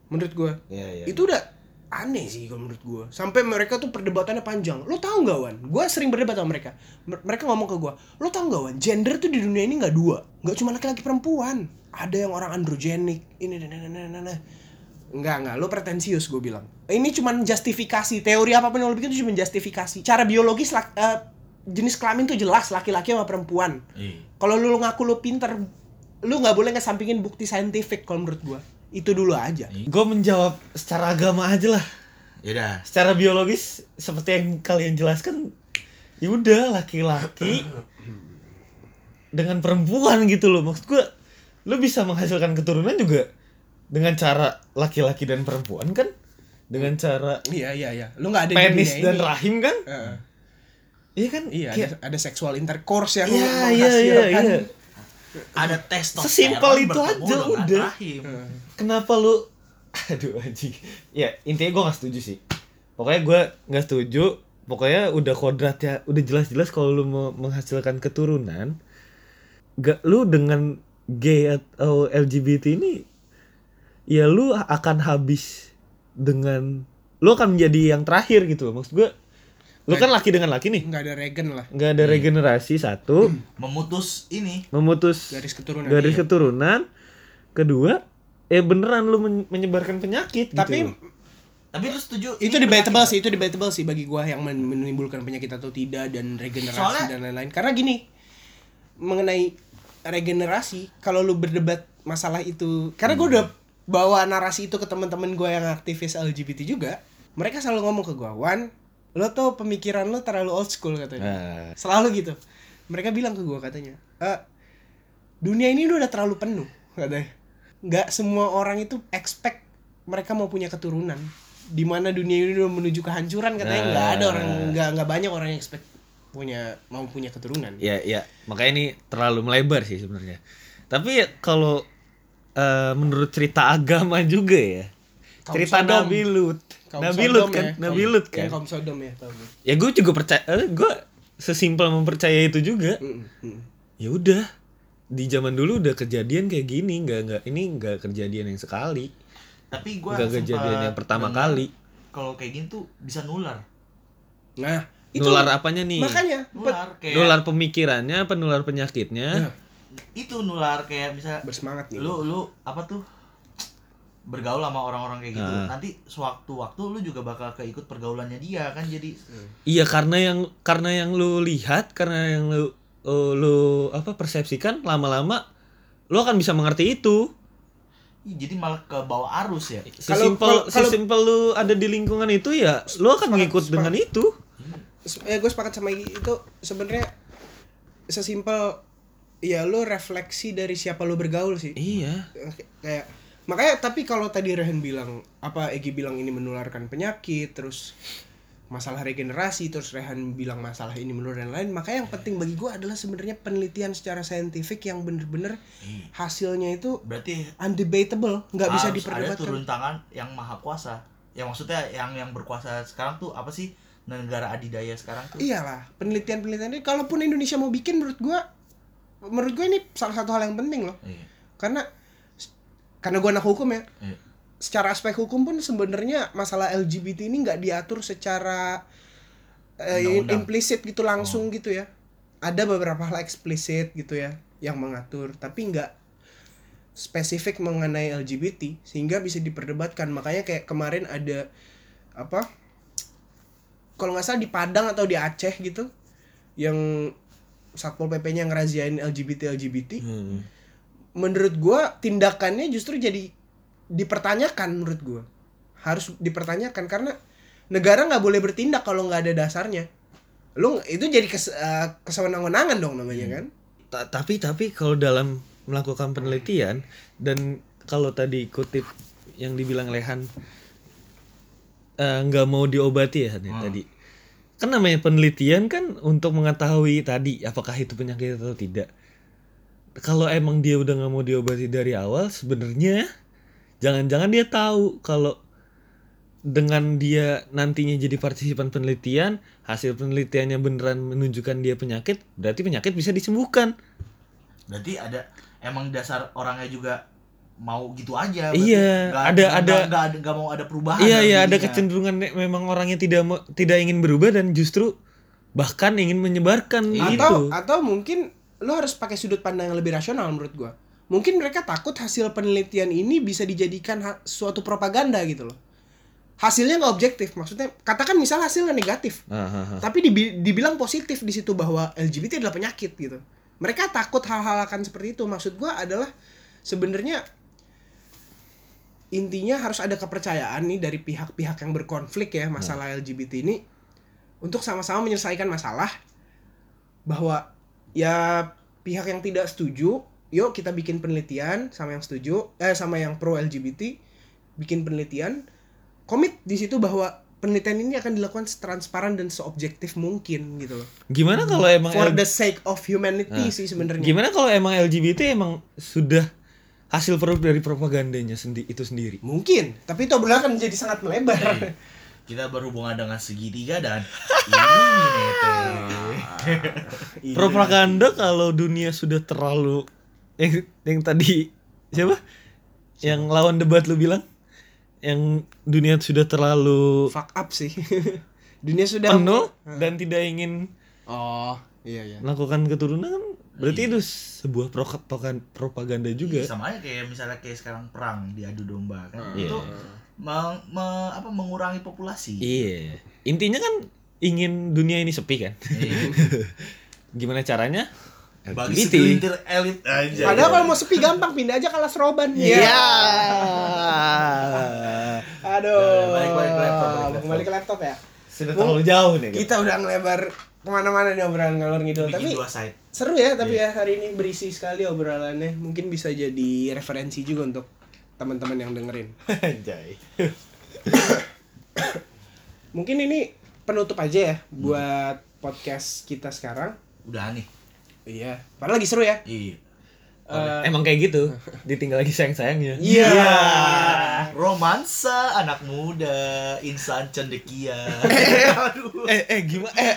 Speaker 1: menurut gue
Speaker 3: Iya, iya.
Speaker 1: itu udah aneh sih kalau menurut gue sampai mereka tuh perdebatannya panjang. Lo tau nggak wan? Gue sering berdebat sama mereka. Mer- mereka ngomong ke gue lo tau nggak wan? Gender tuh di dunia ini nggak dua. Nggak cuma laki-laki perempuan. Ada yang orang androgenik ini dan dan dan dan dan. Enggak, enggak, lo pretensius gue bilang Ini cuman justifikasi, teori apa pun yang lo bikin itu cuma justifikasi Cara biologis, lak- eh, jenis kelamin tuh jelas, laki-laki sama perempuan
Speaker 2: Iya.
Speaker 1: Kalau lu ngaku lu pinter, lu nggak boleh ngesampingin bukti saintifik kalau menurut gua Itu dulu aja
Speaker 3: Gue menjawab secara agama aja lah.
Speaker 2: Ya udah.
Speaker 3: Secara biologis seperti yang kalian jelaskan, ya udah laki-laki dengan perempuan gitu loh. Maksud gue, lu bisa menghasilkan keturunan juga dengan cara laki-laki dan perempuan kan? Dengan cara
Speaker 1: Iya, iya, iya Lu nggak ada
Speaker 3: penis dan
Speaker 1: ini.
Speaker 3: rahim kan?
Speaker 1: Heeh.
Speaker 3: Iya kan?
Speaker 1: Iya,
Speaker 3: Kayak-
Speaker 1: ada, ada seksual intercourse yang
Speaker 3: Iya, iya,
Speaker 1: menghasilkan
Speaker 3: iya, iya.
Speaker 2: Ada testosteron
Speaker 3: Sesimpel itu aja, udah.
Speaker 2: rahim.
Speaker 3: kenapa lu [LAUGHS] aduh anjing ya intinya gue nggak setuju sih pokoknya gue nggak setuju pokoknya udah kodrat ya udah jelas-jelas kalau lu mau menghasilkan keturunan gak lu dengan gay atau LGBT ini ya lu akan habis dengan lu akan menjadi yang terakhir gitu loh. Maksud gue lu kan laki dengan laki nih.
Speaker 1: Nggak ada regen lah.
Speaker 3: Nggak ada regenerasi satu. [CLEARS THROAT]
Speaker 2: Memutus ini.
Speaker 3: Memutus
Speaker 1: garis keturunan
Speaker 3: garis
Speaker 1: Iya.
Speaker 3: keturunan. Kedua eh beneran lu men- menyebarkan penyakit
Speaker 1: tapi
Speaker 3: gitu.
Speaker 2: Tapi lu setuju
Speaker 1: itu debatable sih itu debatable sih bagi gua yang men- menimbulkan penyakit atau tidak dan regenerasi
Speaker 2: Soalnya-
Speaker 1: dan lain-lain. Karena gini mengenai regenerasi kalau lu berdebat masalah itu karena gua udah bawa narasi itu ke teman-teman gua yang aktivis LGBT juga mereka selalu ngomong ke gua Wan lo tuh pemikiran lo terlalu old school katanya.
Speaker 3: Nah,
Speaker 1: selalu gitu. Mereka bilang ke gua katanya "Eh, dunia ini udah terlalu penuh katanya. Nggak semua orang itu expect mereka mau punya keturunan. Di mana dunia ini udah menuju kehancuran katanya. Nggak ada orang nggak nggak banyak orang yang expect punya mau punya keturunan.
Speaker 3: Ya ya makanya ini terlalu melebar sih sebenarnya. Tapi kalau eh, menurut cerita agama juga ya.
Speaker 1: Kaum
Speaker 3: cerita
Speaker 1: Sodom.
Speaker 3: Nabi Lut.
Speaker 1: Kaum
Speaker 3: Nabi
Speaker 1: Sodom
Speaker 3: Lut kan?
Speaker 1: ya.
Speaker 3: Nabi Lut
Speaker 1: ya,
Speaker 3: kan?
Speaker 1: kaum Sodom ya tau gue.
Speaker 3: ya gue juga percaya eh, gue sesimpel mempercaya itu juga.
Speaker 1: Mm, mm.
Speaker 3: ya udah. Di zaman dulu udah kejadian kayak gini. Nggak nggak ini nggak kejadian yang sekali.
Speaker 2: Tapi gua
Speaker 3: nggak kejadian yang pertama kali.
Speaker 2: Kalau kayak gini tuh bisa nular.
Speaker 1: nah itu
Speaker 3: nular apanya nih?
Speaker 1: makanya
Speaker 2: Nular kayak
Speaker 3: nular pemikirannya apa nular penyakitnya.
Speaker 1: Ya,
Speaker 2: itu nular kayak bisa
Speaker 1: bersemangat nih
Speaker 2: lu lu apa tuh bergaul sama orang-orang kayak gitu.
Speaker 3: Ah.
Speaker 2: Nanti sewaktu-waktu lu juga bakal keikut pergaulannya dia kan jadi
Speaker 3: Iya karena yang karena yang lu lihat karena yang lu uh, lu apa persepsikan lama-lama lu akan bisa mengerti itu.
Speaker 2: Jadi malah ke bawah arus ya.
Speaker 1: Kalau-
Speaker 3: Sesimpel sesimpel lu ada di lingkungan itu ya lu akan
Speaker 1: Sepakat, sepakat.
Speaker 3: dengan itu.
Speaker 1: eh gue sepakat sama itu sebenarnya sesimpel ya lu refleksi dari siapa lu bergaul sih
Speaker 3: Iya.
Speaker 1: Kayak makanya tapi kalau tadi Rehan bilang apa Egi bilang ini menularkan penyakit terus masalah regenerasi terus Rehan bilang masalah ini menular dan lain makanya yang penting bagi gue adalah sebenarnya penelitian secara saintifik yang bener-bener hasilnya itu
Speaker 2: Berarti
Speaker 1: undebatable nggak bisa
Speaker 2: harus ada
Speaker 1: diperdebatkan
Speaker 2: turun tangan yang maha kuasa. Ya maksudnya yang yang berkuasa sekarang tuh apa sih negara adidaya sekarang tuh?
Speaker 1: iyalah penelitian-penelitian ini kalaupun Indonesia mau bikin menurut gue menurut gue ini salah satu hal yang penting loh.
Speaker 2: Iya.
Speaker 1: karena karena gue anak hukum ya.
Speaker 2: Iya.
Speaker 1: secara aspek hukum pun sebenarnya masalah LGBT ini nggak diatur secara eh, implisit gitu langsung gitu ya. Ada beberapa hal eksplisit gitu ya yang mengatur tapi nggak spesifik mengenai LGBT sehingga bisa diperdebatkan. Makanya kayak kemarin ada apa kalau nggak salah di Padang atau di Aceh gitu yang satpol pp-nya ngeraziain LGBT LGBT
Speaker 3: Hmm.
Speaker 1: menurut gua tindakannya justru jadi dipertanyakan menurut gua. Harus dipertanyakan karena negara nggak boleh bertindak kalau nggak ada dasarnya. Lu itu jadi kes, eh, kesewenang-wenangan dong namanya kan?
Speaker 3: Ta- tapi tapi kalau dalam melakukan penelitian dan kalau tadi kutip yang dibilang Lehan eh, nggak mau diobati ya ya, tadi. Kan namanya penelitian kan untuk mengetahui tadi apakah itu penyakit atau tidak. Kalau emang dia udah nggak mau diobati dari awal, sebenarnya jangan-jangan dia tahu kalau dengan dia nantinya jadi partisipan penelitian, hasil penelitiannya beneran menunjukkan dia penyakit, berarti penyakit bisa disembuhkan.
Speaker 2: Berarti ada emang dasar orangnya juga mau gitu aja.
Speaker 3: Iya,
Speaker 2: Nggak-
Speaker 3: ada-
Speaker 2: nggak-
Speaker 3: ada-
Speaker 2: nggak- ada nggak mau ada perubahan.
Speaker 3: Iya iya ada kecenderungan memang orangnya tidak mau- tidak ingin berubah dan justru bahkan ingin menyebarkan
Speaker 1: atau
Speaker 3: itu.
Speaker 1: atau mungkin lo harus pakai sudut pandang yang lebih rasional menurut gua mungkin mereka takut hasil penelitian ini bisa dijadikan ha- suatu propaganda gitu loh hasilnya nggak objektif maksudnya katakan misal hasilnya negatif
Speaker 3: Ah, ah, ah.
Speaker 1: tapi dibi- dibilang positif di situ bahwa LGBT adalah penyakit gitu mereka takut hal-hal akan seperti itu maksud gua adalah sebenarnya intinya harus ada kepercayaan nih dari pihak-pihak yang berkonflik ya masalah LGBT ini untuk sama-sama menyelesaikan masalah bahwa ya pihak yang tidak setuju yuk kita bikin penelitian sama yang setuju eh sama yang pro LGBT bikin penelitian komit di situ bahwa penelitian ini akan dilakukan setransparan dan seobjektif mungkin gitu loh.
Speaker 3: Gimana kalau emang
Speaker 1: for
Speaker 3: L-
Speaker 1: the sake of humanity
Speaker 3: Nah,
Speaker 1: sih sebenarnya.
Speaker 3: gimana kalau emang LGBT emang sudah hasil produk dari propagandanya sendi itu sendiri?
Speaker 1: mungkin tapi itu akan menjadi sangat melebar
Speaker 2: Kita berhubungan dengan segitiga dan.
Speaker 1: Iya. [LAUGHS]
Speaker 3: Propaganda kalau dunia sudah terlalu yang yang tadi siapa? Yang lawan debat lu bilang yang dunia sudah terlalu
Speaker 1: fuck up sih [LAUGHS] dunia sudah
Speaker 3: penuh dan tidak ingin
Speaker 1: oh iya iya
Speaker 3: melakukan keturunan kan berarti itu sebuah propagan- propaganda juga.
Speaker 2: Sama aja kayak misalnya kayak sekarang perang diadu domba kan.
Speaker 3: Iya.
Speaker 2: Itu meng- me- apa mengurangi populasi.
Speaker 3: Iya. Intinya kan ingin dunia ini sepi kan.
Speaker 2: Iya. [LAUGHS]
Speaker 3: Gimana caranya?
Speaker 2: Bagi segelintir elit aja.
Speaker 1: padahal kalau mau sepi gampang pindah aja ke Alas Roban
Speaker 3: Iya. [LAUGHS]
Speaker 1: aduh
Speaker 2: Balik- balik ke laptop, balik ke laptop.
Speaker 1: kembali ke laptop ya
Speaker 3: Sudah terlalu jauh nih.
Speaker 1: kita udah ngelebar ke mana-mana nih obrolan ngalor ngidul
Speaker 2: Bikin
Speaker 1: tapi
Speaker 2: dua side.
Speaker 1: seru ya tapi ya hari ini berisi sekali obrolannya mungkin bisa jadi referensi juga untuk teman-teman yang dengerin mungkin ini penutup aja ya buat podcast kita sekarang
Speaker 2: Udah nih.
Speaker 1: iya padahal lagi seru ya
Speaker 2: Iya.
Speaker 1: Eh,
Speaker 3: Emang kayak gitu. [LAUGHS] Ditinggal lagi sayang-sayangnya.
Speaker 1: Iya.
Speaker 2: Romansa anak muda, insan cendekia. [LAUGHS] Aduh.
Speaker 3: Eh eh gimana? Eh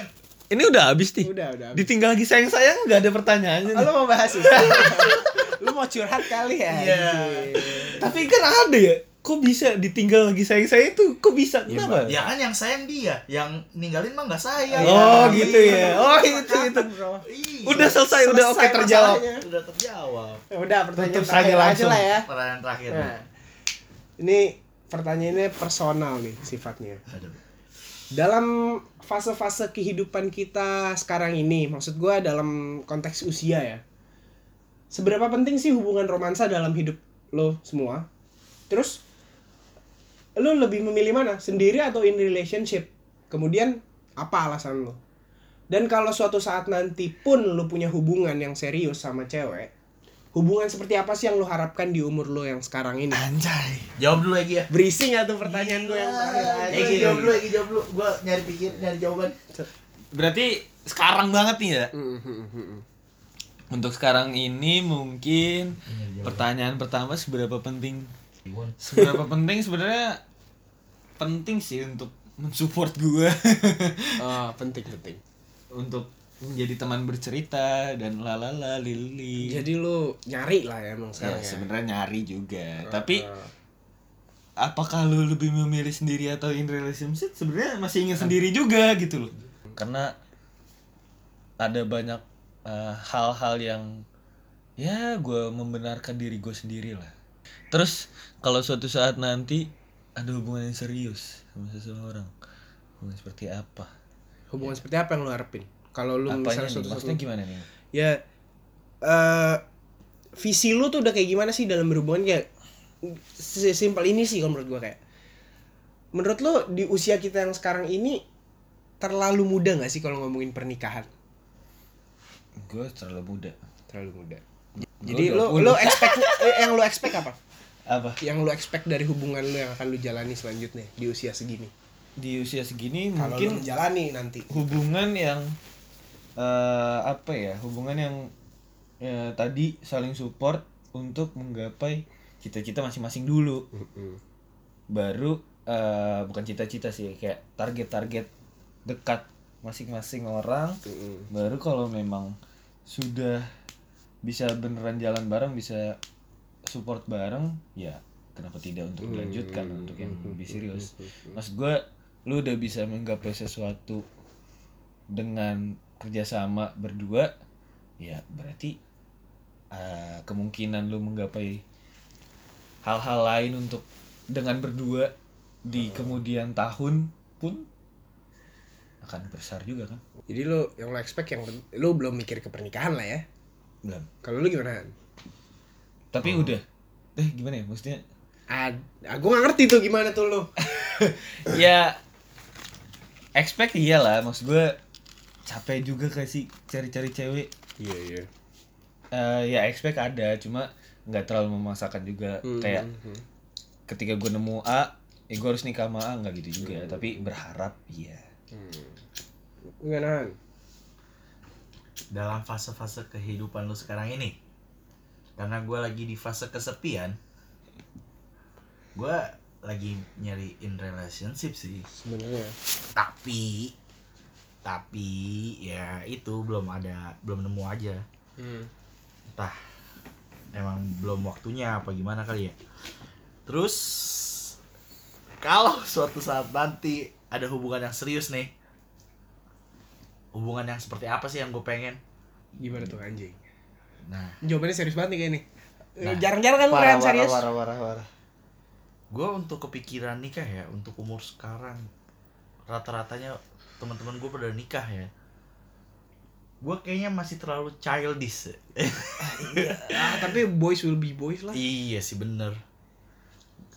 Speaker 3: ini udah habis nih.
Speaker 1: udah udah
Speaker 3: Ditinggal lagi sayang-sayang nggak ada pertanyaannya.
Speaker 1: Oh, lu mau bahas itu [LAUGHS] lu mau curhat kali ya
Speaker 2: Iya.
Speaker 3: Tapi kan ada ya. Kok bisa ditinggal lagi sayang-sayang itu? Kok bisa? Kenapa?
Speaker 2: Ya kan yang sayang dia, yang ninggalin mah nggak sayang.
Speaker 3: Oh,
Speaker 1: Iya.
Speaker 3: gitu ya. Oh, itu itu.
Speaker 2: Iya.
Speaker 3: Udah selesai, udah oke
Speaker 1: Selesai
Speaker 3: terjawab.
Speaker 2: Udah terjawab.
Speaker 1: Ya udah pertanyaan
Speaker 3: Tutup
Speaker 1: terakhir
Speaker 3: saja
Speaker 1: aja lah ya
Speaker 2: Pertanyaan terakhir.
Speaker 1: nah, ini pertanyaannya personal nih sifatnya
Speaker 2: Aduh.
Speaker 1: dalam fase-fase kehidupan kita sekarang ini maksud gua dalam konteks usia ya. Seberapa penting sih hubungan romansa dalam hidup lo semua? Terus lo lebih memilih mana? Sendiri atau in relationship? Kemudian apa alasan lo? Dan kalau suatu saat nanti pun lo punya hubungan yang serius sama cewek hubungan seperti apa sih yang lo harapkan di umur lo yang sekarang ini
Speaker 3: Anjay.
Speaker 2: Jawab dulu lagi ya.
Speaker 1: berisi nggak tuh pertanyaan gue yang terakhir aja
Speaker 2: Egi jawab dulu, Egi jawab dulu. Gua nyari pikir, nyari jawaban.
Speaker 3: Berarti sekarang banget nih ya.
Speaker 1: Hmm, hmm, hmm.
Speaker 3: Untuk sekarang ini mungkin pertanyaan pertama seberapa penting? Seberapa [LAUGHS] penting sebenarnya penting sih untuk mensupport gua
Speaker 1: Oh, penting penting.
Speaker 3: untuk menjadi teman bercerita dan lalala lili.
Speaker 1: Jadi lu nyari lah ya emang
Speaker 3: ya,
Speaker 1: sekarang ya.
Speaker 3: sebenarnya nyari juga. Tapi apakah lu lebih memilih sendiri atau in relationship sebenarnya masih ingin sendiri juga gitu loh. Karena ada banyak eh, hal-hal yang ya gue membenarkan diri gue sendiri lah. Terus kalau suatu saat nanti ada hubungan yang serius sama seseorang, hubungan seperti apa?
Speaker 1: Hubungan seperti apa yang lu harapin? Kalau lu
Speaker 3: Apanya
Speaker 1: misalnya
Speaker 3: nih?
Speaker 1: suatu
Speaker 3: Maksudnya gimana nih?
Speaker 1: ya eh visi lu tuh udah kayak gimana sih dalam berhubungan kayak sesimpel ini sih kalau menurut gua kayak menurut lu di usia kita yang sekarang ini terlalu muda nggak sih kalau ngomongin pernikahan
Speaker 3: Gue terlalu muda.
Speaker 1: terlalu muda jadi lu
Speaker 3: 20.
Speaker 1: lu expect eh, yang lu expect apa
Speaker 3: Apa?
Speaker 1: yang lu expect dari hubungan lu yang akan lu jalani selanjutnya di usia segini
Speaker 3: di usia segini
Speaker 1: kalau
Speaker 3: mungkin
Speaker 1: lu menjalani nanti
Speaker 3: hubungan yang eh apa ya hubungan yang ya, tadi saling support untuk menggapai cita-cita masing-masing dulu. Baru eh bukan cita-cita sih kayak target-target dekat masing-masing orang. Baru kalau memang sudah bisa beneran jalan bareng bisa support bareng ya kenapa tidak untuk dilanjutkan untuk yang lebih serius. Maksud gue lu udah bisa menggapai sesuatu dengan kerjasama berdua ya berarti eh, kemungkinan lu menggapai hal-hal lain untuk dengan berdua di kemudian tahun pun akan besar juga kan?
Speaker 1: Jadi lu yang lu expect yang lu belum mikir ke pernikahan lah ya?
Speaker 3: Belum.
Speaker 1: Kalau lu gimana?
Speaker 3: Tapi udah. Eh gimana ya maksudnya?
Speaker 1: Ah, gue gak ngerti tuh gimana tuh lu. [LAUGHS]
Speaker 3: Ya expect iyalah maksud gue capek juga kasih cari-cari cewek.
Speaker 1: Iya iya.
Speaker 3: Eh, ya expect ada cuma nggak terlalu memaksakan juga. Kayak ketika gue nemu A ya gue harus nikah sama A nggak gitu juga. Tapi berharap iya.
Speaker 1: Gimana
Speaker 2: dalam fase-fase kehidupan lu sekarang ini karena gue lagi di fase kesepian gue lagi nyari in relationship sih.
Speaker 1: Sebenarnya.
Speaker 2: Tapi tapi ya itu belum ada belum nemu aja.
Speaker 1: Hmm.
Speaker 2: entah emang belum waktunya apa gimana kali ya. Terus kalau [LAUGHS] suatu saat nanti ada hubungan yang serius nih hubungan yang seperti apa sih yang gue pengen?
Speaker 1: Gimana tuh anjing?
Speaker 2: Nah.
Speaker 1: Jawabannya serius banget nih kayak ini
Speaker 2: Nah.
Speaker 1: jarang-jarang kan kalian serius.
Speaker 3: parah parah parah.
Speaker 2: Gue untuk kepikiran nikah ya untuk umur sekarang rata-ratanya teman-teman gue pada nikah ya. Gue kayaknya masih terlalu childish.
Speaker 1: Ah, tapi boys will be boys lah.
Speaker 2: Iya sih bener.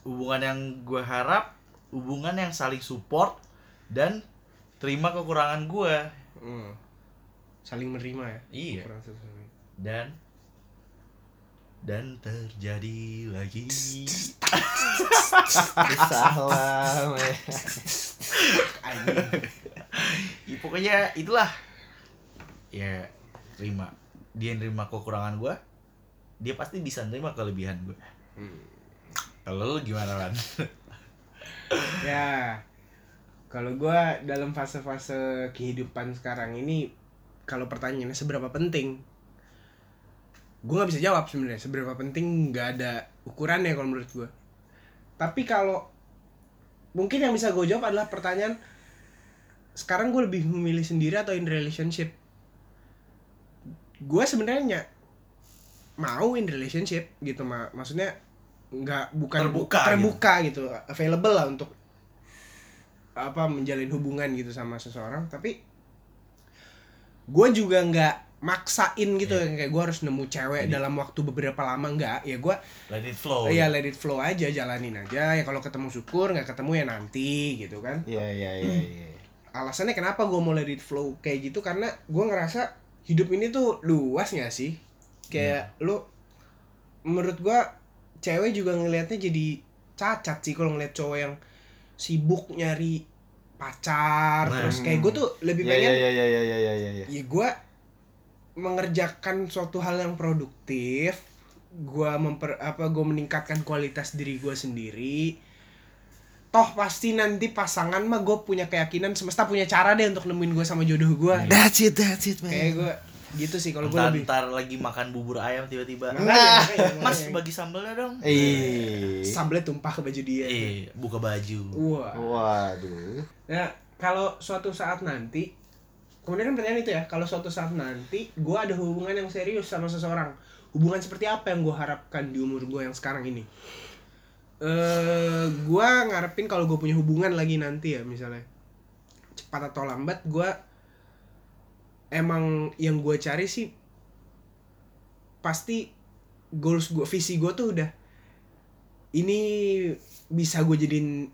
Speaker 2: Hubungan yang gue harap hubungan yang saling support dan terima kekurangan gue
Speaker 1: Hmm. saling menerima ya?
Speaker 2: Iya. Dan dan terjadi lagi.
Speaker 3: Salam [LAUGHS]
Speaker 2: ya, pokoknya itulah. Ya terima. Dia nerima kekurangan gue dia pasti bisa nerima kelebihan gue kalau lu gimana kan [LAUGHS]
Speaker 1: ya kalau gua dalam fase-fase kehidupan sekarang ini kalau pertanyaannya seberapa penting gue nggak bisa jawab sebenarnya. Seberapa penting nggak ada ukurannya kalau menurut gua. Tapi kalau mungkin yang bisa gue jawab adalah pertanyaan sekarang gue lebih memilih sendiri atau in relationship? Gue sebenarnya mau in relationship gitu mak maksudnya nggak bukan
Speaker 2: Terbuka
Speaker 1: terbuka gitu. available lah untuk apa menjalin hubungan gitu sama seseorang. Tapi gue juga nggak maksain gitu
Speaker 2: Iya.
Speaker 1: kayak gue harus nemu cewek dalam waktu beberapa lama nggak. Ya gue
Speaker 2: let it flow.
Speaker 1: Iya let it flow aja jalanin aja. Ya kalau ketemu syukur nggak ketemu ya nanti gitu kan.
Speaker 3: Iya iya iya iya
Speaker 1: alasannya kenapa gue mau let it flow kayak gitu? Karena gue ngerasa hidup ini tuh luas gak sih? Kayak lu menurut gue cewek juga ngelihatnya jadi cacat sih kalau ngeliat cowok yang sibuk nyari pacar
Speaker 2: Nah.
Speaker 1: terus kayak gue tuh lebih
Speaker 3: iya
Speaker 1: pengen
Speaker 3: iya iya iya iya iya iya.
Speaker 1: Ya gue mengerjakan suatu hal yang produktif gue memper apa gue meningkatkan kualitas diri gue sendiri toh pasti nanti pasangan mah gue punya keyakinan semesta punya cara deh untuk nemuin gue sama jodoh gue
Speaker 3: that's it that's it
Speaker 1: kayak gue gitu sih kalau gue lebih.
Speaker 2: ntar lagi makan bubur ayam tiba-tiba.
Speaker 1: Makanya, makanya,
Speaker 2: mas bagi sambelnya dong.
Speaker 3: Eh
Speaker 1: sambelnya tumpah ke baju dia.
Speaker 2: Eh buka baju.
Speaker 1: Wah.
Speaker 3: Waduh.
Speaker 1: Nah, kalau suatu saat nanti, kemudian kan pertanyaan itu ya, kalau suatu saat nanti gue ada hubungan yang serius sama seseorang, hubungan seperti apa yang gue harapkan di umur gue yang sekarang ini? Eh, gue ngarepin kalau gue punya hubungan lagi nanti ya misalnya, cepat atau lambat gue emang yang gue cari sih pasti goals gue, visi gue tuh udah ini bisa gue jadiin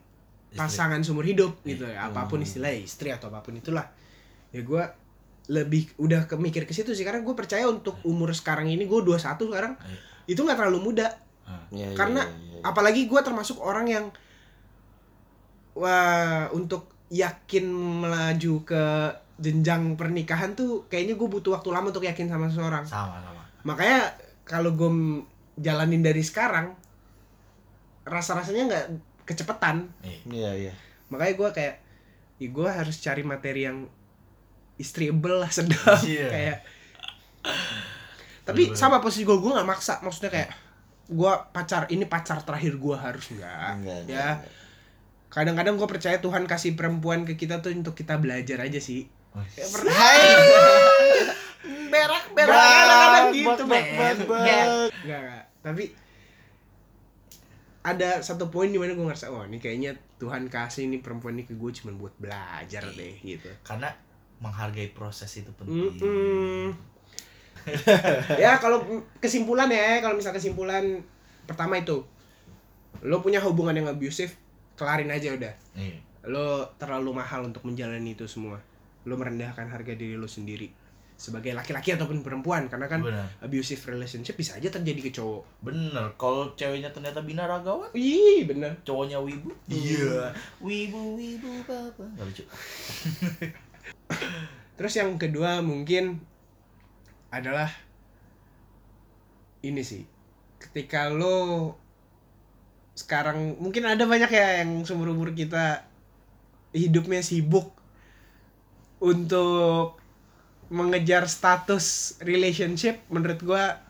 Speaker 1: pasangan seumur hidup gitu ya. Apa pun istilahnya istri atau apa pun itulah. Ya gue lebih udah kemikir ke situ sih karena gue percaya untuk umur sekarang ini gue 21 sekarang itu nggak terlalu muda
Speaker 3: Iya, iya,
Speaker 1: karena
Speaker 3: iya, iya.
Speaker 1: apalagi gue termasuk orang yang wah untuk yakin melaju ke jenjang pernikahan tuh kayaknya gue butuh waktu lama untuk yakin sama seseorang
Speaker 2: sama sama
Speaker 1: makanya kalau gue jalanin dari sekarang rasa rasanya nggak kecepetan
Speaker 2: Iya.
Speaker 3: Iya, iya.
Speaker 1: makanya gue kayak ya gue harus cari materi yang istriable lah sedap
Speaker 2: Iya.
Speaker 1: kayak tapi sama posisi gue gue nggak maksa maksudnya kayak gue pacar ini pacar terakhir gue harus nggak?
Speaker 3: Enggak,
Speaker 1: ya. kadang-kadang gue percaya Tuhan kasih perempuan ke kita tuh untuk kita belajar aja sih.
Speaker 2: Oh,
Speaker 1: Kayak pernah.
Speaker 2: Berak
Speaker 1: berak kadang-kadang gitu
Speaker 3: bak, bak, bak.
Speaker 1: Kayak, nggak nggak. Tapi ada satu poin di mana gue ngerasa oh ini kayaknya Tuhan kasih ini perempuan ini ke gue cuma buat belajar deh gitu.
Speaker 2: Karena menghargai proses itu penting.
Speaker 1: Mm-mm. [LAUGHS] ya kalau kesimpulan ya kalau misal kesimpulan pertama itu lo punya hubungan yang abusive kelarin aja udah.
Speaker 2: Iya.
Speaker 1: lo terlalu mahal untuk menjalani itu semua. Lo merendahkan harga diri lo sendiri sebagai laki-laki ataupun perempuan karena kan
Speaker 2: Benar.
Speaker 1: abusive relationship bisa aja terjadi ke cowok.
Speaker 2: Bener kalau ceweknya ternyata binaragawan.
Speaker 1: Ih bener
Speaker 2: cowoknya wibu. Iya. Wibu wibu papa. Nggak lucu.
Speaker 1: Terus yang kedua mungkin adalah ini sih. Ketika lo sekarang mungkin ada banyak ya yang seumur umur kita hidupnya sibuk untuk mengejar status relationship. Menurut gua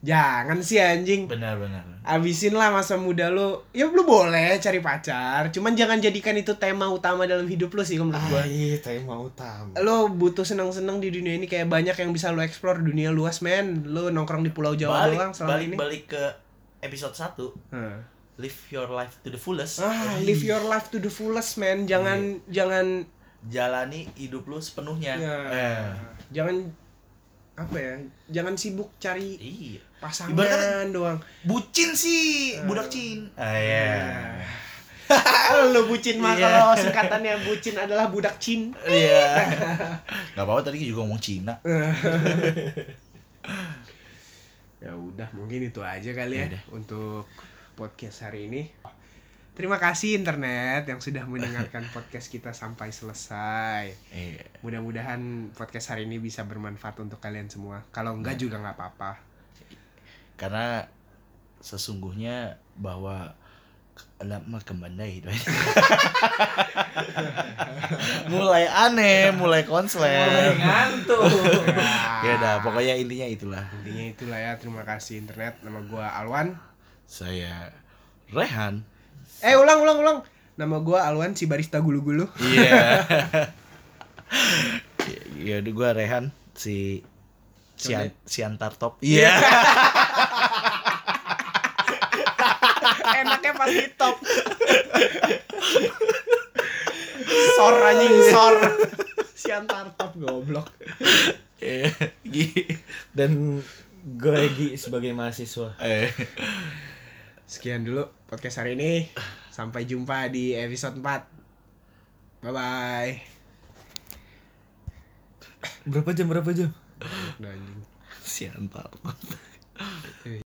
Speaker 1: jangan sih anjing.
Speaker 2: Benar benar.
Speaker 1: Abisin lah masa muda lo ya lu boleh cari pacar. Cuman jangan jadikan itu tema utama dalam hidup lo sih kalau menurut gua.
Speaker 3: Iya, tema utama.
Speaker 1: lo butuh senang-senang di dunia ini kayak banyak yang bisa lo explore. Dunia luas men. Lo nongkrong di pulau Jawa
Speaker 2: balik
Speaker 1: doang selama
Speaker 2: balik
Speaker 1: ini.
Speaker 2: balik ke episode 1
Speaker 1: Hmm.
Speaker 2: live your life to the fullest.
Speaker 1: Ah live your life to the fullest man jangan jangan
Speaker 2: jalani hidup lu sepenuhnya.
Speaker 1: Ya,
Speaker 2: Eh.
Speaker 1: jangan apa ya jangan sibuk cari
Speaker 2: iya.
Speaker 1: pasangan
Speaker 2: Ibaratnya-
Speaker 1: doang.
Speaker 2: bucin sih
Speaker 1: Eh.
Speaker 2: budak cin. Ah iya. [LAUGHS]
Speaker 1: Lo bucin mah
Speaker 2: Iya.
Speaker 1: kalau singkatannya bucin adalah budak cin.
Speaker 2: Iya. [LAUGHS] Nggak apa-apa tadi juga ngomong Cina. [LAUGHS]
Speaker 1: Ya udah mungkin itu aja kali ya
Speaker 2: Yaudah.
Speaker 1: untuk podcast hari ini terima kasih internet yang sudah mendengarkan [LAUGHS] podcast kita sampai selesai.
Speaker 2: Iya.
Speaker 1: Mudah-mudahan podcast hari ini bisa bermanfaat untuk kalian semua. Kalau enggak juga nggak apa-apa.
Speaker 2: Karena sesungguhnya bahwa lama itu [LAUGHS] mulai aneh mulai konslet.
Speaker 3: Ngantuk. [LAUGHS]
Speaker 2: ya udah pokoknya intinya itulah.
Speaker 1: Intinya itulah ya. Terima kasih internet. Nama gua Alwan.
Speaker 2: Saya Rehan
Speaker 1: eh ulang ulang ulang. Nama gua Alwan si barista gulu-gulu.
Speaker 2: Iya. Ya udah gue Rehan si Sian, Siantar Top. Iya. [LAUGHS]
Speaker 1: Enaknya pas di top. Sor anjing sor. Siantar top goblok.
Speaker 2: Iya.
Speaker 3: Dan gue lagi sebagai mahasiswa.
Speaker 2: eh
Speaker 1: sekian dulu podcast hari ini sampai jumpa di episode 4 bye bye
Speaker 3: Berapa jam berapa jam?
Speaker 1: Udah, anjing.
Speaker 2: Siantar
Speaker 1: Eh.